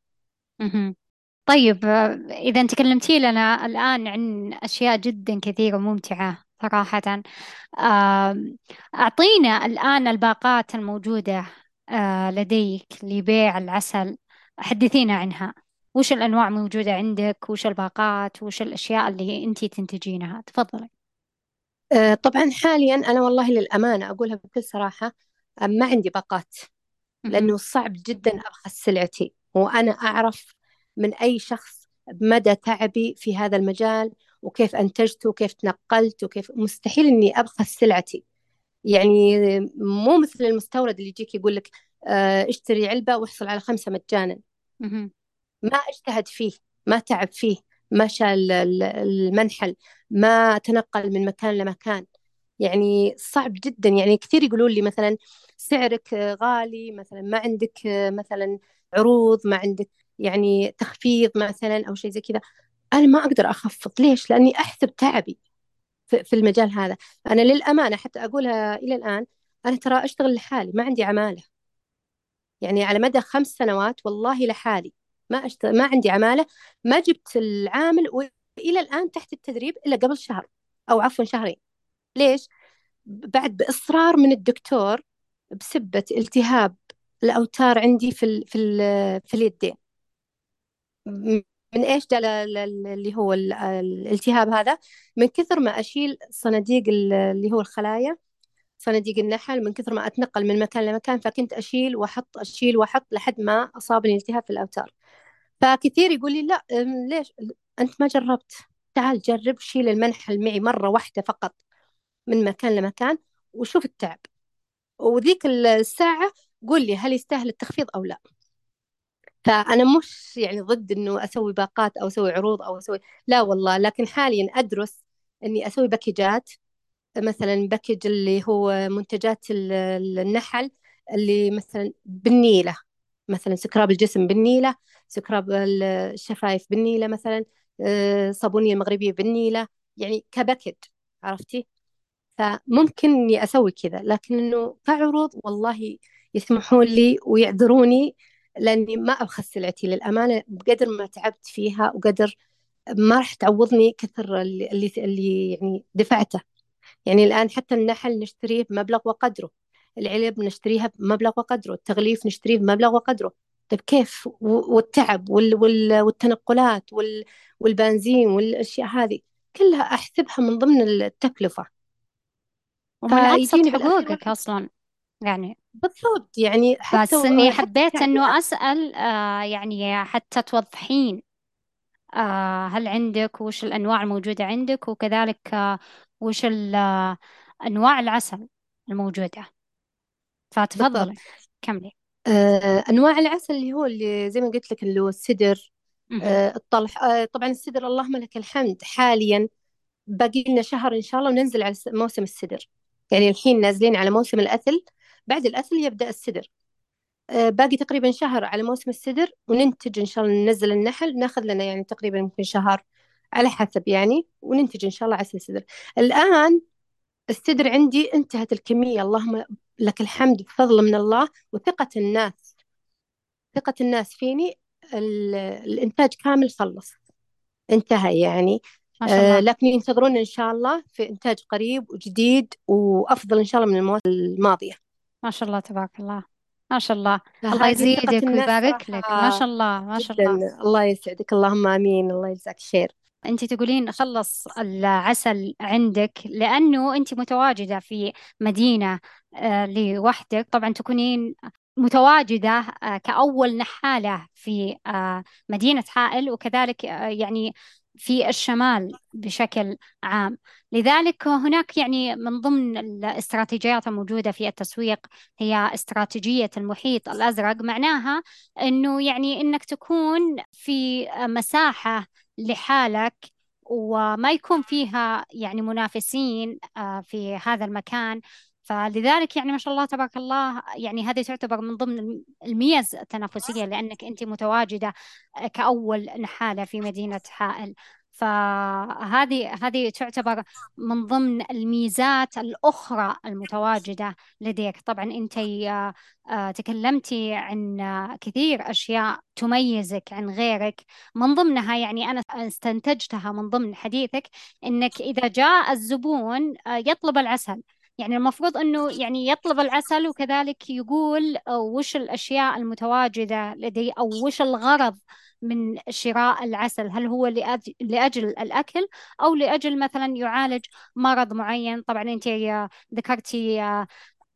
طيب إذا تكلمتي لنا الآن عن أشياء جدا كثيرة وممتعة صراحة. أعطينا الآن الباقات الموجودة آه، لديك لبيع العسل. حدثينا عنها. وش الأنواع موجودة عندك؟ وش الباقات؟ وش الأشياء اللي أنت تنتجينها؟ تفضلي. آه، طبعا حاليا أنا والله للأمانة أقولها بكل صراحة ما عندي باقات لأنه صعب جدا أبخس سلعتي وأنا أعرف من أي شخص بمدى تعبي في هذا المجال وكيف أنتجت وكيف تنقلت وكيف مستحيل إني أبخس سلعتي. يعني مو مثل المستورد اللي يجيك يقول لك آه، اشتري علبة واحصل على خمسة مجانا. ما اجتهد فيه ما تعب فيه ما شال المنحل ما تنقل من مكان لمكان. يعني صعب جدا. يعني كثير يقولون لي مثلا سعرك غالي مثلا ما عندك مثلا عروض ما عندك يعني تخفيض مثلا أو شيء زي كذا أنا ما أقدر أخفض. ليش؟ لأني أحسب تعبي في المجال هذا. أنا للأمانة حتى أقولها إلى الآن أنا ترى أشتغل لحالي ما عندي عمالة. يعني على مدى خمس سنوات والله لحالي. ما أشتغل ما عندي عمالة. ما جبت العامل وإلى الآن تحت التدريب إلا قبل شهر أو عفوا شهرين. ليش؟ بعد بإصرار من الدكتور بسبة التهاب الأوتار عندي في ال في ال في اليدين. من إيش اللي هو الالتهاب هذا؟ من كثر ما أشيل صناديق اللي هو الخلايا صناديق النحل من كثر ما أتنقل من مكان لمكان فكنت أشيل وأحط أشيل وأحط لحد ما أصابني التهاب في الأوتار. فكثير يقول لي لا ليش؟ أنت ما جربت. تعال جرب شيل المنحل معي مرة واحدة فقط من مكان لمكان وشوف التعب. وذيك الساعة قول لي هل يستاهل التخفيض أو لا. فأنا مش يعني ضد إنه أسوي باقات أو أسوي عروض أو أسوي لا والله لكن حاليا أدرس إني أسوي باكجات مثلا package اللي هو منتجات النحل اللي مثلا بالنيلة مثلا scrub الجسم بالنيلة scrub الشفايف بالنيلة مثلا آه، صابونية المغربية بالنيلة يعني ك package عرفتي؟ فممكن إني أسوي كذا لكن إنه كعروض والله يسمحون لي ويعذروني لأني ما ابخس سلعتي للأمانة بقدر ما تعبت فيها وقدر ما راح تعوضني كثر اللي اللي, اللي يعني دفعته. يعني الآن حتى النحل نشتريه بمبلغ وقدره. العلب نشتريها بمبلغ وقدره. التغليف نشتريه بمبلغ وقدره. طيب كيف؟ والتعب وال وال والتنقلات وال والبنزين والأشياء هذه كلها أحسبها من ضمن التكلفة. ومن ابسط حقوقك أصلا. يعني بالضبط يعني حتى بس إني حبيت إنه أسأل آه يعني حتى توضحين آه هل عندك وش الأنواع الموجودة عندك وكذلك آه وش آه أنواع العسل الموجودة. فتفضلي كملي. آه أنواع العسل اللي هو اللي زي ما قلت لك اللي هو السدر آه الطلح آه طبعا السدر اللهم لك الحمد حاليا باقي لنا شهر إن شاء الله وننزل على موسم السدر. يعني الحين نازلين على موسم الأثل بعد الأثل يبدأ السدر. آه، باقي تقريبا شهر على موسم السدر وننتج إن شاء الله ننزل النحل ناخذ لنا يعني تقريبا يمكن شهر على حسب يعني وننتج إن شاء الله عسل السدر الآن السدر عندي انتهت الكمية اللهم لك الحمد بفضل من الله وثقة الناس. ثقة الناس فيني الإنتاج كامل خلص. انتهى يعني. آه لكن ينتظرون إن شاء الله في إنتاج قريب وجديد وأفضل إن شاء الله من المواسم الماضية. ما شاء الله تبارك الله. ما شاء الله. الله يزيدك ويبارك لك. ما شاء الله ما شاء الله. الله يسعدك. اللهم آمين. الله يجزاك خير. أنت تقولين خلص العسل عندك لأنه أنت متواجدة في مدينة آه، لوحدك. طبعا تكونين متواجدة آه، كأول نحالة في آه، مدينة حائل وكذلك يعني في الشمال بشكل عام. لذلك هناك يعني من ضمن الاستراتيجيات الموجودة في التسويق هي استراتيجية المحيط الأزرق. معناها أنه يعني أنك تكون في مساحة لحالك وما يكون فيها يعني منافسين آه، في هذا المكان. فلذلك يعني ما شاء الله تبارك الله يعني هذه تعتبر من ضمن الميز التنافسية لأنك أنت متواجدة كأول نحالة في مدينة حائل. فهذه هذه تعتبر من ضمن الميزات الأخرى المتواجدة لديك. طبعا أنت آه، تكلمتي عن كثير أشياء تميزك عن غيرك. من ضمنها يعني أنا استنتجتها من ضمن حديثك أنك إذا جاء الزبون آه، يطلب العسل. يعني المفروض أنه يعني يطلب العسل وكذلك يقول وش الأشياء المتواجدة لدي أو وش الغرض من شراء العسل؟ هل هو لأجل الأكل أو لأجل مثلا يعالج مرض معين؟ طبعا أنت ذكرتي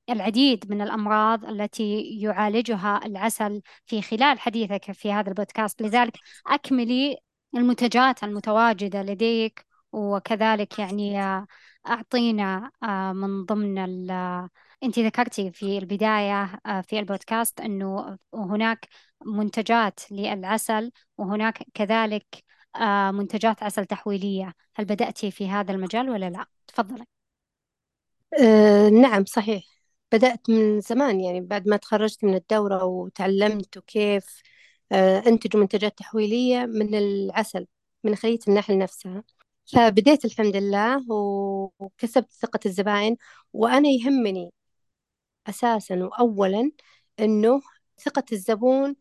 العديد من الأمراض التي يعالجها العسل في خلال حديثك في هذا البودكاست. لذلك أكملي المنتجات المتواجدة لديك وكذلك يعني أعطينا آه، من ضمن ال أنت ذكرتي في البداية آه، في البودكاست أنه هناك منتجات للعسل وهناك كذلك آه، منتجات عسل تحويلية. هل بدأتي في هذا المجال ولا لا؟ تفضلي. أه نعم صحيح. بدأت من زمان يعني بعد ما تخرجت من الدورة وتعلمت وكيف أنتج منتجات تحويلية من العسل من خلية النحل نفسها. فبديت الحمد لله وكسبت ثقة الزبائن وأنا يهمني أساسا وأولا أنه ثقة الزبون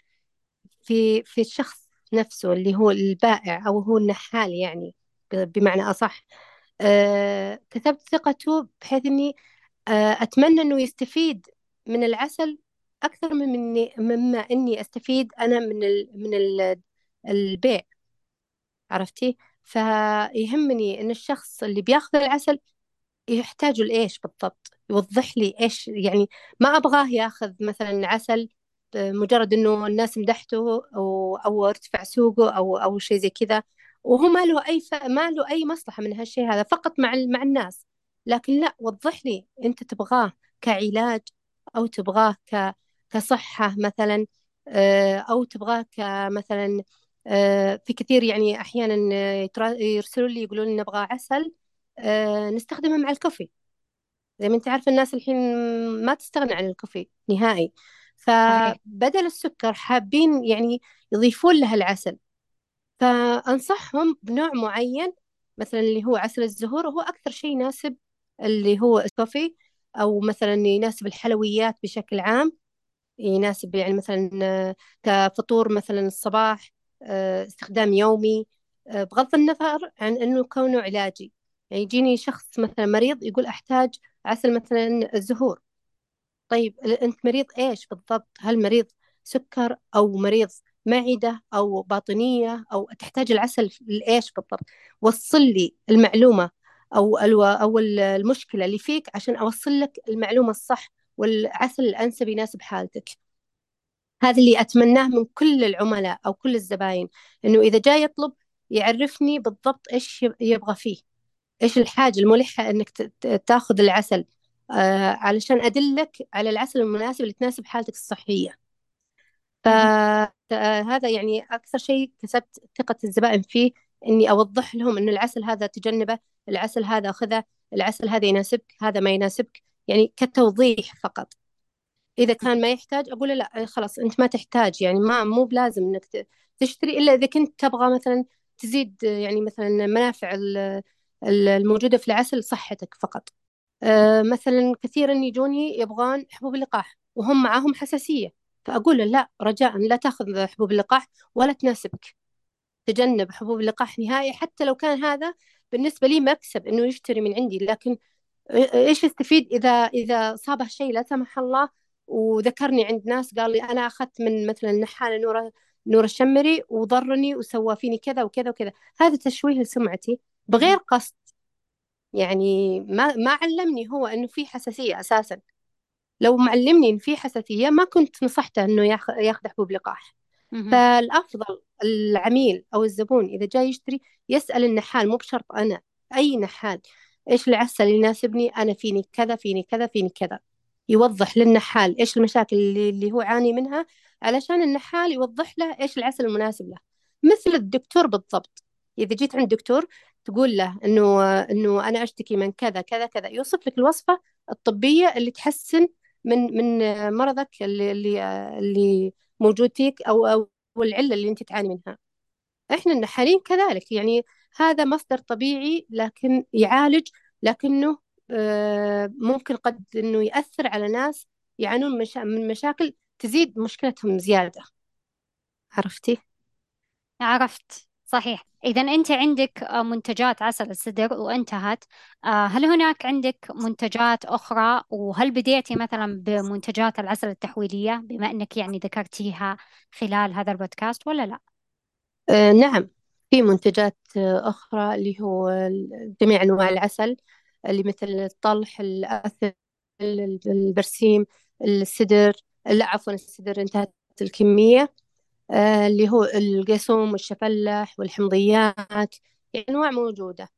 في في الشخص نفسه اللي هو البائع أو هو النحال يعني بمعنى أصح. أه كسبت ثقته بحيث إني أه أتمنى إنه يستفيد من العسل أكثر من مني مما إني أستفيد أنا من ال من ال البيع. عرفتي؟ فيهمني إن الشخص اللي بياخذ العسل يحتاج لإيش بالضبط؟ يوضح لي إيش يعني ما أبغاه ياخذ مثلا عسل مجرد إنه الناس مدحته أو أو ارتفع سوقه أو أو شيء زي كذا. وهو ما له أي ف... ما له أي مصلحة من هالشيء هذا فقط مع مع الناس. لكن لا وضح لي أنت تبغاه كعلاج أو تبغاه ك... كصحة مثلا آه، أو تبغاه كمثلا آه، في كثير يعني أحيانا يرسلوا لي يقولون لي نبغى عسل آه، نستخدمه مع الكوفي. زي ما أنت عارفة الناس الحين ما تستغنى عن الكوفي نهائي. فبدل السكر حابين يعني يضيفون لها العسل. فأنصحهم بنوع معين مثلا اللي هو عسل الزهور هو أكثر شيء يناسب اللي هو الكوفي أو مثلا يناسب الحلويات بشكل عام. يناسب يعني مثلا كفطور مثلا الصباح آه، استخدام يومي. آه، بغض النظر عن أنه كونه علاجي. يعني يجيني شخص مثلا مريض يقول أحتاج عسل مثلا الزهور. طيب أنت مريض إيش بالضبط؟ هل مريض سكر أو مريض معدة أو باطنية أو تحتاج العسل لإيش بالضبط؟ وصل لي المعلومة أو أو المشكلة اللي فيك عشان أوصل لك المعلومة الصح والعسل الأنسب يناسب حالتك هذا اللي أتمناه من كل العملاء أو كل الزباين إنه إذا جاي يطلب يعرفني بالضبط إيش يبغى فيه إيش الحاجة الملحة إنك تاخذ العسل آه علشان أدلك على العسل المناسب اللي تناسب حالتك الصحية. فهذا يعني أكثر شيء كسبت ثقة الزبائن فيه إني أوضح لهم إنه العسل هذا تجنبه العسل هذا خذه العسل هذا يناسبك هذا ما يناسبك يعني كتوضيح فقط. إذا كان ما يحتاج أقول لا خلاص أنت ما تحتاج يعني ما مو بلازم إنك تشتري إلا إذا كنت تبغى مثلا تزيد يعني مثلا منافع الموجودة في العسل صحتك فقط. أه مثلا كثيرا يجوني يبغون حبوب اللقاح وهم معاهم حساسية فأقول له لا رجاء لا تأخذ حبوب اللقاح ولا تناسبك. تجنب حبوب اللقاح نهائي حتى لو كان هذا بالنسبة لي مكسب إنه يشتري من عندي لكن إيش يستفيد إذا إذا صابه شيء لا سمح الله وذكرني عند ناس قال لي أنا أخذت من مثلا نحالة نور نور الشمري وضرني وسوى فيني كذا وكذا وكذا. هذا تشويه لسمعتي بغير قصد. يعني ما ما علمني هو إنه في حساسية أساسا. لو معلمني إن في حساسية ما كنت نصحته إنه ياخذ حبوب لقاح فالأفضل العميل أو الزبون إذا جاي يشتري يسأل النحال مو بشرط أنا أي نحال إيش العسل اللي يناسبني؟ أنا فيني كذا فيني كذا فيني كذا. يوضح للنحال إيش المشاكل اللي, اللي هو عاني منها علشان النحال يوضح له إيش العسل المناسب له. مثل الدكتور بالضبط. إذا جيت عند دكتور تقول له إنه إنه أنا أشتكي من كذا كذا كذا يوصف لك الوصفة الطبية اللي تحسن من من مرضك اللي اللي اللي موجود فيك أو أو العلة اللي أنت تعاني منها. إحنا النحالين كذلك يعني هذا مصدر طبيعي لكن يعالج لكنه ممكن قد إنه يأثر على ناس يعانون من مشاكل تزيد مشكلتهم زيادة. عرفتي؟ عرفت. صحيح. إذا أنت عندك منتجات عسل السدر وانتهت. آه، هل هناك عندك منتجات أخرى؟ وهل بديتي مثلا بمنتجات العسل التحويلية بما أنك يعني ذكرتيها خلال هذا البودكاست ولا لا؟ آه نعم. في منتجات أخرى اللي هو جميع أنواع العسل. اللي مثل الطلح الأثل البرسيم السدر لا عفوا السدر انتهت الكمية. آه، اللي هو القيسوم والشفلح والحمضيات يعني أنواع موجودة.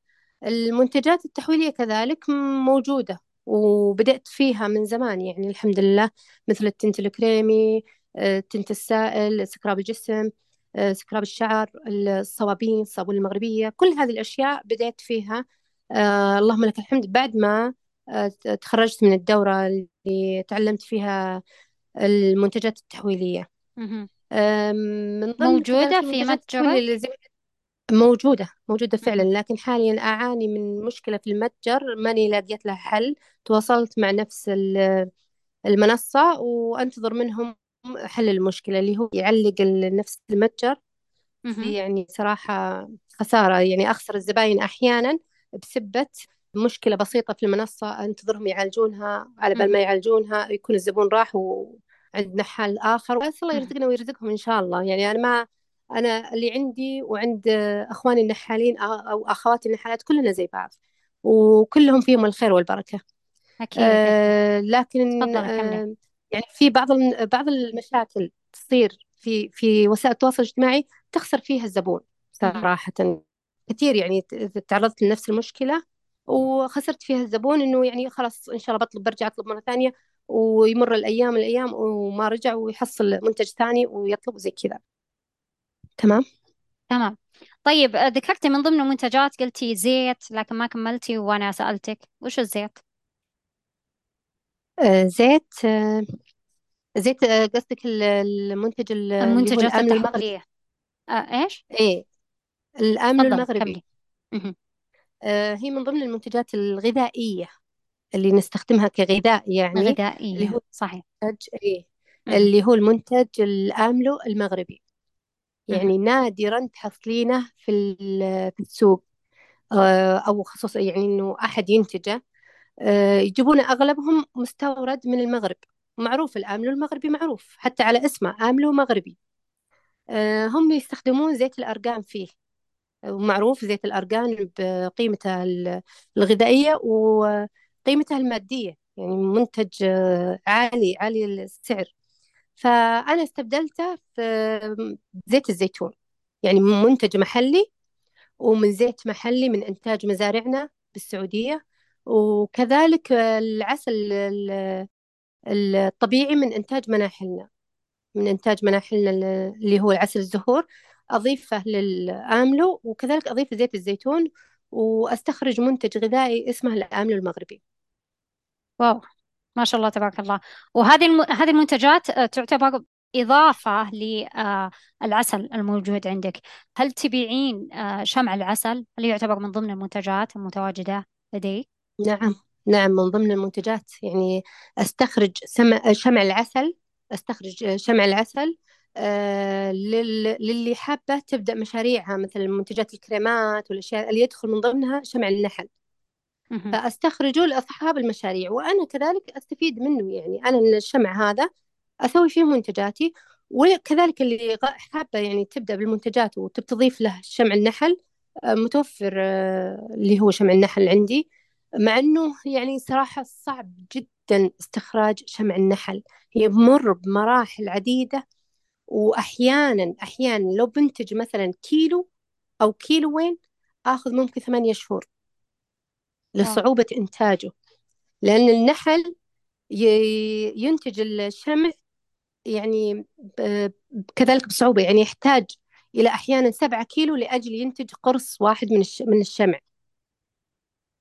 المنتجات التحويلية كذلك موجودة وبدأت فيها من زمان يعني الحمد لله مثل التنت الكريمي آه، التنت السائل سكراب الجسم آه، سكراب الشعر الصوابين الصابون المغربية كل هذه الأشياء بدأت فيها اللهم لك الحمد. بعد ما تخرجت من الدورة اللي تعلمت فيها المنتجات التحويلية. من ضمن موجودة في زي موجودة موجودة فعلا. لكن حاليا أعاني من مشكلة في المتجر. ماني لاقيت لها حل. تواصلت مع نفس المنصة وأنتظر منهم حل المشكلة اللي هو يعلق نفس المتجر. يعني صراحة خسارة يعني أخسر الزباين أحيانا. بسبة مشكلة بسيطة في المنصة أنتظرهم يعالجونها على بال ما. يعالجونها يكون الزبون راح وعندنا حل آخر وأسأل الله. يرزقنا ويرزقهم إن شاء الله يعني أنا ما أنا اللي عندي وعند أخواني النحالين أو أخواتي النحالات كلنا زي بعض وكلهم فيهم الخير والبركة أكيد أكيد آه لكن آه يعني في بعض بعض المشاكل تصير في في وسائل التواصل الاجتماعي تخسر فيها الزبون مهم. كثير يعني تعرضت لنفس المشكلة وخسرت فيها الزبون إنه يعني خلاص إن شاء الله بطلب برجع أطلب مرة ثانية ويمر الأيام الأيام وما رجع ويحصل منتج ثاني ويطلب زي كذا. تمام؟ تمام. طيب آه، ذكرتي من ضمن المنتجات قلتي زيت لكن ما كملتي وأنا سألتك. وش الزيت؟ آه زيت آه زيت آه قصدك ال- المنتج ال- اللي هو المنتجات التحضيرية آه إيش؟ إيه. الآمن تفضلي المغربي كملي. مهم. آه هي من ضمن المنتجات الغذائية اللي نستخدمها كغذاء يعني اللي غذائية هو صحيح. المنتج إيه مهم. اللي هو المنتج الآملو المغربي. مهم. يعني نادرا تحصلينه في ال- في السوق. آه، أو خصوصا يعني إنه أحد ينتجه. آه، يجيبونه أغلبهم مستورد من المغرب. معروف الآملو المغربي معروف حتى على اسمه آملو مغربي. آه، هم يستخدمون زيت الأرقان فيه. ومعروف زيت الأرقان بقيمته ال- الغذائية وقيمته المادية يعني منتج عالي عالي السعر. فأنا استبدلته في زيت الزيتون يعني منتج محلي ومن زيت محلي من إنتاج مزارعنا بالسعودية. وكذلك العسل ال- الطبيعي من إنتاج مناحلنا من إنتاج مناحلنا اللي هو العسل الزهور. أضيفه للآملو وكذلك أضيف زيت الزيتون وأستخرج منتج غذائي اسمه الآملو المغربي. واو ما شاء الله تبارك الله. وهذه الم... هذه المنتجات آه، تعتبر إضافة للعسل الموجود عندك. هل تبيعين آه، شمع العسل؟ هل يعتبر من ضمن المنتجات المتواجدة لديك؟ نعم نعم من ضمن المنتجات. يعني أستخرج شمع العسل أستخرج شمع العسل آه، للي حابة تبدأ مشاريعها مثل منتجات الكريمات والأشياء اللي يدخل من ضمنها شمع النحل. فأستخرجه لأصحاب المشاريع وأنا كذلك أستفيد منه يعني. أنا الشمع هذا أسوي فيه منتجاتي وكذلك اللي حابة يعني تبدأ بالمنتجات وتضيف له شمع النحل آه، متوفر آه، اللي هو شمع النحل عندي. مع أنه يعني صراحة صعب جدا استخراج شمع النحل. يمر بمراحل عديدة وأحيانا أحيانا لو بنتج مثلا كيلو أو كيلوين آخذ ممكن ثمانية شهور لصعوبة إنتاجه لأن النحل ينتج الشمع يعني كذلك بصعوبة يعني يحتاج إلى أحيانا سبعة كيلو لأجل ينتج قرص واحد من من الشمع.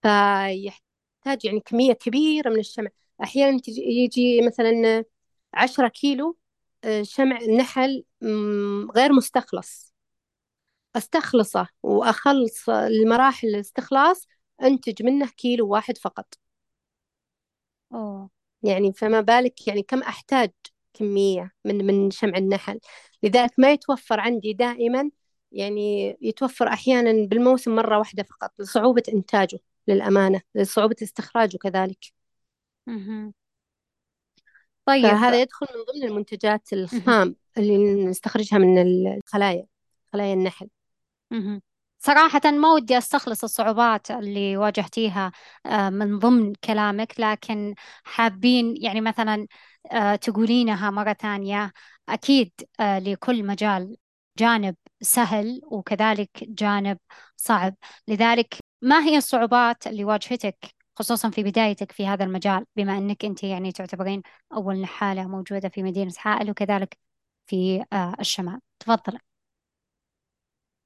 فيحتاج يعني كمية كبيرة من الشمع. أحيانا يجي مثلا عشرة كيلو شمع نحل مم، غير مستخلص. أستخلصه وأخلص المراحل الاستخلاص أنتج منه كيلو واحد فقط. أوه. يعني فما بالك يعني كم أحتاج كمية من من شمع النحل؟ لذلك ما يتوفر عندي دائما يعني يتوفر أحيانا بالموسم مرة واحدة فقط لصعوبة إنتاجه للأمانة لصعوبة استخراجه كذلك. مهم. طيب فهذا يدخل من ضمن المنتجات. الخام اللي نستخرجها من الخلايا خلايا النحل. صراحة ما ودي أستخلص الصعوبات اللي واجهتيها آه، من ضمن كلامك لكن حابين يعني مثلا آه، تقولينها مرة ثانية أكيد آه، لكل مجال جانب سهل وكذلك جانب صعب لذلك ما هي الصعوبات اللي واجهتك خصوصا في بدايتك في هذا المجال بما أنك أنت يعني تعتبرين أول نحالة موجودة في مدينة حائل وكذلك في آه، الشمال. تفضل.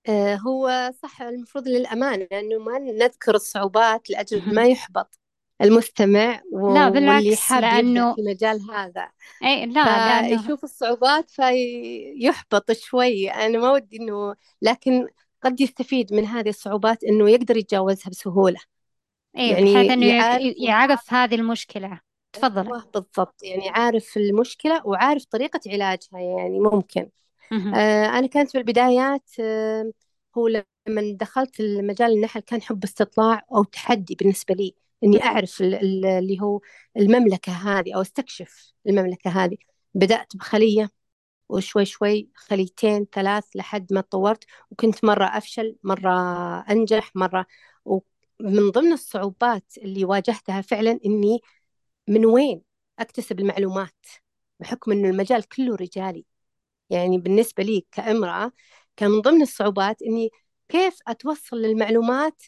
آه، هو صح المفروض للأمانة أنه ما نذكر الصعوبات لأجل ما يحبط المستمع لا واللي بالعكس حاب يبدأ لأنه في المجال هذا. أي لا لأنه فيشوف الصعوبات فيحبط شوي. أنا ما ودي إنه لكن قد يستفيد من هذه الصعوبات إنه يقدر يتجاوزها بسهولة. إيه بحيث يعني إنه يك- يعرف يعرف هذه المشكلة. تفضل. أيوة بالضبط. يعني عارف المشكلة وعارف طريقة علاجها يعني ممكن. آه أنا كانت في البدايات آه هو لما دخلت المجال النحل كان حب استطلاع أو تحدي بالنسبة لي إني أعرف ال- ال- اللي هو المملكة هذه أو أستكشف المملكة هذه. بدأت بخلية وشوي شوي خليتين ثلاث لحد ما تطورت وكنت مرة أفشل مرة أنجح مرة ومن ضمن الصعوبات اللي واجهتها فعلا إني من وين أكتسب المعلومات بحكم إنه المجال كله رجالي. يعني بالنسبة لي كامرأة كان من ضمن الصعوبات إني كيف أتوصل للمعلومات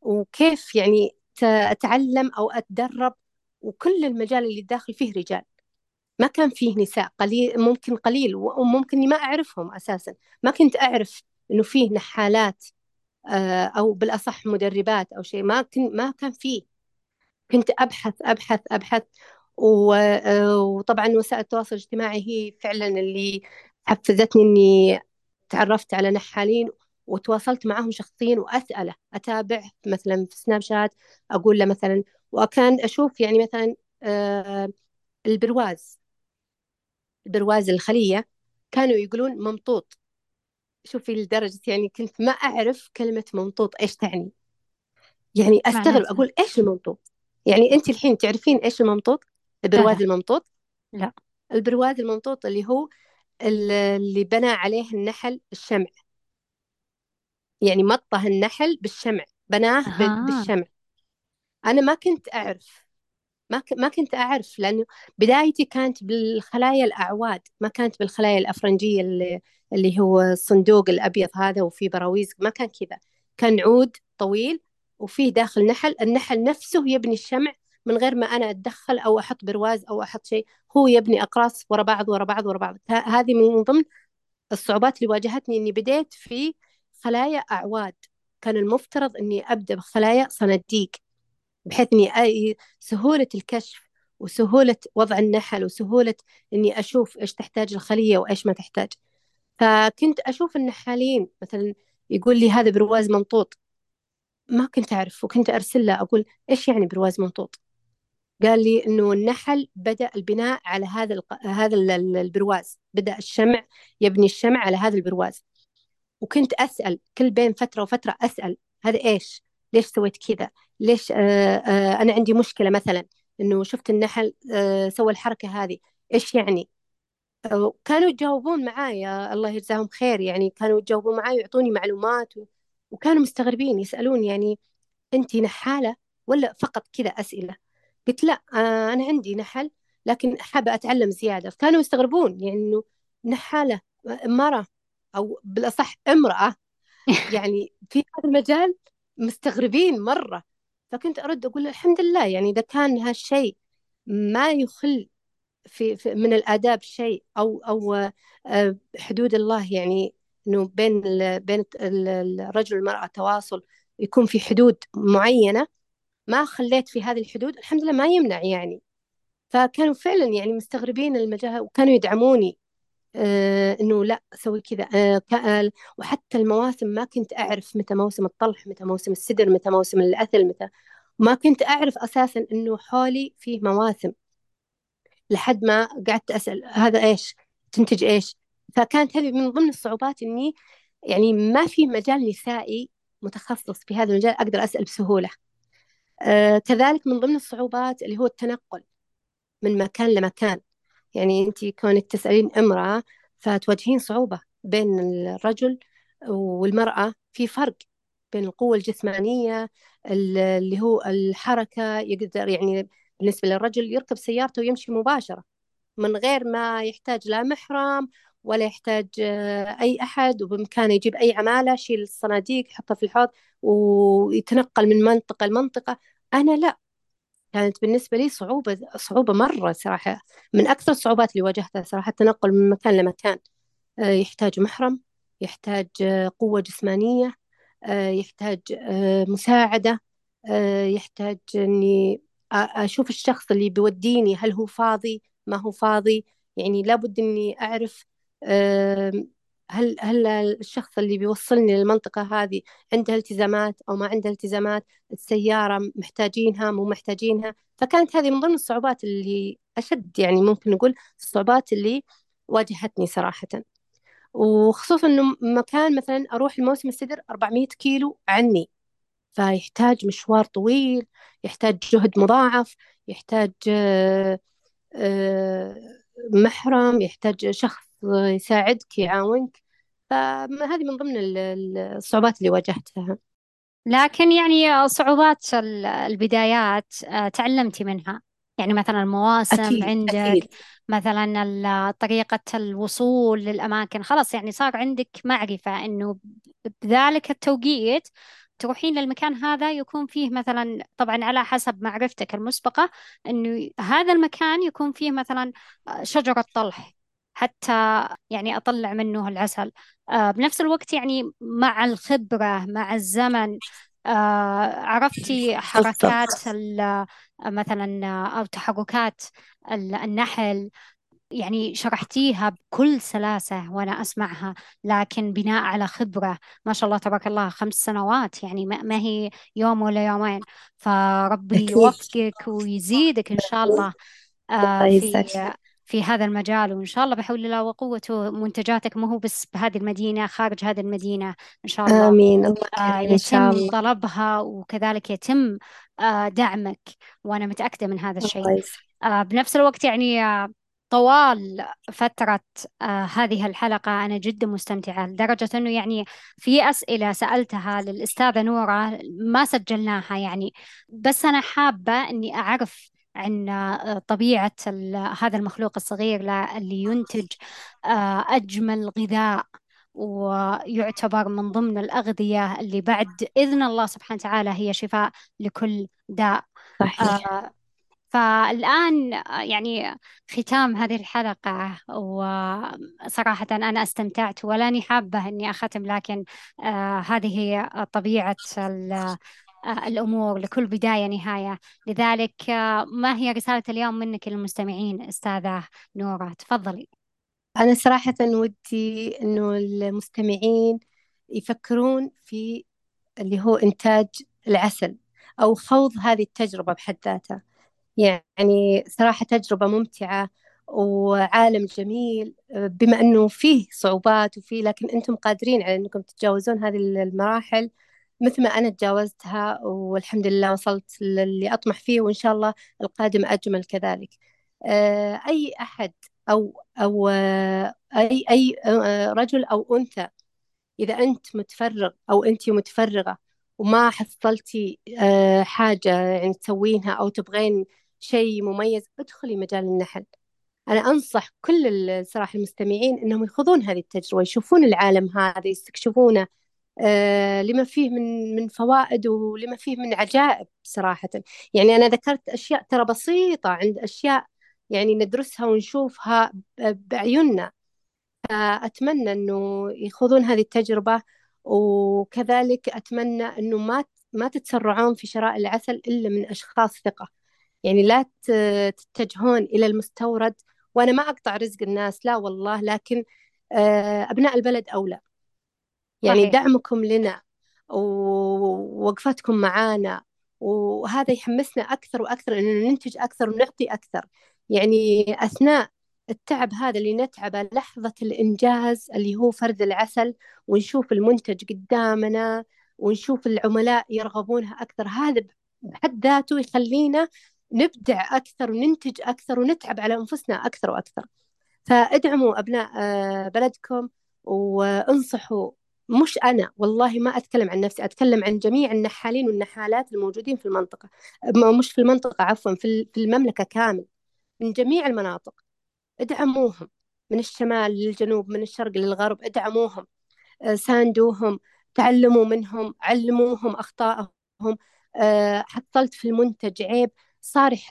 وكيف يعني أتعلم أو أتدرب وكل المجال اللي داخل فيه رجال. ما كان فيه نساء قليل ممكن قليل وممكن ما أعرفهم أساسا. ما كنت أعرف إنه فيه نحالات آه، أو بالأصح مدربات أو شيء. ما كن ما كان فيه كنت أبحث أبحث. و- آه، وطبعا وسائل التواصل الاجتماعي هي فعلا اللي حفزتني إني تعرفت على نحالين وتواصلت معهم شخصيا وأسأله. أتابع مثلا في سناب شات أقول له مثلا. وكان أشوف يعني مثلا آه، البرواز. البرواز الخلية كانوا يقولون ممطوط. شوفي لدرجة يعني كنت ما أعرف كلمة ممطوط إيش تعني. يعني أستغرب أقول إيش الممطوط يعني أنت الحين تعرفين إيش الممطوط البرواز لا. الممطوط لا. البرواز الممطوط اللي هو ال- اللي بنى عليه النحل الشمع. يعني مطه النحل بالشمع بناه أها. بالشمع. أنا ما كنت أعرف. ما. ما كنت أعرف لأنه بدايتي كانت بالخلايا الأعواد ما كانت بالخلايا الأفرنجية اللي, اللي هو الصندوق الأبيض هذا وفيه براويز ما كان كذا. كان عود طويل وفيه داخل نحل النحل نفسه يبني الشمع من غير ما أنا أتدخل أو أحط برواز أو أحط شيء هو يبني أقراص ورا بعض ورا بعض ورا بعض. هذه من ضمن الصعوبات اللي واجهتني إني بديت في خلايا أعواد. كان المفترض إني أبدأ بخلايا صناديق. بحيث إني أي سهولة الكشف وسهولة وضع النحل وسهولة إني أشوف إيش تحتاج الخلية وإيش ما تحتاج. فكنت أشوف النحالين مثلا يقول لي هذا برواز ممطوط ما كنت أعرف وكنت أرسل له أقول إيش يعني برواز ممطوط قال لي إنه النحل بدأ البناء على هذا الق... هذا ال- ال- البرواز. بدأ الشمع يبني الشمع على هذا البرواز. وكنت أسأل كل بين فترة وفترة أسأل هذا إيش؟ ليش سويت كذا؟ ليش آه آه أنا عندي مشكلة مثلا إنه شفت النحل آه سوى الحركة هذه. إيش يعني؟ كانوا يجاوبون معايا الله يجزاهم خير يعني كانوا يجاوبون معاي ويعطوني معلومات و... وكانوا مستغربين يسألون يعني أنت نحالة ولا فقط كذا أسئلة؟ قلت لا أنا عندي نحل لكن حابة أتعلم زيادة. فكانوا يستغربون يعني إنه نحالة مرة أو بالأصح امرأة <laughs> يعني في هذا المجال مستغربين مرة. فكنت أرد أقول الحمد لله يعني إذا كان هالشيء ما يخل في, في من الآداب شيء أو أو آه، حدود الله يعني إنه بين بين ال- الرجل والمرأة تواصل يكون في حدود معينة ما خليت في هذه الحدود الحمد لله ما يمنع يعني. فكانوا فعلا يعني مستغربين المجال وكانوا يدعموني. آه إنه لا سوي كذا آه كا- وحتى المواسم ما كنت أعرف متى موسم الطلح متى موسم السدر متى موسم الأثل متى ما كنت أعرف أساسا إنه حولي فيه مواسم لحد ما قعدت أسأل هذا إيش؟ تنتج إيش؟ فكانت هذه من ضمن الصعوبات إني يعني ما في مجال نسائي متخصص في هذا المجال أقدر أسأل بسهولة. آه كذلك من ضمن الصعوبات اللي هو التنقل من مكان لمكان. يعني أنت كونك تسألين امرأة فتواجهين صعوبة بين الرجل والمرأة في فرق بين القوة الجسمانية ال- اللي هو الحركة يقدر يعني بالنسبة للرجل يركب سيارته ويمشي مباشرة من غير ما يحتاج لا محرم ولا يحتاج آه، أي أحد وبإمكانه يجيب أي عمالة يشيل الصناديق يحطها في الحوض ويتنقل من منطقة لمنطقة. أنا لا كانت بالنسبة لي صعوبة صعوبة مرة صراحة. من أكثر الصعوبات اللي واجهتها صراحة التنقل من مكان لمكان. آه، يحتاج محرم يحتاج آه، قوة جسمانية آه، يحتاج مساعدة يحتاج إني أشوف الشخص اللي بيوديني هل هو فاضي ما هو فاضي. يعني لابد إني أعرف هل هل الشخص اللي بيوصلني للمنطقة هذه عنده التزامات أو ما عنده التزامات؟ السيارة محتاجينها مو محتاجينها؟ فكانت هذه من ضمن الصعوبات اللي أشد يعني ممكن نقول الصعوبات اللي واجهتني صراحة. وخصوصا إنه مكان مثلا أروح الموسم السدر 400 كيلو عني. فيحتاج مشوار طويل يحتاج جهد مضاعف يحتاج آه، آه، محرم يحتاج شخص يساعدك يعاونك. فهذه من ضمن الصعوبات اللي واجهتها. لكن يعني صعوبات البدايات آه، تعلمتي منها. يعني مثلا المواسم أكيد عندك أكيد. مثلا طريقة الوصول للأماكن. خلاص يعني صار عندك معرفة إنه بذلك التوقيت تروحين للمكان هذا يكون فيه مثلا طبعا على حسب معرفتك المسبقة إنه هذا المكان يكون فيه مثلا شجرة طلح. حتى يعني أطلع منه العسل. آه، بنفس الوقت يعني مع الخبرة مع الزمن آه، عرفتي حركات مثلا أو تحركات النحل. يعني شرحتيها بكل سلاسة وأنا أسمعها لكن بناء على خبرة. ما شاء الله تبارك الله خمس سنوات يعني ما هي يوم ولا يومين. فربي يوفقك ويزيدك إن شاء الله آه، في في هذا المجال وإن شاء الله بحول الله وقوته منتجاتك مو هو بس بهذه المدينة خارج هذه المدينة إن شاء الله آمين الله آه، كريم إن شاء يتم الله. طلبها وكذلك يتم آه، دعمك وأنا متأكدة من هذا الشيء. آه، بنفس الوقت يعني طوال فترة هذه الحلقة أنا جدا مستمتعة لدرجة أنه يعني في أسئلة سألتها للأستاذة نورة ما سجلناها يعني بس أنا حابة أني أعرف عن طبيعة هذا المخلوق الصغير اللي ينتج أجمل غذاء ويعتبر من ضمن الأغذية اللي بعد إذن الله سبحانه وتعالى هي شفاء لكل داء. صحيح. آه فالآن يعني ختام هذه الحلقة وصراحة أنا استمتعت ولاني حابة أني أختم لكن آه هذه هي طبيعة آه الأمور لكل بداية نهاية. لذلك آه ما هي رسالة اليوم منك للمستمعين أستاذة نورة؟ تفضلي. أنا صراحة ودي إنه المستمعين يفكرون في اللي هو إنتاج العسل أو خوض هذه التجربة بحد ذاتها. يعني صراحة تجربة ممتعة وعالم جميل بما أنه فيه صعوبات وفيه لكن أنتم قادرين على أنكم تتجاوزون هذه المراحل. مثل ما أنا تجاوزتها والحمد لله وصلت للي أطمح فيه وإن شاء الله القادم أجمل كذلك. آه، أي أحد أو أو آه، أي أي آه، رجل أو أنثى إذا أنت متفرغ أو أنت متفرغة وما حصلتي حاجة يعني تسوينها أو تبغين شيء مميز ادخلي مجال النحل. أنا أنصح كل الصراحة المستمعين أنهم يخوضون هذه التجربة يشوفون العالم هذا يستكشفونه. لما فيه من من فوائد ولما فيه من عجائب صراحة. يعني أنا ذكرت أشياء ترى بسيطة عند أشياء يعني ندرسها ونشوفها بعيوننا فأتمنى أنه يخوضون هذه التجربة وكذلك أتمنى أنه ما ما تتسرعون في شراء العسل إلا من أشخاص ثقة. يعني لا تتجهون إلى المستورد وأنا ما أقطع رزق الناس لا والله لكن آه، أبناء البلد أولى. يعني صحيح. دعمكم لنا ووقفتكم معانا وهذا يحمسنا أكثر وأكثر أنه ننتج أكثر ونعطي أكثر يعني أثناء التعب هذا اللي نتعبه لحظة الإنجاز اللي هو فرد العسل ونشوف المنتج قدامنا ونشوف العملاء يرغبونها أكثر هذا بحد ذاته يخلينا نبدع أكثر وننتج أكثر ونتعب على أنفسنا أكثر وأكثر فادعموا أبناء آه، بلدكم وانصحوا مش أنا والله ما أتكلم عن نفسي أتكلم عن جميع النحالين والنحالات الموجودين في المنطقة. مش في المنطقة عفوا في المملكة كامل من جميع المناطق. ادعموهم من الشمال للجنوب من الشرق للغرب ادعموهم. آه، ساندوهم تعلموا منهم علموهم أخطائهم. آه، حصلت في المنتج عيب صارح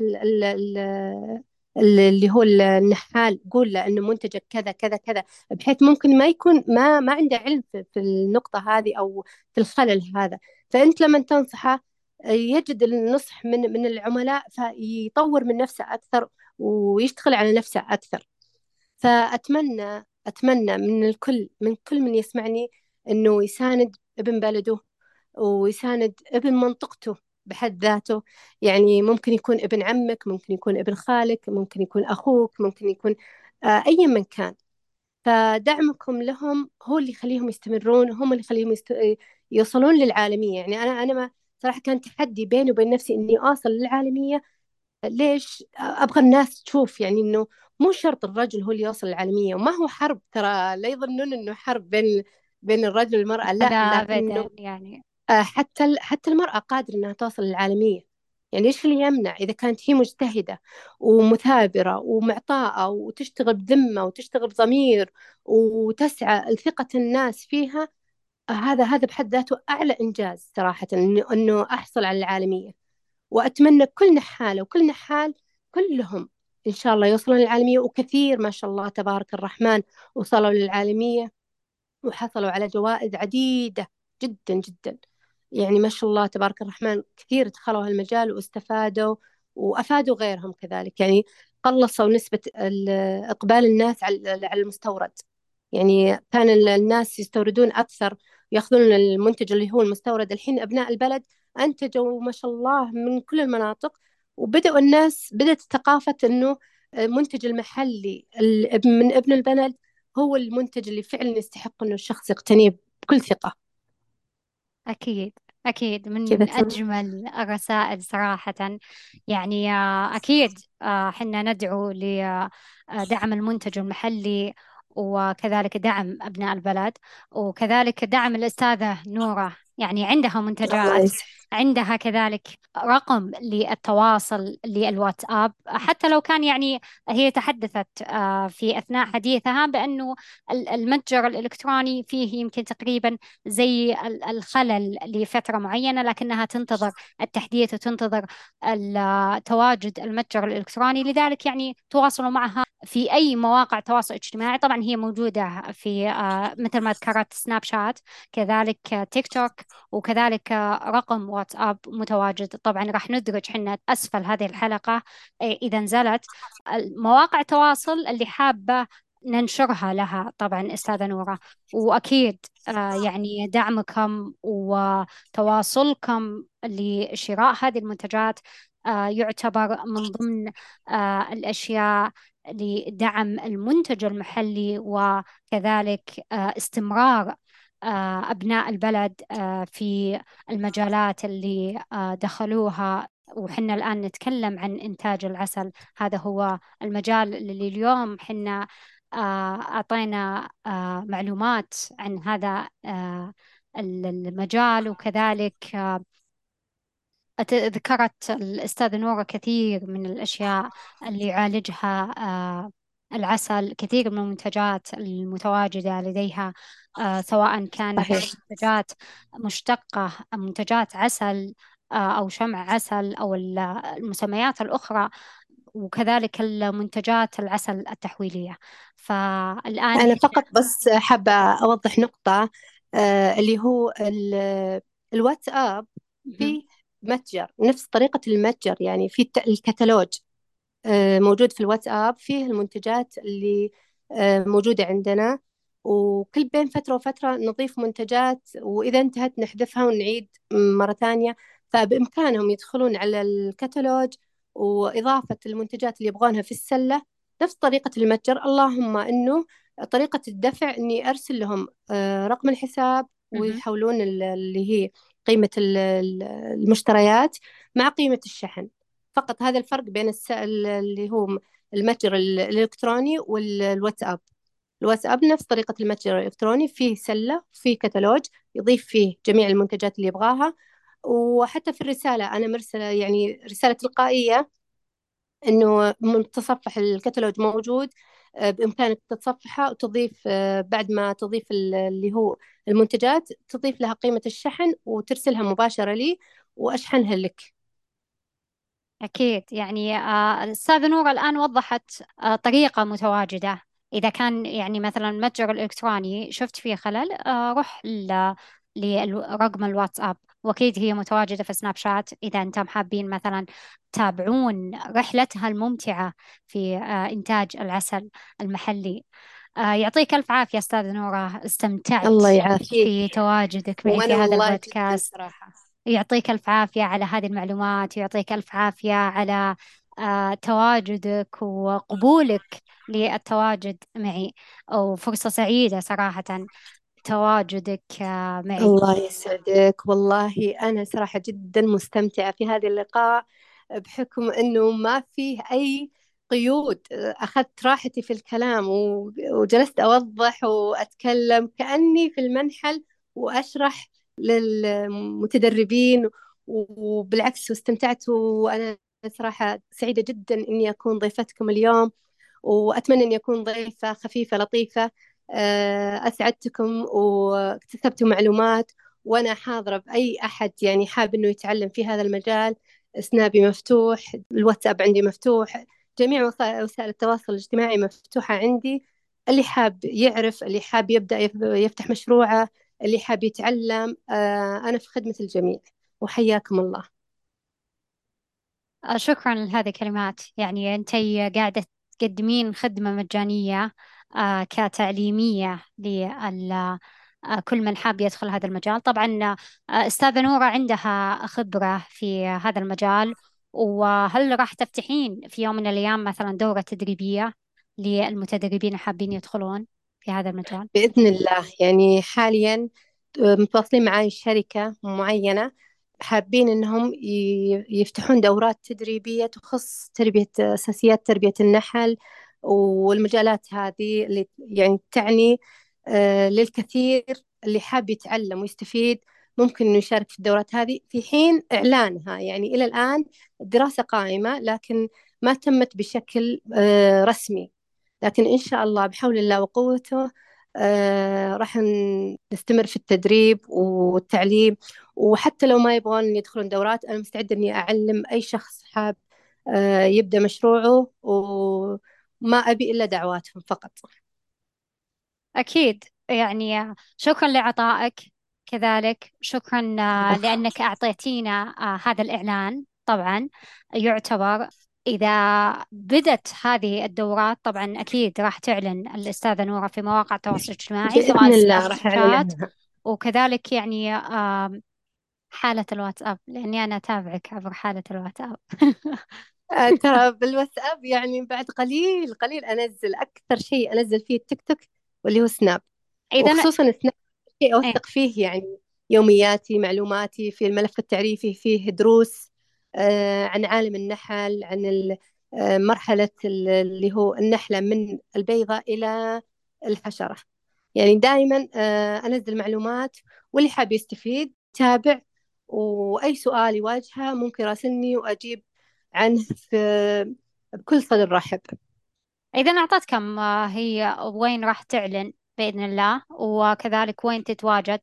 اللي هو النحال قول له إنه منتجك كذا كذا كذا بحيث ممكن ما يكون ما ما عنده علم في النقطة هذه أو في الخلل هذا. فأنت لما تنصحه يجد النصح من من العملاء فيطور من نفسه أكثر ويشتغل على نفسه أكثر. فأتمنى أتمنى من الكل من كل من يسمعني إنه يساند ابن بلده ويساند ابن منطقته. بحد ذاته. يعني ممكن يكون ابن عمك ممكن يكون ابن خالك ممكن يكون أخوك ممكن يكون آه، أي من كان. فدعمكم لهم هو اللي يخليهم يستمرون هم اللي يخليهم يست... يوصلون للعالمية. يعني أنا أنا ما صراحة كان تحدي بيني وبين نفسي إني أوصل للعالمية. ليش؟ أبغى الناس تشوف يعني إنه مو شرط الرجل هو اللي يوصل للعالمية. وما هو حرب ترى لا يظنون إنه حرب بين بين الرجل والمرأة. لا أبدا يعني آه، حتى حتى المرأة قادرة إنها توصل للعالمية. يعني إيش اللي يمنع؟ إذا كانت هي مجتهدة ومثابرة ومعطاءة وتشتغل بذمة وتشتغل بضمير وتسعى لثقة الناس فيها آه، هذا هذا بحد ذاته أعلى إنجاز صراحة إنه إنه أحصل على العالمية. وأتمنى كل نحالة وكل نحال كلهم إن شاء الله يوصلون للعالمية وكثير ما شاء الله تبارك الرحمن وصلوا للعالمية وحصلوا على جوائز عديدة جدا جدا. يعني ما شاء الله تبارك الرحمن كثير دخلوا هالمجال واستفادوا وأفادوا غيرهم كذلك. يعني قلصوا نسبة إقبال الناس على المستورد. يعني كان الناس يستوردون أكثر ويأخذون المنتج اللي هو المستورد. الحين أبناء البلد أنتجوا ما شاء الله من كل المناطق وبدأوا الناس بدأت ثقافة أنه المنتج المحلي من ابن البلد هو المنتج اللي فعلا يستحق أنه الشخص يقتنيه بكل ثقة. أكيد أكيد من أجمل الرسائل صراحة. يعني آه، أكيد آه، حنا ندعو لدعم المنتج المحلي وكذلك دعم أبناء البلد وكذلك دعم الأستاذة نورة يعني عندها منتجات عندها كذلك رقم للتواصل للواتساب. حتى لو كان يعني هي تحدثت آه، في أثناء حديثها بأنه المتجر الإلكتروني فيه يمكن تقريبا زي الخلل لفترة معينة لكنها تنتظر التحديث وتنتظر تواجد المتجر الإلكتروني. لذلك يعني تواصلوا معها في أي مواقع تواصل اجتماعي طبعا هي موجودة في آه، مثل ما ذكرت سناب شات كذلك تيك توك وكذلك رقم واتساب متواجد. طبعا راح ندرج حنا أسفل هذه الحلقة. إيه، إذا نزلت مواقع التواصل اللي حابة ننشرها لها طبعا أستاذة نورة. وأكيد آه، يعني دعمكم وتواصلكم لشراء هذه المنتجات آه، يعتبر من ضمن آه، الأشياء لدعم المنتج المحلي وكذلك استمرار آه، أبناء البلد آه، في المجالات اللي آه، دخلوها. وحنا الآن نتكلم عن إنتاج العسل. هذا هو المجال اللي اليوم حنا أعطينا معلومات عن هذا المجال. وكذلك ذكرت الأستاذة نورة كثير من الأشياء اللي يعالجها العسل كثير من المنتجات المتواجدة لديها آه، سواء كانت. منتجات مشتقة منتجات عسل آه، أو شمع عسل أو المسميات الأخرى وكذلك المنتجات العسل التحويلية فالآن أنا فقط بس حابة أوضح نقطة آه، اللي هو الواتساب في متجر نفس طريقة المتجر يعني في الكتالوج موجود في الواتساب فيه المنتجات اللي موجودة عندنا. وكل بين فترة وفترة نضيف منتجات وإذا انتهت نحذفها ونعيد مرة ثانية. فبإمكانهم يدخلون على الكتالوج وإضافة المنتجات اللي يبغونها في السلة. نفس طريقة المتجر اللهم إنه طريقة الدفع إني أرسل لهم آه، رقم الحساب ويحولون اللي هي قيمة المشتريات مع قيمة الشحن. فقط هذا الفرق بين الس... اللي هو المتجر الإلكتروني والواتساب. الواتساب نفس طريقة المتجر الإلكتروني فيه سلة فيه كتالوج يضيف فيه جميع المنتجات اللي يبغاها. وحتى في الرسالة أنا مرسلة يعني رسالة تلقائية إنه متصفح الكتالوج موجود. بإمكانك تتصفحه وتضيف آه، بعد ما تضيف اللي هو المنتجات تضيف لها قيمة الشحن وترسلها مباشرة لي وأشحنها لك. أكيد. يعني آه، الأستاذة نورة الآن وضحت طريقة متواجدة. إذا كان يعني مثلا المتجر الإلكتروني شفت فيه خلل آه، روح لرقم الواتساب. وأكيد هي متواجدة في سناب شات. إذا أنتم حابين مثلا تتابعون رحلتها الممتعة في آه، إنتاج العسل المحلي. آه، يعطيك ألف عافية أستاذة نورة. استمتعت الله يعافيك. في تواجدك معي في هذا البودكاست. يعطيك ألف عافية على هذه المعلومات ويعطيك ألف عافية على آه، تواجدك وقبولك للتواجد معي. وفرصة سعيدة صراحة. تواجدك معي الله يسعدك. والله أنا صراحة جدا مستمتعة في هذا اللقاء بحكم أنه ما فيه أي قيود. أخذت راحتي في الكلام وجلست أوضح وأتكلم كأني في المنحل وأشرح للمتدربين وبالعكس واستمتعت وأنا صراحة سعيدة جدا إني أكون ضيفتكم اليوم وأتمنى إني أكون ضيفة خفيفة لطيفة أسعدتكم واكتسبتوا معلومات وأنا حاضرة بأي أحد يعني حاب إنه يتعلم في هذا المجال. سنابي مفتوح الواتساب عندي مفتوح جميع وسائل التواصل الاجتماعي مفتوحة عندي. اللي حاب يعرف اللي حاب يبدأ يف- يفتح مشروعه اللي حاب يتعلم آه، أنا في خدمة الجميع. وحياكم الله. آه، شكرا لهذه الكلمات. يعني أنت قاعدة تقدمين خدمة مجانية. آه، كتعليمية لل آه، كل من حاب يدخل هذا المجال. طبعا آه، أستاذة نورة عندها خبرة في هذا المجال. وهل راح تفتحين في يوم من الأيام مثلا دورة تدريبية للمتدربين الحابين يدخلون في هذا المجال؟ بإذن الله. يعني حاليا آه، متواصلين معاي شركة معينة حابين إنهم يفتحون دورات تدريبية تخص تربية أساسيات تربية النحل والمجالات هذه اللي يعني تعني آه، للكثير اللي حاب يتعلم ويستفيد ممكن إنه يشارك في الدورات هذه. في حين إعلانها يعني إلى الآن الدراسة قائمة لكن ما تمت بشكل آه، رسمي. لكن إن شاء الله بحول الله وقوته آه راح نستمر في التدريب والتعليم. وحتى لو ما يبغون يدخلون دورات أنا مستعدة إني أعلم أي شخص حاب يبدأ مشروعه. وما أبي إلا دعواتهم فقط. أكيد. يعني شكرا لعطائك كذلك. شكرا آه، لأنك أعطيتينا آه، هذا الإعلان. طبعا يعتبر إذا بدت هذه الدورات طبعا أكيد راح تعلن الأستاذة نورة في مواقع التواصل الاجتماعي سواء بإذن الله راح وكذلك يعني آم، حالة الواتساب لأني أنا أتابعك عبر حالة الواتساب. آه، <laughs> ترى بالواتساب يعني بعد قليل قليل أنزل أكثر شيء أنزل فيه التيك توك واللي هو سناب. إذا وخصوصا سناب شيء إيه. أوثق فيه يعني يومياتي معلوماتي في الملف التعريفي فيه دروس آه، عن عالم النحل عن آه، مرحلة ال- اللي هو النحلة من البيضة إلى الحشرة. يعني دائما آه، أنزل معلومات واللي حاب يستفيد تابع وأي سؤال يواجهه ممكن يراسلني وأجيب عنه في بكل صدر رحب إذا أعطتكم آه، هي وين راح تعلن بإذن الله وكذلك وين تتواجد؟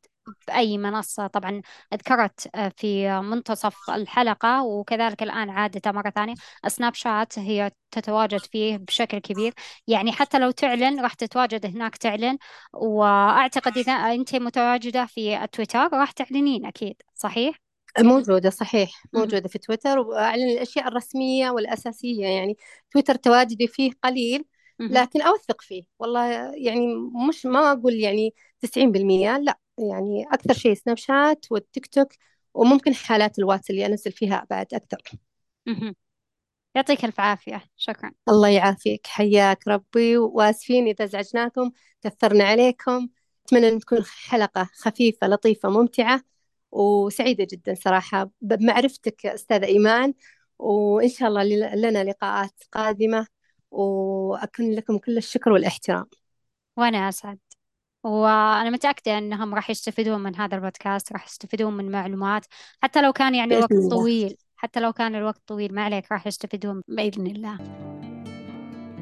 بأي منصة؟ طبعا ذكرت آه، في منتصف الحلقة وكذلك الآن عادة مرة ثانية سناب شات هي تتواجد فيه بشكل كبير. يعني حتى لو تعلن راح تتواجد هناك تعلن. وأعتقد إذا أنت متواجدة في تويتر راح تعلنين أكيد صحيح؟ موجودة صحيح. موجودة في تويتر وأعلن الأشياء الرسمية والأساسية يعني تويتر تواجدي فيه قليل. لكن أوثق فيه. والله يعني مش ما أقول يعني 90% لا يعني أكثر شيء سناب شات والتيك توك وممكن حالات الواتس اللي أنزل فيها بعد أكثر. يعطيك ألف عافية. شكرا. الله يعافيك. حياك ربي. وآسفين إذا زعجناكم كثرنا عليكم. أتمنى أن تكون حلقة خفيفة لطيفة ممتعة. وسعيدة جدا صراحة. بمعرفتك أستاذة إيمان وإن شاء الله لنا لقاءات قادمة وأكن لكم كل الشكر والإحترام. وأنا أسعد. وأنا متأكدة أنهم راح يستفيدون من هذا البودكاست راح يستفيدون من معلومات. حتى لو كان يعني الله. طويل حتى لو كان الوقت طويل ما عليك راح يستفيدون بإذن الله.